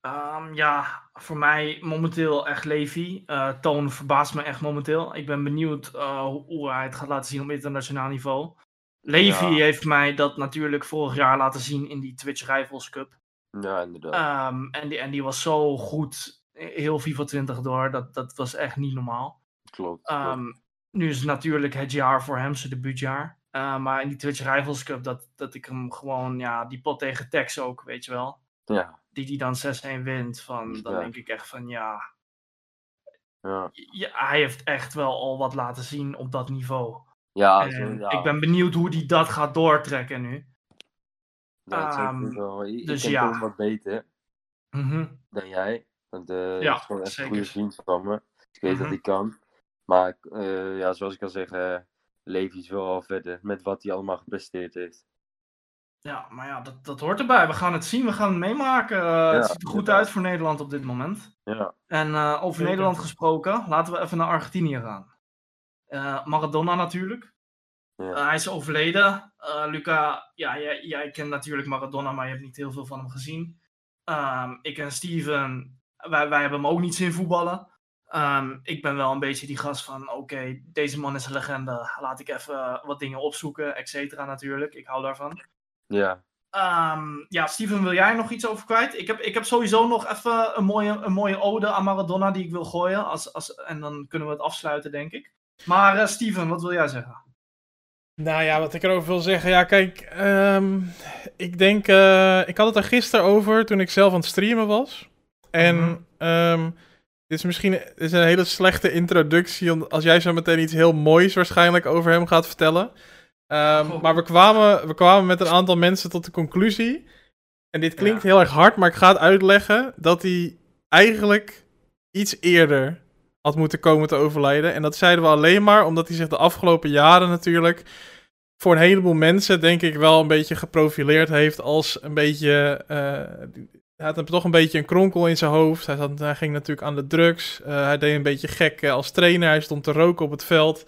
Um, ja, voor mij momenteel echt Levi. Toon verbaast me echt momenteel. Ik ben benieuwd hoe hij het gaat laten zien op internationaal niveau. Levi heeft mij dat natuurlijk vorig jaar laten zien in die Twitch Rivals Cup. Ja, inderdaad. Um, en, die, en die was zo goed, heel FIFA 20 door, dat, dat was echt niet normaal. Klopt. Um, nu is het natuurlijk het jaar voor hem, zijn debuutjaar. Uh, maar in die Twitch Rivals Cup, dat, dat ik hem gewoon, ja, die pot tegen Tex ook, weet je wel. Ja. Die die dan 6-1 wint, van, dan Ja. denk ik echt van, ja, Ja, ja, hij heeft echt wel al wat laten zien op dat niveau. ja, En zo, ja. Ik ben benieuwd hoe hij dat gaat doortrekken nu. ja, wel- ik dus ken ja. Wat beter Mhm. dan jij. Want eh Ja, is gewoon echt een goede vriend van me. Ik weet Mhm. dat hij kan. Maar eh, ja, zoals ik al zeg, Levi is wel al verder met wat hij allemaal gepresteerd heeft. Ja, maar ja, dat, dat hoort erbij. We gaan het zien, we gaan het meemaken. Eh, het ziet er goed uit voor Nederland op dit moment. Ja, En eh, over Zeker. Nederland gesproken, laten we even naar Argentinië gaan. Eh, Maradona natuurlijk. Ja. Hij is overleden. Eh, Luca, ja, jij, jij kent natuurlijk Maradona, maar je hebt niet heel veel van hem gezien. Ehm, ik en Steven, wij, wij hebben hem ook niet zien voetballen. Ehm, ik ben wel een beetje die gast van, oké, deze man is een legende. Laat ik even wat dingen opzoeken, et cetera natuurlijk. Ik hou daarvan. Ja. Ehm, ja, Steven, wil jij nog iets over kwijt? Ik heb, ik heb sowieso nog even een mooie, een mooie ode aan Maradona die ik wil gooien. Als, als, en dan kunnen we het afsluiten, denk ik. Maar eh, Steven, wat wil jij zeggen? Nou ja, wat ik erover wil zeggen. Ja, kijk, ehm, ik denk. eh, ik had het er gisteren over toen ik zelf aan het streamen was. En. Mhm. ehm, dit is misschien dit is een hele slechte introductie. Als jij zo meteen iets heel moois waarschijnlijk over hem gaat vertellen. Ehm. Maar we kwamen, we kwamen met een aantal mensen tot de conclusie. En dit klinkt Ja. heel erg hard, maar ik ga het uitleggen. Dat hij eigenlijk iets eerder had moeten komen te overlijden. En dat zeiden we alleen maar omdat hij zich de afgelopen jaren natuurlijk voor een heleboel mensen, denk ik, wel een beetje geprofileerd heeft als een beetje. eh, hij had toch een beetje een kronkel in zijn hoofd. Hij, zat, hij ging natuurlijk aan de drugs. Eh, hij deed een beetje gek als trainer. Hij stond te roken op het veld.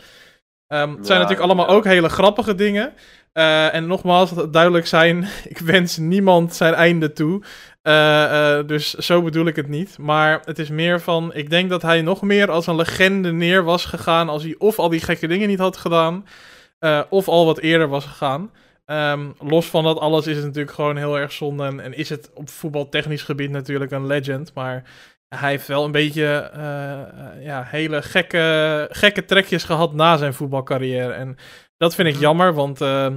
Ehm, het zijn Ja, natuurlijk allemaal ja. ook hele grappige dingen. Eh, en nogmaals, duidelijk zijn: <laughs> ik wens niemand zijn einde toe. Eh, eh, dus zo bedoel ik het niet. Maar het is meer van: ik denk dat hij nog meer als een legende neer was gegaan. als hij of al die gekke dingen niet had gedaan. of al wat eerder was gegaan. Ehm, los van dat alles is het natuurlijk gewoon heel erg zonde. En, en is het op voetbaltechnisch gebied natuurlijk een legend. Maar hij heeft wel een beetje eh, eh, ja, hele gekke, gekke trekjes gehad na zijn voetbalcarrière. En dat vind ik Mhm. jammer, want eh,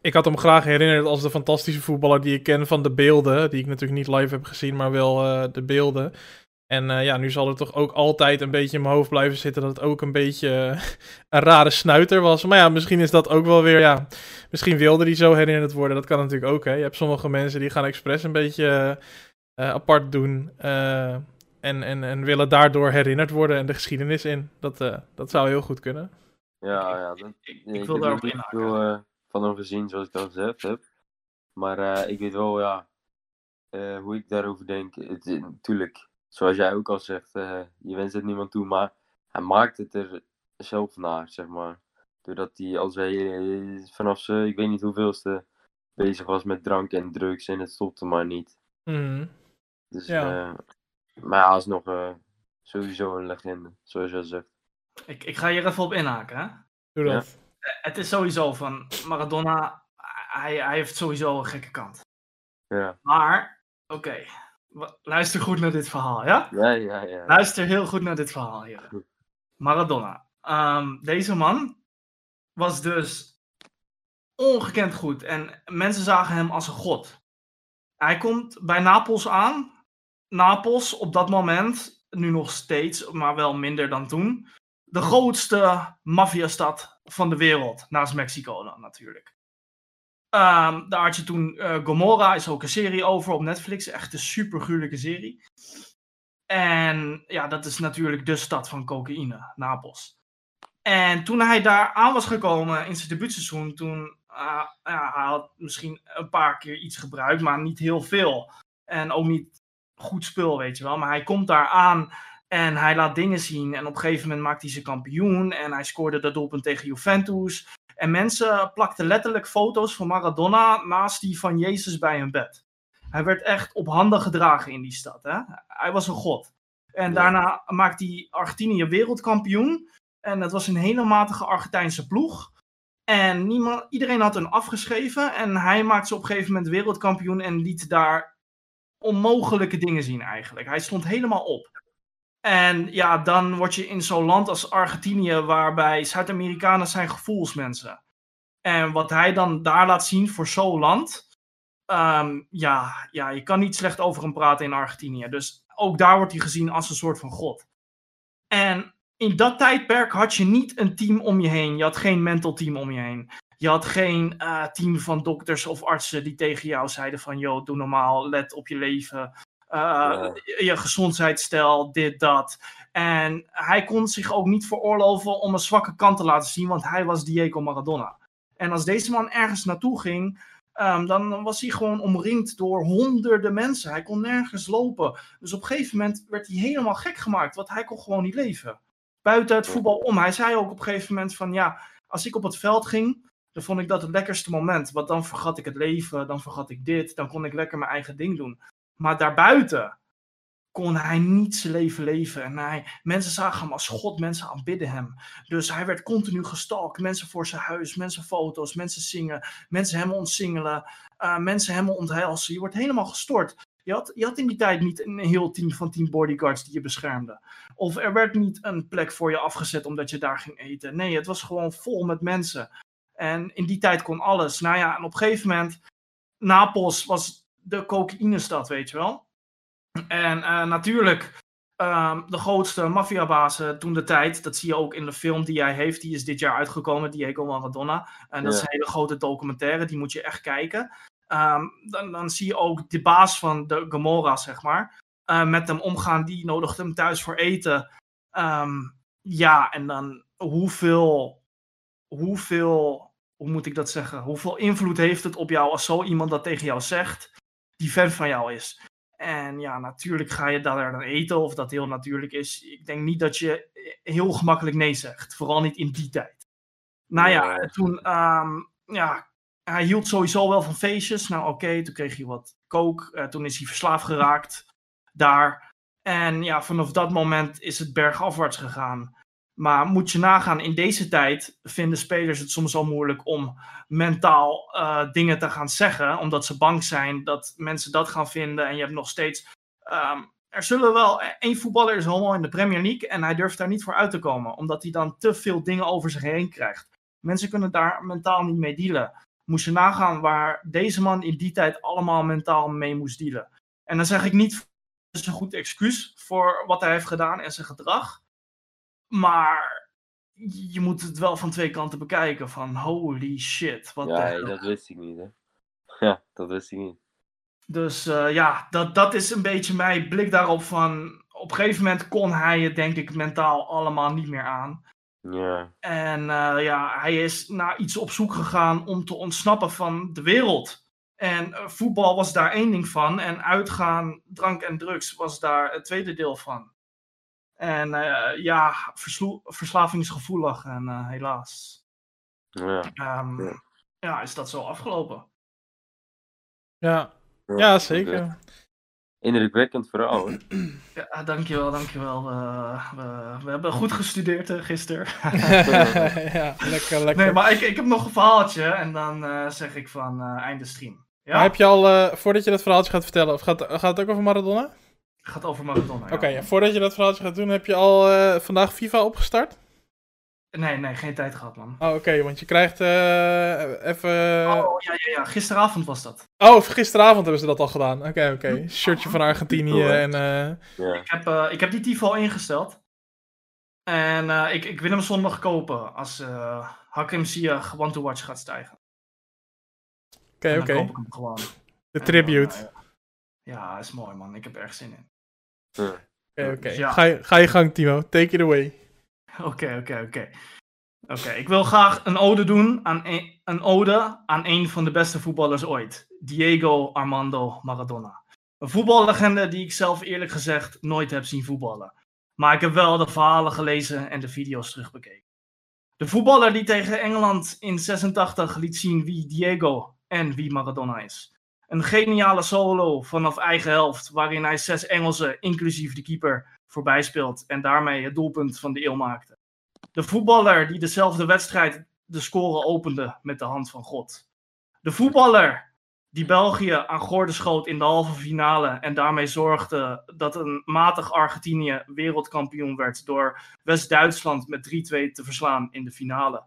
ik had hem graag herinnerd als de fantastische voetballer die ik ken van de beelden. Die ik natuurlijk niet live heb gezien, maar wel de beelden. En ja, nu zal er toch ook altijd een beetje in mijn hoofd blijven zitten dat het ook een beetje een rare snuiter was. Maar ja, misschien is dat ook wel weer, ja, misschien wilde hij zo herinnerd worden. Dat kan natuurlijk ook, hè. Je hebt sommige mensen die gaan expres een beetje apart doen. Eh, en, en, en willen daardoor herinnerd worden en de geschiedenis in. Dat, uh, dat zou heel goed kunnen. Ja, ja. Dat, ik, ik, wil daarop inhaken. Ik heb veel uh, van hem gezien, zoals ik al gezegd heb. Maar uh, ik weet wel, ja, hoe ik daarover denk. Het, natuurlijk, zoals jij ook al zegt, je wenst het niemand toe, maar hij maakt het er zelf naar, zeg maar. Doordat hij als hij vanaf ze, ik weet niet hoeveelste, bezig was met drank en drugs en het stopte maar niet. Mm. Dus, ja. maar hij is nog sowieso een legende, zoals je zegt. Ik, ik ga hier even op inhaken, hè? Doe dat. Het is sowieso van Maradona, hij, hij heeft sowieso een gekke kant. Ja. Maar, oké, luister goed naar dit verhaal, ja? Ja, ja, ja. Luister heel goed naar dit verhaal hier. Maradona. Um, deze man was dus ongekend goed en mensen zagen hem als een god. Hij komt bij Napels aan. Napels op dat moment, nu nog steeds, maar wel minder dan toen, de grootste maffiastad van de wereld. Naast Mexico natuurlijk. Um, daar had je toen uh, Gomorra, is ook een serie over op Netflix. Echt een super gruwelijke serie. En ja, dat is natuurlijk de stad van cocaïne, Napels. En toen hij daar aan was gekomen in zijn debuutseizoen, toen uh, ja, hij had misschien een paar keer iets gebruikt, maar niet heel veel. En ook niet goed spul, weet je wel. Maar hij komt daar aan en hij laat dingen zien. En op een gegeven moment maakt hij zijn kampioen. En hij scoorde dat doelpunt tegen Juventus. En mensen plakten letterlijk foto's van Maradona naast die van Jezus bij hun bed. Hij werd echt op handen gedragen in die stad. Hè? Hij was een god. En daarna maakt hij Argentinië wereldkampioen. En dat was een hele matige Argentijnse ploeg. En niemand, iedereen had hem afgeschreven. En hij maakte ze op een gegeven moment wereldkampioen. En liet daar onmogelijke dingen zien eigenlijk. Hij stond helemaal op. En ja, dan word je in zo'n land als Argentinië, waarbij Zuid-Amerikanen zijn gevoelsmensen. En wat hij dan daar laat zien voor zo'n land, um, ja, ja, je kan niet slecht over hem praten in Argentinië. Dus ook daar wordt hij gezien als een soort van god. En in dat tijdperk had je niet een team om je heen. Je had geen mental team om je heen. Je had geen uh, team van dokters of artsen die tegen jou zeiden van... ...joh, doe normaal, let op je leven. Uh, Je gezondheidsstijl, dit, dat. En hij kon zich ook niet veroorloven om een zwakke kant te laten zien, want hij was Diego Maradona. En als deze man ergens naartoe ging, um, dan was hij gewoon omringd door honderden mensen. Hij kon nergens lopen. Dus op een gegeven moment werd hij helemaal gek gemaakt, want hij kon gewoon niet leven. Buiten het voetbal om. Hij zei ook op een gegeven moment van ja, als ik op het veld ging, vond ik dat het lekkerste moment. Want dan vergat ik het leven, dan vergat ik dit, dan kon ik lekker mijn eigen ding doen. Maar daarbuiten kon hij niet zijn leven leven. En mensen zagen hem als God, mensen aanbidden hem. Dus hij werd continu gestalkt. Mensen voor zijn huis, mensen foto's, mensen zingen, mensen hem ontsingelen, uh, mensen hem onthelzen. Je wordt helemaal gestort. Je had, je had in die tijd niet een heel team van tien bodyguards die je beschermde. Of er werd niet een plek voor je afgezet omdat je daar ging eten. Nee, het was gewoon vol met mensen. En in die tijd kon alles. Nou ja, en op een gegeven moment, Napels was de cocaïnestad, weet je wel. En uh, natuurlijk, um, de grootste maffiabazen toen de tijd, dat zie je ook in de film die hij heeft, die is dit jaar uitgekomen, Diego Maradona. En dat ja. is een hele grote documentaire, die moet je echt kijken. Um, dan, dan zie je ook de baas van de Gomorra, zeg maar, uh, met hem omgaan, die nodigt hem thuis voor eten. Um, ja, en dan hoeveel, hoeveel, hoe moet ik dat zeggen, hoeveel invloed heeft het op jou als zo iemand dat tegen jou zegt? die fan van jou is. En ja, natuurlijk ga je daar dan eten of dat heel natuurlijk is. Ik denk niet dat je heel gemakkelijk nee zegt. Vooral niet in die tijd. Nou ja, toen, um, ja, hij hield sowieso wel van feestjes. Nou oké, okay, toen kreeg hij wat kook. Uh, toen is hij verslaafd geraakt daar. En ja, vanaf dat moment is het bergafwaarts gegaan. Maar moet je nagaan, in deze tijd vinden spelers het soms al moeilijk om mentaal uh, dingen te gaan zeggen, omdat ze bang zijn dat mensen dat gaan vinden. En je hebt nog steeds. Um, er zullen wel. één voetballer is homo in de Premier League en hij durft daar niet voor uit te komen, omdat hij dan te veel dingen over zich heen krijgt. Mensen kunnen daar mentaal niet mee dealen. Moest je nagaan waar deze man in die tijd allemaal mentaal mee moest dealen. En dan zeg ik niet, dat is een goed excuus voor wat hij heeft gedaan en zijn gedrag. Maar je moet het wel van twee kanten bekijken. Van holy shit. Wat ja, dat wist ik niet. Hè? <laughs> Ja, dat wist ik niet. Dus uh, ja, dat, dat is een beetje mijn blik daarop van... Op op een gegeven moment kon hij het denk ik mentaal allemaal niet meer aan. Ja. En uh, ja, hij is naar iets op zoek gegaan om te ontsnappen van de wereld. En uh, voetbal was daar één ding van. En uitgaan, drank en drugs was daar het tweede deel van. En uh, ja, verslavingsgevoelig en helaas. Ja. Um, ja. ja. is dat zo afgelopen. Ja, ja zeker. Indrukwekkend verhaal hoor. <clears throat> Ja, dankjewel, dankjewel. Uh, we, we hebben goed gestudeerd uh, gisteren. <laughs> <laughs> ja, lekker, lekker. Nee, maar ik, ik heb nog een verhaaltje en dan uh, zeg ik van einde stream. Ja? Maar heb je al, voordat je dat verhaaltje gaat vertellen, of gaat, gaat het ook over Maradona? Het gaat over Maradona, Oké, okay, ja. voordat je dat verhaaltje gaat doen, heb je al vandaag FIFA opgestart? Nee, nee, geen tijd gehad, man. Oh, oké, want je krijgt uh, even... Oh, ja, ja, ja, gisteravond was dat. Oh, gisteravond hebben ze dat al gedaan. Oké, oké. Okay. Shirtje van Argentinië en... Uh... Ja. Ik, heb, uh, ik heb die TIFO ingesteld. En ik, ik wil hem zondag kopen als Hakim Ziyech One to Watch gaat stijgen. Oké, oké. Okay. koop ik hem gewoon. De tribute. ja, is mooi, man. Ik heb er erg zin in. Oké, oké. Okay. Ja. Ga, je, ga je gang, Timo. Take it away. Oké, oké, oké. Oké, ik wil graag een ode doen aan een, een ode aan een van de beste voetballers ooit. Diego Armando Maradona. Een voetballegende die ik zelf eerlijk gezegd nooit heb zien voetballen. Maar ik heb wel de verhalen gelezen en de video's terugbekeken. De voetballer die tegen Engeland in 86 liet zien wie Diego en wie Maradona is. Een geniale solo vanaf eigen helft, waarin hij zes Engelsen, inclusief de keeper, voorbij speelt en daarmee het doelpunt van de eeuw maakte. De voetballer die dezelfde wedstrijd de score opende met de hand van God. De voetballer die België aan gorde schoot in de halve finale en daarmee zorgde dat een matig Argentinië wereldkampioen werd door West-Duitsland met 3-2 te verslaan in de finale.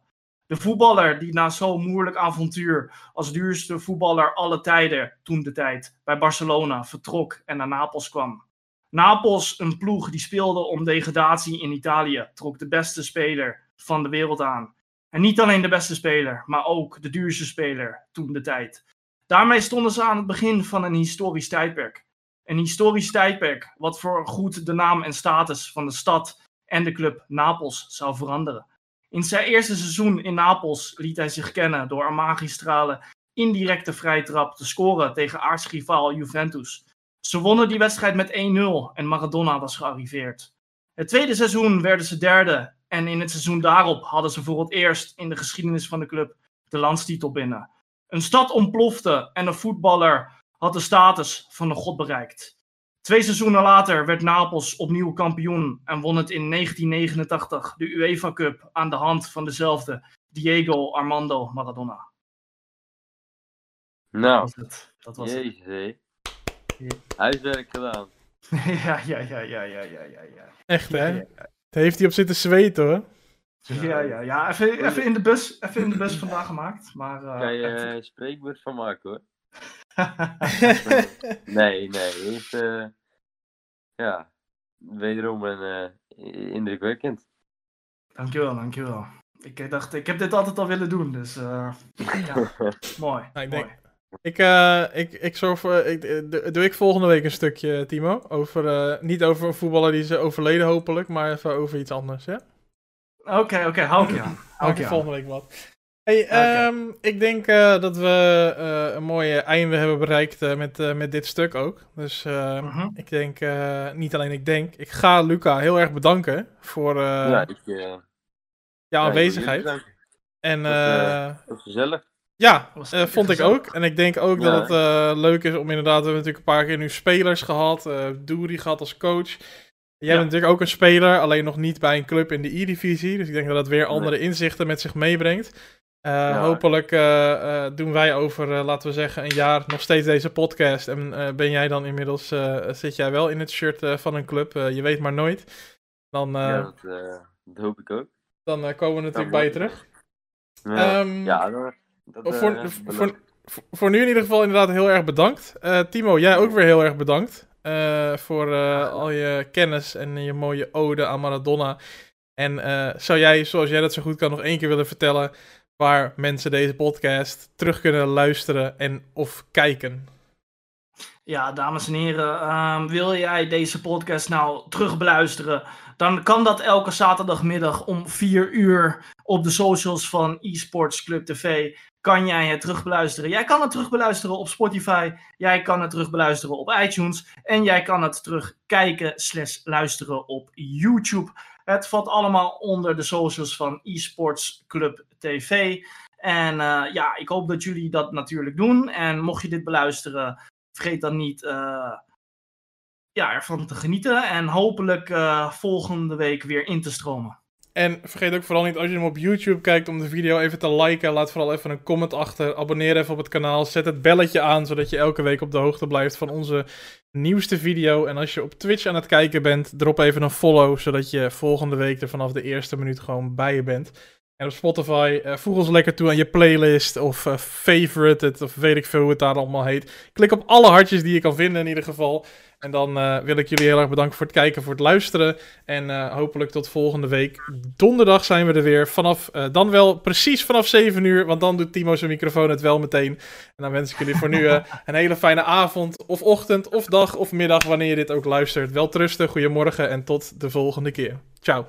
De voetballer die na zo'n moeilijk avontuur als duurste voetballer alle tijden, toen de tijd, bij Barcelona vertrok en naar Napels kwam. Napels, een ploeg die speelde om degradatie in Italië, trok de beste speler van de wereld aan. En niet alleen de beste speler, maar ook de duurste speler toen de tijd. Daarmee stonden ze aan het begin van een historisch tijdperk. Een historisch tijdperk wat voor goed de naam en status van de stad en de club Napels zou veranderen. In zijn eerste seizoen in Napels liet hij zich kennen door een magistrale indirecte vrije trap te scoren tegen aartsrivaal Juventus. Ze wonnen die wedstrijd met 1-0 en Maradona was gearriveerd. Het tweede seizoen werden ze derde en in het seizoen daarop hadden ze voor het eerst in de geschiedenis van de club de landstitel binnen. Een stad ontplofte en een voetballer had de status van een god bereikt. Twee seizoenen later werd Napels opnieuw kampioen en won het in 1989 de UEFA Cup aan de hand van dezelfde Diego Armando Maradona. Nou, dat was het. Dat was jezus, Huiswerk gedaan. <laughs> ja, ja, ja, ja, ja, ja, ja. Echt, hè? Daar heeft hij op zitten zweten, hoor. Ja, ja, ja. Even, even, in, de bus, even in de bus vandaag gemaakt. Maar, uh, kan je uh, spreekwoord van maken, hoor. <laughs> <laughs> nee, nee. Uh, ja, wederom een uh, indrukwekkend. Dankjewel, dankjewel. Ik dacht, ik heb dit altijd al willen doen, dus uh, ja, <laughs> mooi. Nou, ik mooi. denk, ik, uh, ik, ik zorg voor. Ik, eh, doe ik volgende week een stukje, Timo. Over, uh, niet over een voetballer die is overleden, hopelijk, maar even over iets anders, ja? Oké, oké, okay, hou ik je aan. Hou ik je volgende week wat. Hey, okay. um, ik denk uh, dat we uh, een mooie einde hebben bereikt uh, met, met dit stuk ook. Dus uh -huh. Mhm. ik denk, niet alleen ik denk, ik ga Luca heel erg bedanken voor ja, ik, jouw aanwezigheid. En, dat, dat gezellig. Ja, uh, vond ik ook. En ik denk ook ja. dat het uh, leuk is om inderdaad, we hebben natuurlijk een paar keer nu spelers gehad, uh, Doeri gehad als coach. Jij ja. bent natuurlijk ook een speler, alleen nog niet bij een club in de E-divisie. Dus ik denk dat dat weer andere nee. inzichten met zich meebrengt. Ja. Hopelijk doen wij over, laten we zeggen, een jaar nog steeds deze podcast. En ben jij dan inmiddels, zit jij wel in het shirt van een club, je weet maar nooit. Dan, ja, dat, dat, hoop ik ook. Dan komen we natuurlijk bij je terug. Ja, um, ja. Dat, voor, uh, voor, voor, voor, nu in ieder geval inderdaad heel erg bedankt. Timo, jij ook weer heel erg bedankt. Voor al je kennis en je mooie ode aan Maradona. En zou jij, zoals jij dat zo goed kan, nog één keer willen vertellen waar mensen deze podcast terug kunnen luisteren en of kijken? Ja, dames en heren, ehm, wil jij deze podcast nou terugbeluisteren? Dan kan dat elke zaterdagmiddag om 4 uur op de socials van eSports Club TV. Kan jij het terugbeluisteren? Jij kan het terugbeluisteren op Spotify. Jij kan het terugbeluisteren op iTunes. En jij kan het terugkijken slash luisteren op YouTube. Het valt allemaal onder de socials van eSports Club TV. En uh, ja, ik hoop dat jullie dat natuurlijk doen. En mocht je dit beluisteren, vergeet dan niet uh, ja, ervan te genieten. En hopelijk uh, volgende week weer in te stromen. En vergeet ook vooral niet, als je hem op YouTube kijkt, om de video even te liken. Laat vooral even een comment achter. Abonneer even op het kanaal. Zet het belletje aan, zodat je elke week op de hoogte blijft van onze nieuwste video. En als je op Twitch aan het kijken bent, drop even een follow, zodat je volgende week er vanaf de eerste minuut gewoon bij je bent. En op Spotify, uh, voeg ons lekker toe aan je playlist of uh, favorite of weet ik veel hoe het daar allemaal heet. Klik op alle hartjes die je kan vinden in ieder geval. En dan uh, wil ik jullie heel erg bedanken voor het kijken, voor het luisteren. En hopelijk tot volgende week. Donderdag zijn we er weer. Vanaf, dan wel precies vanaf 7 uur, want dan doet Timo zijn microfoon het wel meteen. En dan wens ik jullie voor nu <laughs> een hele fijne avond, of ochtend, of dag, of middag, wanneer je dit ook luistert. Wel trusten, goedemorgen en tot de volgende keer. Ciao.